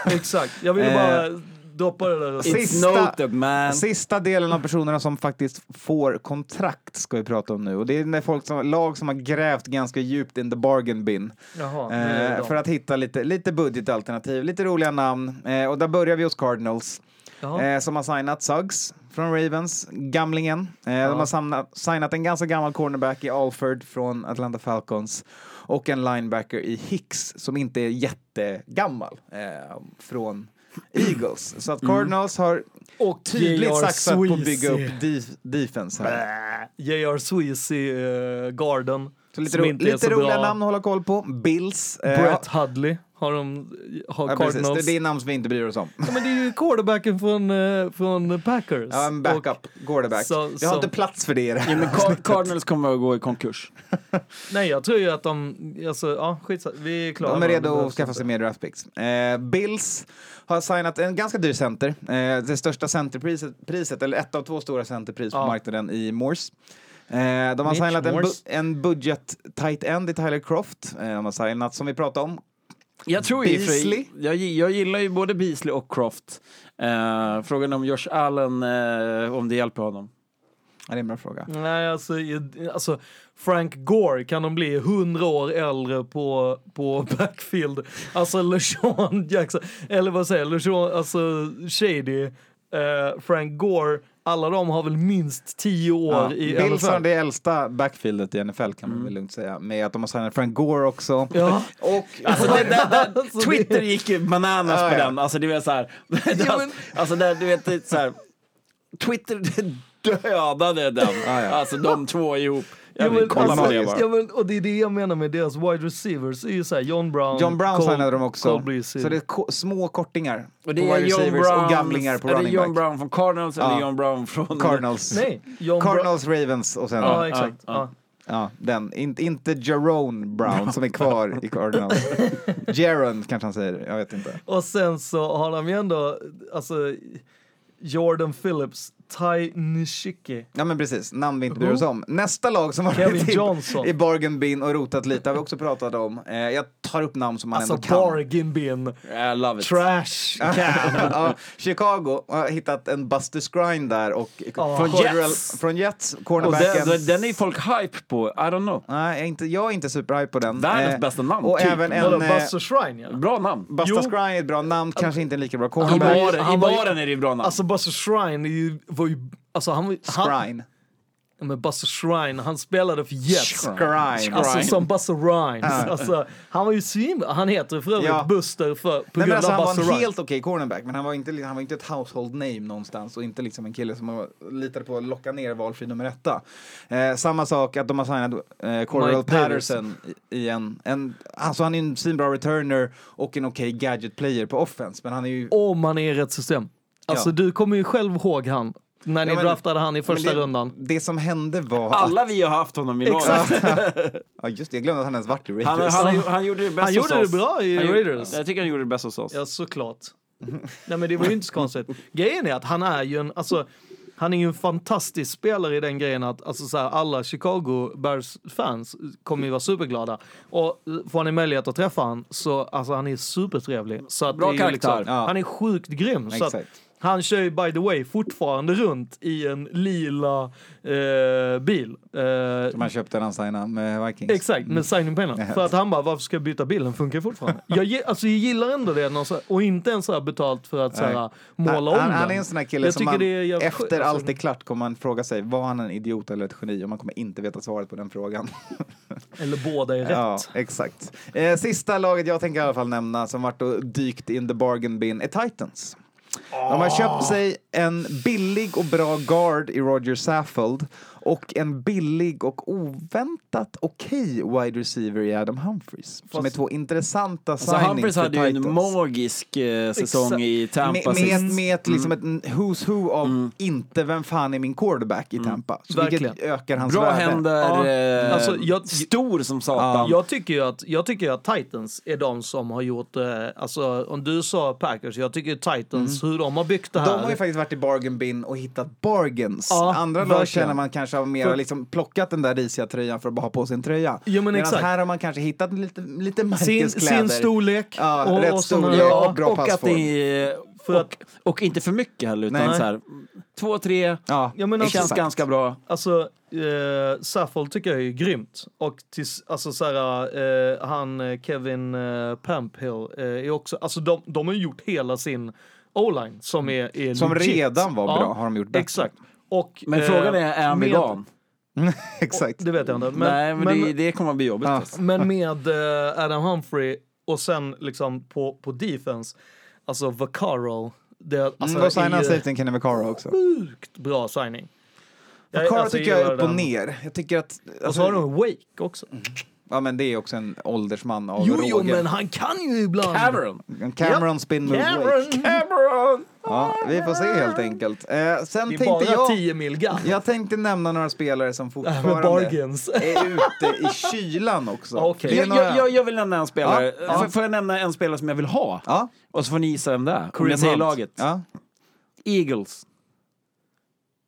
exakt. Jag ville Eh, bara droppa det där. Sista- noted man. Sista delen av personerna som faktiskt får kontrakt ska vi prata om nu. Och det är när folk som, lag som har grävt ganska djupt in the bargain bin. Jaha, Eh, för att hitta lite, lite budgetalternativ, lite roliga namn. Eh, och där börjar vi hos Cardinals. Eh, som har signat Suggs från Ravens, gamlingen. Eh, De har samnat, signat en ganska gammal cornerback i Alford från Atlanta Falcons och en linebacker i Hicks som inte är jättegammal eh, från Eagles. Så att Cardinals har Och tydligt saxat på att bygga upp def- defense här. J.R. Sweezy uh, Garden. Så lite, ro- lite så roliga bra. namn att hålla koll på. Bills. eh, Brett Hudley har de, har ja, precis. Cardinals. Det, det är namn som vi inte bryr oss om. Ja, men det är ju quarterbacken från, eh, från Packers. Ja, en backup, quarterback. Så- vi har som- inte plats för det i det här Ja, men Car- Cardinals kommer att gå i konkurs. Och, nej, jag tror ju att de, alltså, ja skitsamma, vi är klara. De är redo att skaffa sig mer draftpicks. Eh, Bills har signat en ganska dyr center. Eh, det största centerpriset, priset, eller ett av två stora centerpris på marknaden i Morse. Eh, de har Mitch signat en, bu- en budget tight end i Tyler Croft. Eh, de har signat, som vi pratade om, Jag tror Beasley? jag, jag gillar ju både Beasley och Croft. Eh, frågan om Josh Allen, eh, om det hjälper honom. ja, det är en bra fråga. Nej, alltså, jag- alltså Frank Gore kan de bli 100 år äldre på, på backfield. Alltså LeSean Jackson, eller vad säger jag, LeSean, alltså Shady, eh, Frank Gore, alla de har väl minst 10 år Ja, i Bills har NFL. det äldsta backfieldet i NFL kan man väl lugnt säga. Med att de har signat Frank Gore också. Ja. Och Alltså, det, det, det, Alltså, det- Twitter gick ju bananas Ja, på ja. den. Alltså, det var så här, Ja, men- alltså, där, du vet, det är så här, Twitter dödade den. Ja, ja. Alltså de två ihop. Ja, Jag vill kolla alltså, det bara. ja, men, och det är det jag menar med deras wide receivers. är ju såhär John Brown, John Brown Cole- signade de också. Cole. Så det är ko- små kortingar Och det på är wide John receivers Brown, och gamlingar på är det running John back. Brown från Cardinals Ja. eller John Brown från... Cardinals. Nej, John. Cardinals, Ravens och sen... Ja, Ja, exakt. ja. Ja. den. In, inte Jerome Brown som är kvar i Cardinals. Jaron kanske han säger, jag vet inte. Och sen så har de ju ändå, alltså, Jordan Phillips, Ty Nishiki. Ja men precis, namn vi inte bryr oss om. Nästa lag som har Kevin varit i, i bargain bin och rotat lite har vi också pratat om. Eh, jag tar upp namn som man Alltså ändå kan. bargain bin, I love it. trash ja, Chicago har hittat en Buster Skrine där och Ja. Från Jets. från Jets, cornerbacken. den, den är folk hype på. I don't know. Nej, jag är inte, jag är inte superhype på den. Världens bästa namn, Och typ. även en... Vadå, eh, Buster Shrine ja. Bra namn. Buster Jo. Skrine är ett bra namn, kanske inte en lika bra cornerback. I han var ju- baren är det ju bra namn. Alltså Buster Shrine är ju, var ju, alltså han var han, Skrine. men Buster Shrine, han spelade för Jets. Skrine. Alltså Shrine. som Buster Rhymes. Alltså, han var ju svinbra. Han heter för övrigt Ja. Buster för, på Nej, men grund alltså, av han var Buster en Rhymes. helt okej cornerback, men han var, inte, han var inte ett household name någonstans och inte liksom en kille som man litade på att locka ner valfri nummer etta. Eh, samma sak att de har signat eh, Cordell Patterson i, i en, en... Alltså han är en svinbra returner och en okej gadget player på offense, men han är ju... Om man är i rätt system. Alltså Ja. du kommer ju själv ihåg han. När ni Ja, men- draftade han i första det, rundan. Det som hände var... Alla vi har haft honom i laget. Exakt. Ja just det, jag glömde att han ens varit i Raiders. Han, han, han gjorde det bäst Han hos gjorde det oss. bra i Han gjorde- Raiders. Jag tycker han gjorde det bäst hos oss. Ja, såklart. Nej men det var ju inte så konstigt. Grejen är att han är ju en, alltså, han är ju en fantastisk spelare i den grejen att alltså, så här, alla Chicago Bears-fans kommer ju vara superglada. Och får ni möjlighet att träffa han så alltså han är supertrevlig. Så att Bra det ju karaktär. Liksom, Ja. Han är sjukt grym. Så att, Exakt. Han kör ju by the way fortfarande runt i en lila eh, bil. Eh, Som han köpte när han signade med Vikings. Exakt, med signingpennan. Ja. För att han bara, varför ska jag byta bil? Den funkar fortfarande. jag, alltså, jag gillar ändå det, här- och inte ens så här betalt för att så här, måla han, om han, han är den. en sån här kille Jag som man, är efter alltså. allt är klart kommer man fråga sig, var han en idiot eller ett geni? Och man kommer inte veta svaret på den frågan. Eller båda är rätt. Ja, exakt. Eh, sista laget jag tänker i alla fall nämna som varit och dykt in the bargain bin är Titans. De har köpt sig en billig och bra guard i Roger Saffold och en billig och oväntat okej wide receiver i Adam Humphries. Som är Fast- två intressanta Alltså, signings Humphries hade ju en magisk eh, säsong Exakt. i Tampa Med, med, med ett, liksom ett who's who av inte vem fan är min quarterback i Tampa. Så vilket ökar hans Bra värde. händer, Ja, eh, alltså, jag- stor som satan. Jag tycker ju att, jag tycker att Titans är de som har gjort, eh, alltså om du sa Packers, jag tycker Titans, hur de har byggt det här. De har ju faktiskt varit i bargain bin och hittat bargains. Ja, Andra lag känner man kanske har mer För- liksom plockat den där risiga tröjan för att bara ha på sin tröja. Ja, men Medan exakt. här har man kanske hittat lite, lite sin, märkeskläder. sin storlek. Ja, rätt såna- storlek. ja, och bra och att passform. det är, För och, att- och inte för mycket heller, utan Nej. så här, två, tre, Ja, Ja, men det alltså- känns exakt. ganska bra. Alltså, eh, Saffold tycker jag är grymt. Och tills, alltså så här, eh, han eh, Kevin eh, Pamphill eh, är också, alltså de, de har gjort hela sin O-line som är, är Som legit. redan var bra har de gjort bättre. Exakt. Och, Men eh, frågan är, är han med- vegan? Exakt. Det vet jag inte. Men, Nej, men, men, det, det kommer att bli jobbigt. Ja. alltså. men med eh, Adam Humphrey och sen liksom på, på defense, alltså Vaccaro. Det, alltså, Mm, då safetyn Kenny Vaccaro också. sjukt bra signing. Vaccaro alltså, tycker jag är upp och den. ner. Jag tycker att... Och så Alltså, har de Wake också. Ja, men det är också en åldersman av Jo, jo, råge. men han kan ju ibland. Cameron! Cameron spin move Cameron! Cameron! Ja, vi får se helt enkelt. Eh, sen Det är tänkte bara jag... 10 mil grann. Jag tänkte nämna några spelare som Med fortfarande är ute i kylan också. Det är Jag, några- jag, jag, jag vill nämna en spelare. Ja, ja. Får, jag nämna en spelare som jag vill ha? Ja, Och så får ni gissa vem det är. Om jag säger laget. ja. Eagles.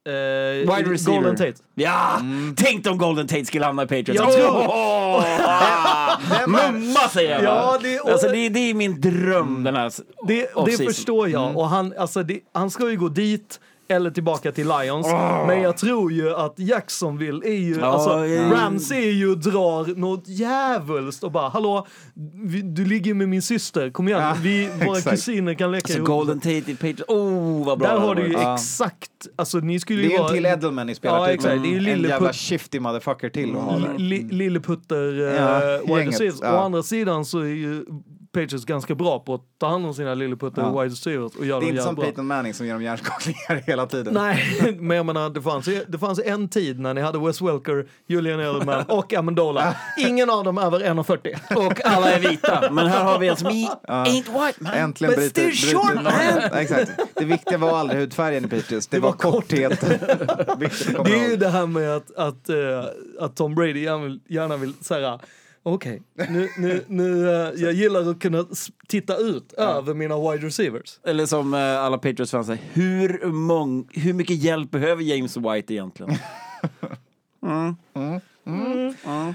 Eh, Wide receiver. Golden Tate. Ja! Tänk om Golden Tate skulle hamna i Patriots. Jag tror-! Mumma säger jag Ja, det är- alltså, det, det är min dröm den här Det, det förstår jag. Och han, alltså det, han ska ju gå dit eller tillbaka till Lions. Men jag tror ju att Jacksonville är ju, Ja, alltså ja. Rams är ju drar något djävulskt och bara hallå, vi, du ligger med min syster, kom igen, Ja, vi, våra exakt. kusiner kan leka Alltså ihop. Golden Tate i Patriots. Oh, vad bra Där har du ju. Ja. exakt, alltså ni skulle ju Det är en vara... till Edelman ni spelar Ja. Det är ju En jävla shifty motherfucker till att ha där. Li, Lilleputter uh, Ja, wide. Å andra sidan så är ju Patriots ganska bra på att ta hand om sina lilleputtare Ja. och wide receivers och göra Det är inte som bra. Peyton Manning som ger dem hjärnskakningar hela tiden. Nej, men jag menar, det fanns, det fanns en tid när ni hade Wes Welker, Julian Edelman och Amendola. Ingen av dem över 1,40. Och alla är vita. Men här har vi en som ain't white man. Äntligen But bryter, still short, bryter man! Ja, Exakt. Det viktiga var aldrig hudfärgen i Patriots, det, Det var, var korthet. Viktigt att komma Det är ju det här med att, att, eh, att Tom Brady gärna vill, gärna vill säga Okej, nu, nu, nu, eh, jag gillar att kunna titta ut över mina wide receivers. Eller som eh, alla Patriots-fans säger, hur, mång, hur mycket hjälp behöver James White egentligen?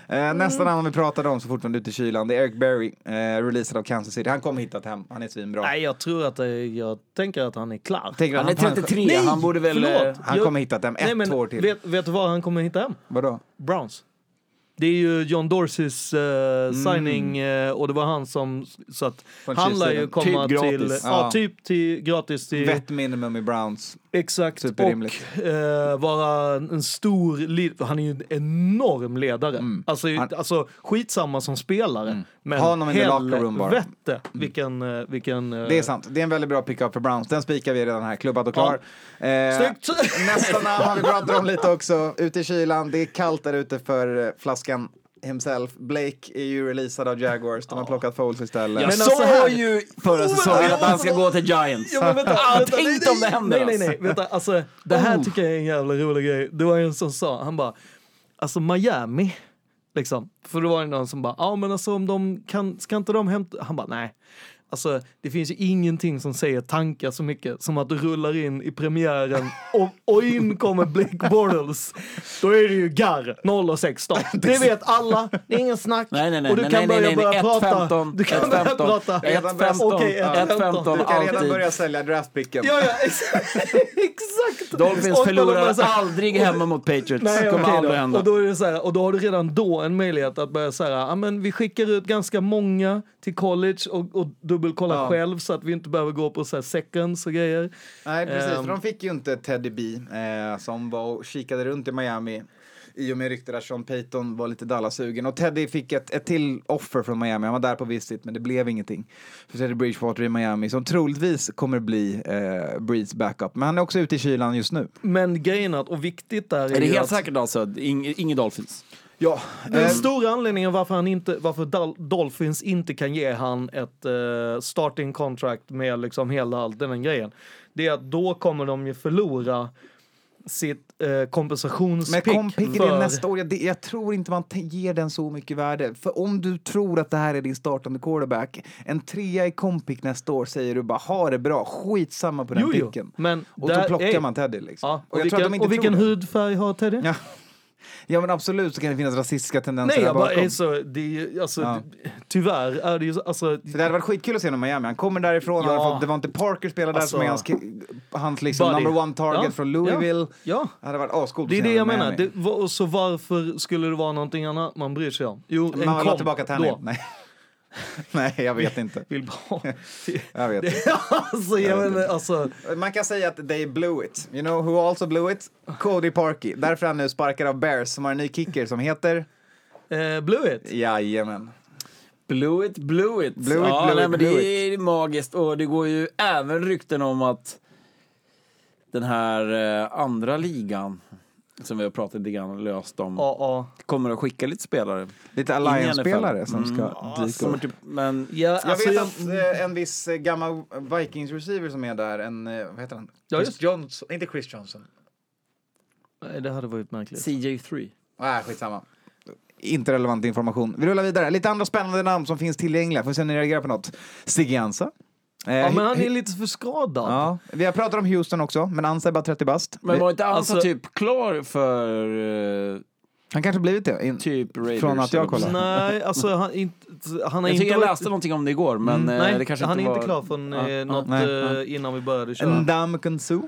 Eh, nästa namn vi pratade om så fort var ute i kylan, det är Eric Berry, eh, releasad av Kansas City. Han kommer hittat hem, han är svinbra. Nej, jag tror att jag tänker att han är klar. Tänker Han är han, 33, Nej, han borde väl... förlåt. eh, han Jag- kommer hittat hem ett Nej, men år till. vet, vet du var han kommer hitta hem? Vadå? Browns. Det är ju John Dorseys eh, signing eh, och det var han som... Så att Från han lär ju komma Typ till... Ja, Ja. typ till, gratis till... Vett minimum i Browns. Exakt. Och eh, vara en stor... Han är ju en enorm ledare. Alltså, Han- alltså skitsamma som spelare. Men Ha honom helvete vilken... eh, vilken eh, Det är sant, det är en väldigt bra pick-up för Browns. Den spikar vi redan här, klubbad och klar. Eh, Snyggt! nästa namn har vi pratat om lite också. Ute i kylan, det är kallt där ute för eh, flaskan himself. Blake är ju releasad av Jaguars, de har plockat Foles istället. Jag Men sa alltså ju förra säsongen att han ska gå till Giants. Ja, men vänta, Ah, vänta, tänk nej, om det händer, Nej, nej, nej. alltså. Vänta, alltså, det här Oh. tycker jag är en jävla rolig grej. Det var en som sa, han bara, alltså Miami, liksom. För det var ju någon som bara, ja men alltså om de kan, ska inte de hämta, han bara nej. Alltså det finns ju ingenting som säger tankar så mycket som att du rullar in i premiären och, och in kommer Blake Bortles. Då är det ju garr 0-16. Det vet alla, det är ingen snack. Nej, nej, nej. och du kan nej, börja nej, nej. börja prata. 1-15, Du kan börja 1-15, prata. 1-15, Okej, 1-15, du kan redan börja sälja draftpicken. Ja, ja, exakt. exakt. Dolphins förlorar här- aldrig hemma mot Patriots. Nej, det kommer okej aldrig då. hända. Och då, är det så här, och då har du redan då en möjlighet att börja säga, ja men vi skickar ut ganska många till college och, och dubbelkolla Ja. själv så att vi inte behöver gå på så här seconds och grejer. Nej, precis. Ehm. För de fick ju inte Teddy B eh, som var och kikade runt i Miami i och med ryktet att Sean Payton var lite Dallas-sugen. Och Teddy fick ett, ett till offer från Miami. Han var där på visit, men det blev ingenting för Teddy Bridgewater i Miami som troligtvis kommer bli eh, Breeds backup. Men han är också ute i kylan just nu. Men grejen att, och viktigt där är, Är det ju helt att säkert alltså? Ing- Inget Dolphins? Ja, den eh, stora anledningen varför, han inte, varför Dol- Dolphins inte kan ge han ett eh, starting contract med liksom hela den grejen, det är att då kommer de ju förlora sitt eh, Men kompensationspick kom pick för... nästa år. Jag, det, jag tror inte man ger den så mycket värde. För om du tror att det här är din startande quarterback, en trea i compick nästa år säger du bara ha det bra, skitsamma på den Jo, jo, picken. men Och då plockar är- man Teddy liksom. Ja, och, att vilken, och vilken hudfärg har Teddy? Ja. Ja men absolut så kan det finnas rasistiska tendenser Nej, där bakom. är så, det är, ju- alltså, Ja. tyvärr är det ju så, alltså, Så det hade varit skitkul att se honom i Miami. Han kommer därifrån, Ja. fått, det var inte Parker spelade där som är hans, Alltså- hans liksom Buddy. number one target Ja. från Louisville. ja. Det hade varit ascoolt Det är det jag menar. Det, var- så varför skulle det vara någonting annat man bryr sig om? Jo, en man ha komp tillbaka då. Tannehill. Nej. Nej, jag vet inte. Vill bara... Jag vet inte. alltså, jag menar, alltså, Man kan säga att they blew it. You know who also blew it? Cody Parkey. Därför är han nu sparkad av Bears som har en ny kicker som heter... eh, Blue It. Jajamän. Blew it, blew it. Blew it, ja, blew nej, it, men blew det är magiskt och det går ju även rykten om att den här eh, andra ligan som vi har pratat lite grann löst om Ja, ja. kommer att skicka lite spelare. Lite Alliance-spelare som ska Mm. dyka upp. typ, men ja Jag alltså, vet jag, att eh, en viss eh, gammal Vikings-receiver som är där, en, eh, vad heter han? Ja, Chris just. Johnson, inte Chris Johnson. Nej, det hade varit märkligt. CJ3. Nej, skitsamma. Inte relevant information. Vi rullar vidare. Lite andra spännande namn som finns tillgängliga. Får se om ni reagerar på något. Sigge Ansa. Eh, Ja, men han är lite för skadad. Ja, vi har pratat om Houston också, men Ansa är bara 30 bast. Men var inte Ansa Alltså- typ klar för eh, Han kanske blivit det. In, typ Raiders? Från att jag kollar. Nej, alltså han, inte, han har Jag inte jag varit- läste någonting om det igår, men Mm, eh, Nej, det kanske han inte är var... inte klar från Ja, eh, något Nej, innan vi började köra. Ndamukong Suh.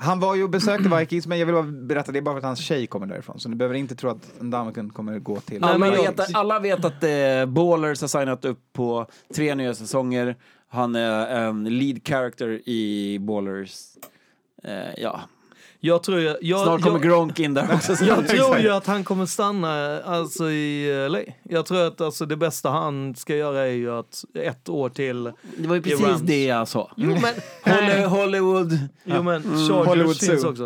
Han var ju och besökte Vikings, men jag vill bara berätta, det är bara för att hans tjej kommer därifrån. Så ni behöver inte tro att Ndamukong kommer gå till... Alla, vet, att- alla vet att eh, Ballers har signat upp på tre nya säsonger. Han är en lead character i Ballers. Eh, ja. Jag tror ju, jag, Snart kommer jag, Gronk in där också. jag tror ju att han kommer stanna alltså, i LA. Jag tror att alltså, det bästa han ska göra är ju att ett år till... Det var ju precis Rams. det jag sa. Jo men, Holly- Hollywood. jo, men Chargers Hollywood finns Zoo. också.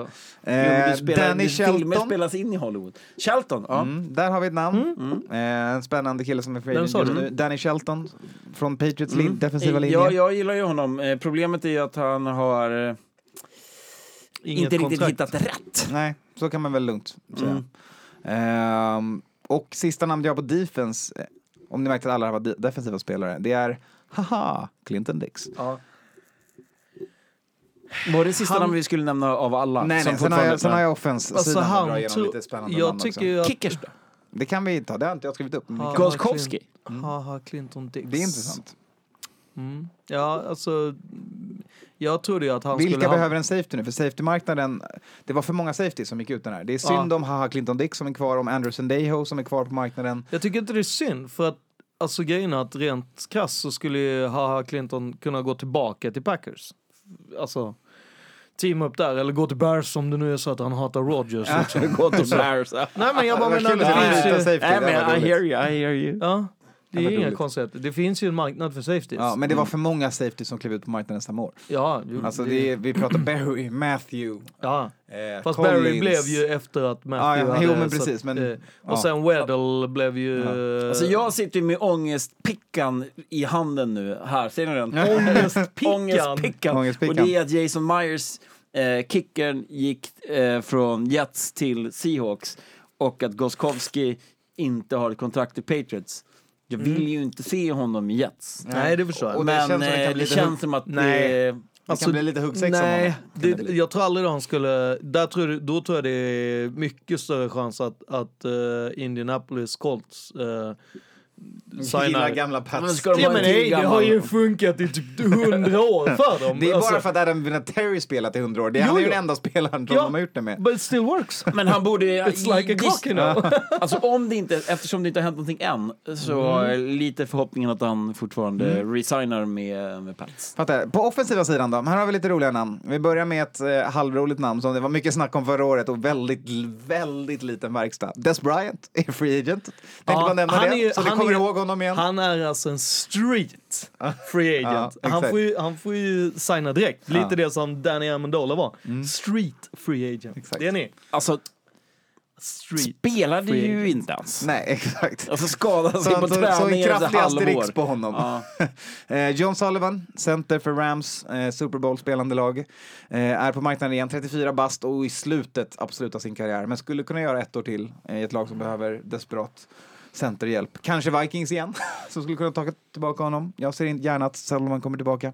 Jo, Eh, du spelar, Danny du- Filmer Shelton. spelas in i Hollywood. Shelton, ja. Mm, där har vi ett namn. Eh, en spännande kille som är free just nu. Danny Shelton från Patriots lin- defensiva linje. Ja, jag gillar ju honom. Eh, Problemet är ju att han har eh, Inget inte riktigt kontrakt. hittat rätt. Nej, så kan man väl lugnt säga. Mm. Ehm, och sista namnet jag har på defense, eh, om ni märkte att alla var de- defensiva spelare, det är haha, Clinton Dix. Ja. Var det sista Han- namn vi skulle nämna av alla? Nej, Som nej, sen har jag, sen har jag offense Alltså sidan att dra han igenom lite spännande Jag tycker att... Kickers då? Det kan vi ta, det har inte jag skrivit upp. Kan, Gostkowski? Haha, Clinton Dix. det är intressant. Mm. Ja, alltså... Jag trodde ju att han Vilka skulle... ha- behöver en safety nu? För safety-marknaden, det var för många safety som gick ut den här. Det är synd Ja. om haha Clinton Dix som är kvar, om Anderson Dejo som är kvar på marknaden. Jag tycker inte det är synd, för att alltså grejen är att rent krasst så skulle ju Haha Clinton kunna gå tillbaka till Packers. Alltså, team upp där, eller gå till Bears om det nu är så att han hatar Rodgers. också. Gå till Bears. Nej men jag bara menar, det finns ju... safety, Nej, men I hear you, I hear you. Ja, det är inga konstigheter. Det finns ju en marknad för safeties. Ja, men det var för många safety som klev ut på marknaden samma år. Ja, jo, Alltså det är, vi pratar Barry, Matthew, ja. eh, Fast Collins. Barry blev ju efter att Matthew Ja, ja, hade... jo, men precis, att, men- eh, ja. Och sen Weddle blev ju... eh, Alltså jag sitter ju med ångestpickan i handen nu. Här, ser ni den? Ångestpickan. Ångestpickan. Ångestpickan. Och det är att Jason Myers, eh, kickern, gick eh, från Jets till Seahawks och att Goskowski inte har ett kontrakt i Patriots. Jag vill ju inte se honom i Jets. Nej, det förstår jag. Och det Men känns som det kan eh, bli det lite känns som att Nej. det... Det kan bli lite huggsexa Nej, det det, bli. jag tror aldrig han skulle... Där tror, jag- då tror jag det är mycket större chans att, att eh, Indianapolis Colts uh, Gillar signar... gamla Pats. Ja men nej, det har ju funkat i typ hundra år för dem. Det är bara Alltså, för att Adam Vinatieri spelat i hundra år. Det, Jo, han är ju den enda spelaren som Ja. de har gjort det med. But it still works. Men han borde... It's like a clock you know. Alltså om det inte, eftersom det inte har hänt någonting än, så Mm. är lite förhoppningen att han fortfarande resignar med, med Pats. Fattar. På offensiva sidan då? Här har vi lite roliga namn. Vi börjar med ett eh, halvroligt namn som det var mycket snack om förra året och väldigt, väldigt liten verkstad. Des Bryant är free agent. Tänkte Ja, bara nämna han det, är- så han kommer är- ihåg honom igen. Han är alltså en street free agent. Ja, han, får ju, han får ju signa direkt. Lite Ja. Mm. det som Danny Amendola var. Street free agent. Exakt. Det är ni. Alltså, Street. spelade free ju agent. inte ens. Nej, exakt. Alltså skadade Så, sig på så, så en träningen efter kraftig halvår. asterix på honom. Ja. eh, John Sullivan, center för Rams, eh, Super Bowl-spelande lag, eh, är på marknaden igen, 34 bast och i slutet absolut av sin karriär, men skulle kunna göra ett år till i ett lag som behöver desperat centerhjälp. Kanske Vikings igen, som skulle kunna ta tillbaka honom. Jag ser inte gärna att Sullivan kommer tillbaka.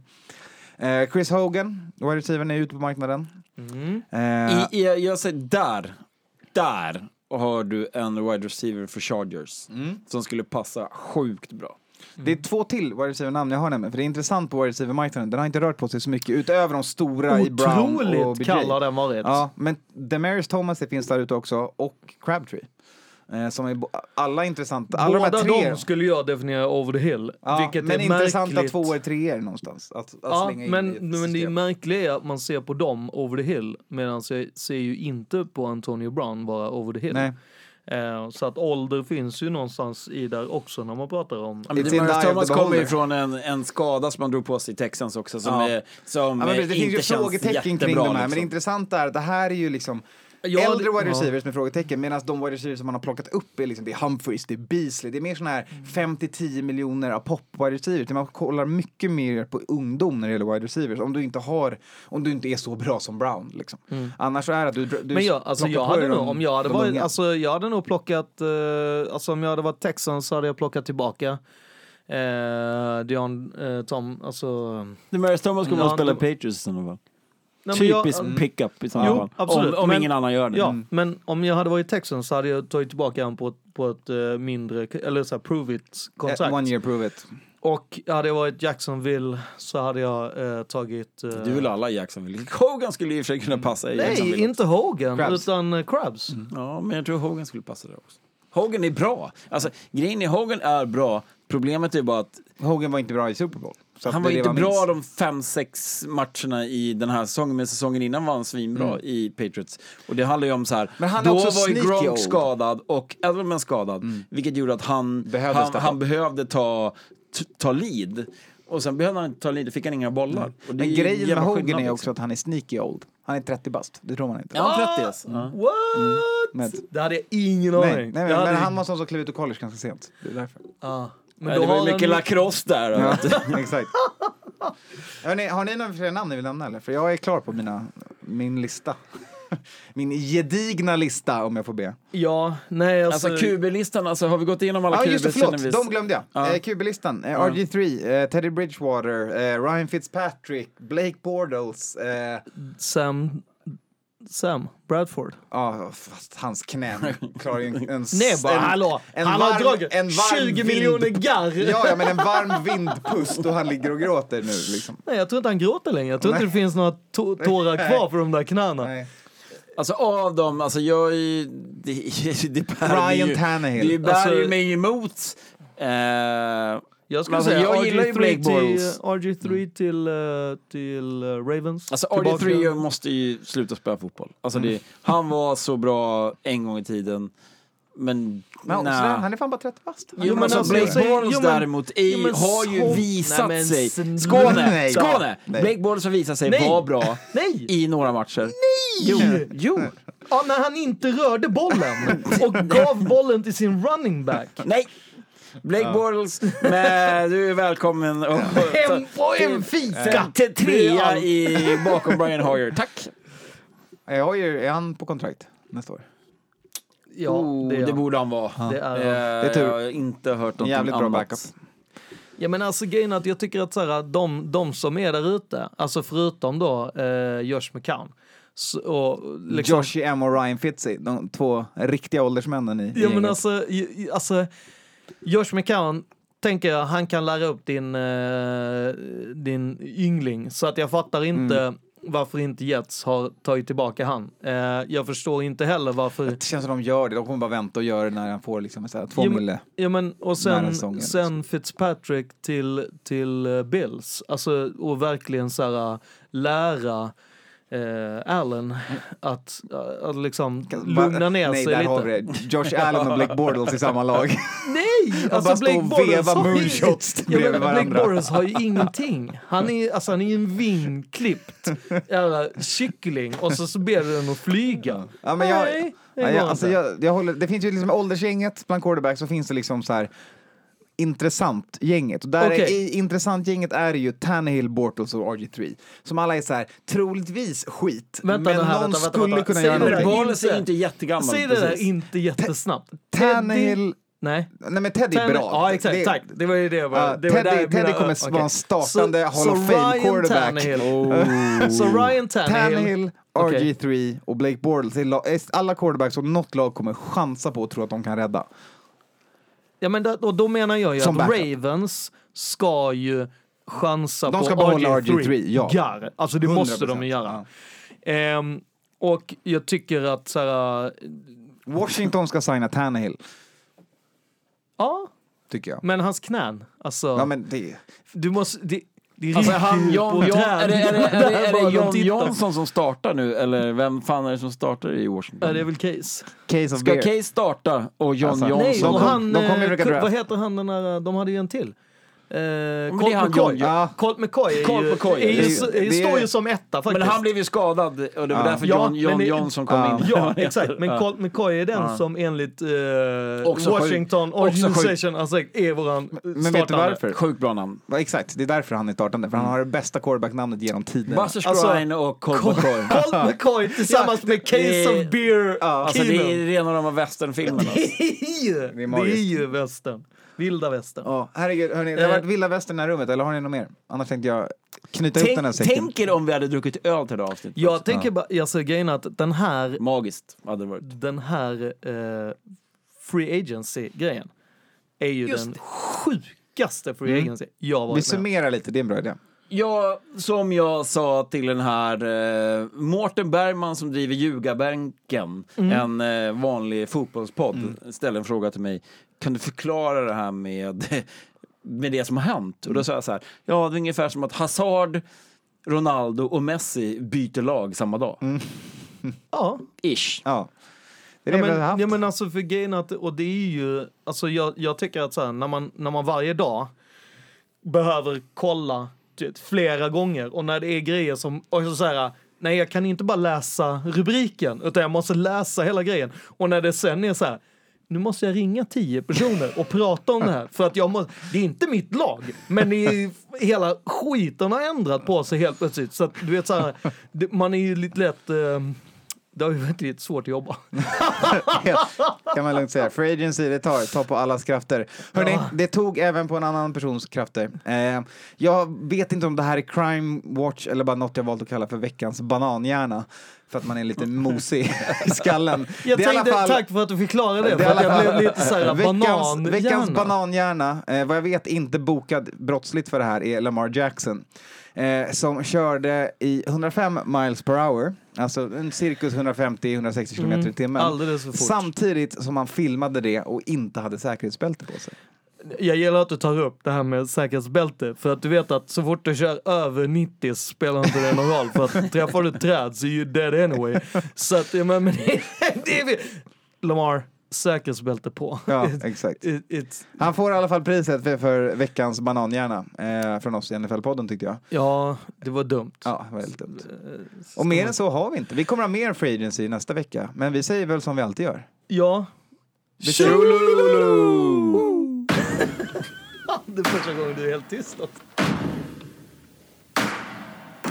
Eh, Chris Hogan, wide receivern, är ute på marknaden. Mm. Eh, I, i, jag säger där, där har du en wide receiver för Chargers Mm. som skulle passa sjukt bra. Det är två till wide receiver-namn jag har nämligen, för det är intressant på wide receiver-marknaden. Den har inte rört på sig så mycket, utöver de stora i Brown och Otroligt BJ. kall har den varit. Ja, men Demarius Thomas det finns där ute också, och Crabtree. Eh, som är alla intressanta. Alla Båda de här tre. de skulle jag definiera over the hill. ja, vilket men är intressanta märkligt. tvåor, treor någonstans. Att, att Ja, slänga in men, i ett men det är märkliga är att man ser på dem over the hill medan jag ser ju inte på Antonio Brown vara over the hill. Nej. Eh, så att ålder finns ju någonstans i där också när man pratar om... Ja, men of Thomas kommer ju från en, en skada som han drog på sig i Texans också som, Ja. är, som Ja, men det finns inte ju känns frågetecken kring de här, men det liksom. intressanta är att det här är ju liksom Ja, äldre wide ja. receivers med frågetecken medan de wide receivers som man har plockat upp är liksom, det är Humphreys, det är Beasley, det är mer såna här 5-10 miljoner av pop wide receivers. Man kollar mycket mer på ungdom när det gäller wide receivers om du inte har, om du inte är så bra som Brown liksom. Annars så är det att du, du Mm. Men jag, alltså jag hade nog, de- om jag hade de varit, unga. alltså jag hade nog plockat, eh, alltså om jag hade varit Texans så hade jag plockat tillbaka eh, Dion eh, Tom, alltså... Demarius Thomas kommer Ja, att spela det- Patriots i sådana fall. Nej, jag- Typisk mm. pickup i sådana Jo, fall. absolut, Om, om men- ingen annan gör det. Ja, Mm. men om jag hade varit Texans så hade jag tagit tillbaka honom på ett, på ett eh, mindre, eller så här prove it kontrakt. Eh, One year prove it. Och hade jag varit Jacksonville så hade jag eh, tagit... Eh, Du vill alla i Jacksonville. Hogan skulle i och för sig kunna passa i Jacksonville. Nej, inte Hogan, Crabs. utan eh, Crabs. Ja, men jag tror Hogan skulle passa där också. Hogan är bra. Alltså, grejen är Hogan är bra. Problemet är bara att Hogan var inte bra i Super Bowl. Han var inte man bra de fem, sex matcherna i den här säsongen, men säsongen innan var han svinbra i Patriots. Och det handlar ju om så här, Mm. Men han är då också var ju Gronk old. Mm. skadad och Edelman skadad, vilket gjorde att han Behövde han, han behövde ta, ta lead. Och sen behövde han inte ta lead, då fick han inga bollar. Och det Mm. Men är ju grejen med Hogan är liksom. också att han är sneaky old. Han är 30 bast, det tror man inte. Ja, han 30 alltså. Ja. What? Men, Det hade jag ingen nej, aning. nej, Det men, hade men han var sån som klev ut ur college ganska sent. Det är därför. Ja. Men det var ju mycket han- lacrosse där. Ja, Ja. exakt. Hörrni, har ni några fler namn ni vill nämna eller? För jag är klar på mina, min lista. Min gedigna lista om jag får be. Ja, nej alltså... Alltså QB-listan, alltså, har vi gått igenom alla Ja QB? just det, känner förlåt. vi- De glömde jag. Ja. Eh, QB-listan. Eh, RG3, eh, Teddy Bridgewater, eh, Ryan Fitzpatrick, Blake Bortles. Eh, Sam... Sam Bradford. Ja, fast hans knän klarar ju en... en Nej bara, en, hallå! en han har varm- dragit en varm 20 vind- miljoner garr! Ja, ja, men en varm vindpust och han ligger och gråter nu liksom. Nej, jag tror inte han gråter längre. Jag tror inte Nej. det finns några tå- tårar kvar för de där knäna. Nej. Alltså av dem, alltså jag är. Det, det bär Ryan ju, Tannehill. Det bär Alltså- ju mig emot. Eh, Jag skulle Alltså, säga jag gillar ju Blake RG3 till, Bortles. RG3 till, eh, till eh, Ravens. Alltså Tillbaka. RG3 måste ju sluta spela fotboll. Alltså det, han var så bra en gång i tiden. Men, Men nej. han är fan bara 30 bast. Jo, men alltså, alltså, Blake Bortles däremot är, jo, men har ju så- visat Nej, sig. Skåne! Nej. Skåne! Nej. Blake Bortles har visat sig Nej. vara bra Nej! i några matcher. Nej! Jo, jo. Ja, när han inte rörde bollen och gav bollen till sin running back. Nej! Blake Bortles, men du är välkommen. Och, Hem på en fika! till trea i, bakom Brian Hoyer. Tack! Jag har ju, är han på kontrakt nästa år? Ja, oh, det, det, är borde han vara. Det är. Eh, Det är tur. Jag har inte hört någonting jävligt bra annat. backup. Ja men alltså grejen är att jag tycker att så här, de, de som är där ute, alltså förutom då eh, Josh McCown. Så, och liksom, Josh M och Ryan Fitzy, de två riktiga åldersmännen i, i Ja men alltså, alltså Josh McCown tänker jag, han kan lära upp din, eh, din yngling. Så att jag fattar inte Mm. varför inte Jets har tagit tillbaka han. Eh, jag förstår inte heller varför... Det känns som de gör det, de kommer bara vänta och göra det när han får liksom så här, två Jo, mille. Ja men och sen, säsongen, sen Fitzpatrick till, till eh, Bills. Alltså och verkligen så här lära eh, Allen att, eh, att liksom lugna ner Nej, sig där har vi lite. det. Josh Allen och Blake Bortles i samma lag. Nej! bara stå och veva moonshots ja, bredvid men Blake varandra. Bortles har ju ingenting. Han är, alltså, han är ju en vingklippt jävla kyckling och så, så ber du den att flyga. Ja, men jag, Nej, det ja, jag, alltså, jag, jag håller, det finns ju liksom åldersgänget bland quarterbacks så finns det liksom så här intressant gänget. Och där är, Okej. i intressant gänget är det ju Tannehill, Bortles och RG3. Som alla är så här, troligtvis skit. Vänta men här, någon vänta, vänta, skulle vänta. kunna Säg göra någonting. Bortles är inte jättegammal. Säg det där inte jättesnabbt. Tannehill, Nej. nej men Teddy är bra. Ja, exakt. Det- tack. Det var ju det. jag var- Ja, det var Teddy- där Teddy mina- kommer okej. vara en startande Hall of Fame Ryan quarterback. Tannehill, Oh. så Ryan Tannehill, Tannehill, Okej. RG3 och Blake Bortles, är la- är alla quarterbacks som något lag kommer chansa på och tro att de kan rädda. Ja, men då, då menar jag ju Som att backup. Ravens ska ju chansa De på ska behålla RG3, ja. Garr. Alltså det måste de 100%, ju göra. ja. Ehm, och jag tycker att så här, Washington ska signa Tannehill, ja, tycker jag. men hans knän, alltså, Ja, men det... du måste, det, det Alltså han, John, John, är, det, är, det, är, det, är det de John. Johnson som startar nu? Eller vem fan är det som startar i Washington? Ja, det är väl Case. Case of Ska beer. Case starta och John Alltså, Johnson... Nej, de och han, de rycka Kurt- draft. vad heter han den där, de hade ju en till. Det Colt McCoy. Ja. Colt McCoy Colt ju, McCoy, är ju, är- så- är, är- står ju som etta faktiskt. Men han blev ju skadad och det var Ja. därför Ja, John, John men Johnson kom Ja. in. Ja, exakt. Men. Colt McCoy är den som enligt Också sjuk. Washington. Organisation alltså, är våran Men vet du startande. varför? Sjukt bra namn. Ja, exakt, det är därför han är startande. För han har det bästa quarterback-namnet genom tiderna. Buster Alltså, Scrine och Colt McCoy. Colt McCoy tillsammans med Case of Beer Alltså det är rena rama westernfilmen. Alltså. Det är ju, ju västern. Vilda västern. Ja, herregud, hörni, det har Eh. varit vilda västern i det här rummet, eller har ni något mer? Annars tänkte jag knyta ihop den här säcken. tänk er om vi hade druckit öl till det här avsnittet. Jag tänker bara, alltså grejen är att den här, Magiskt hade det varit. den här eh, free agency-grejen är ju Just den sjukaste free Mm. agency jag Vi varit med om. summerar lite, det är en bra idé. Ja, som jag sa till den här uh, Mårten Bergman som driver Ljugarbänken, en eh, vanlig fotbollspodd, ställde en fråga till mig. Kan du förklara det här med med det som har hänt. Och då sa jag så här, ja det är ungefär som att Hazard, Ronaldo och Messi byter lag samma dag. Ja. Ish. Ja. Det är det Ja vi har men, haft. ja men alltså för grejen att, och det är ju, alltså jag, jag tycker att så här, när man, när man varje dag behöver kolla typ, flera gånger och när det är grejer som, och så, så här, nej jag kan inte bara läsa rubriken utan jag måste läsa hela grejen. Och när det sen är så här, nu måste jag ringa tio personer och prata om det här. För att jag måste, det är inte mitt lag, men det är, hela skiten har ändrat på sig helt plötsligt. Så att du vet så här, det, man är ju lite lätt, eh, det har ju varit lite svårt att jobba. kan man lugnt säga. Free agency, det tar, tar på allas krafter. Hörrni, Ja. det tog även på en annan persons krafter. Eh, jag vet inte om det här är crime watch eller bara något jag valt att kalla för veckans bananhjärna. För att man är lite mosig i skallen. Jag Det är i alla tänkte, fall- tack för att du förklarade det, Det för jag blev lite såhär veckans, banan veckans bananhjärna, eh, vad jag vet inte bokad brottsligt för det här, är Lamar Jackson. Eh, som körde i 105 miles per hour, alltså en cirkus 150-160 kilometer i timmen. Mm. alldeles för fort. Samtidigt som han filmade det och inte hade säkerhetsbälte på sig. Jag gillar att du tar upp det här med säkerhetsbälte, för att du vet att så fort du kör över 90 spelar inte det någon roll, för att träffar du ett träd så är you dead anyway. Så att, ja, men, men det, är. Lamar, säkerhetsbälte på. Ja, It- exakt. it- it's, Han får i alla fall priset för, för veckans bananhjärna eh, från oss i NFL-podden tyckte jag. ja, det var dumt. Ja, väldigt dumt. Eh, Och mer än så har vi inte. Vi kommer ha mer free agency nästa vecka, men vi säger väl som vi alltid gör. Ja. Tjolololo! Det är första gången du är helt tyst.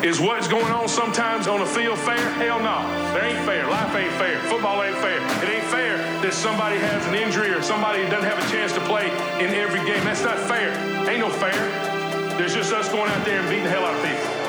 Is what's going on sometimes on the field fair? Hell no. There ain't fair. Life ain't fair. Football ain't fair. It ain't fair that somebody has an injury or somebody doesn't have a chance to play in every game. That's not fair. Ain't no fair. There's just us going out there and beating the hell out of people.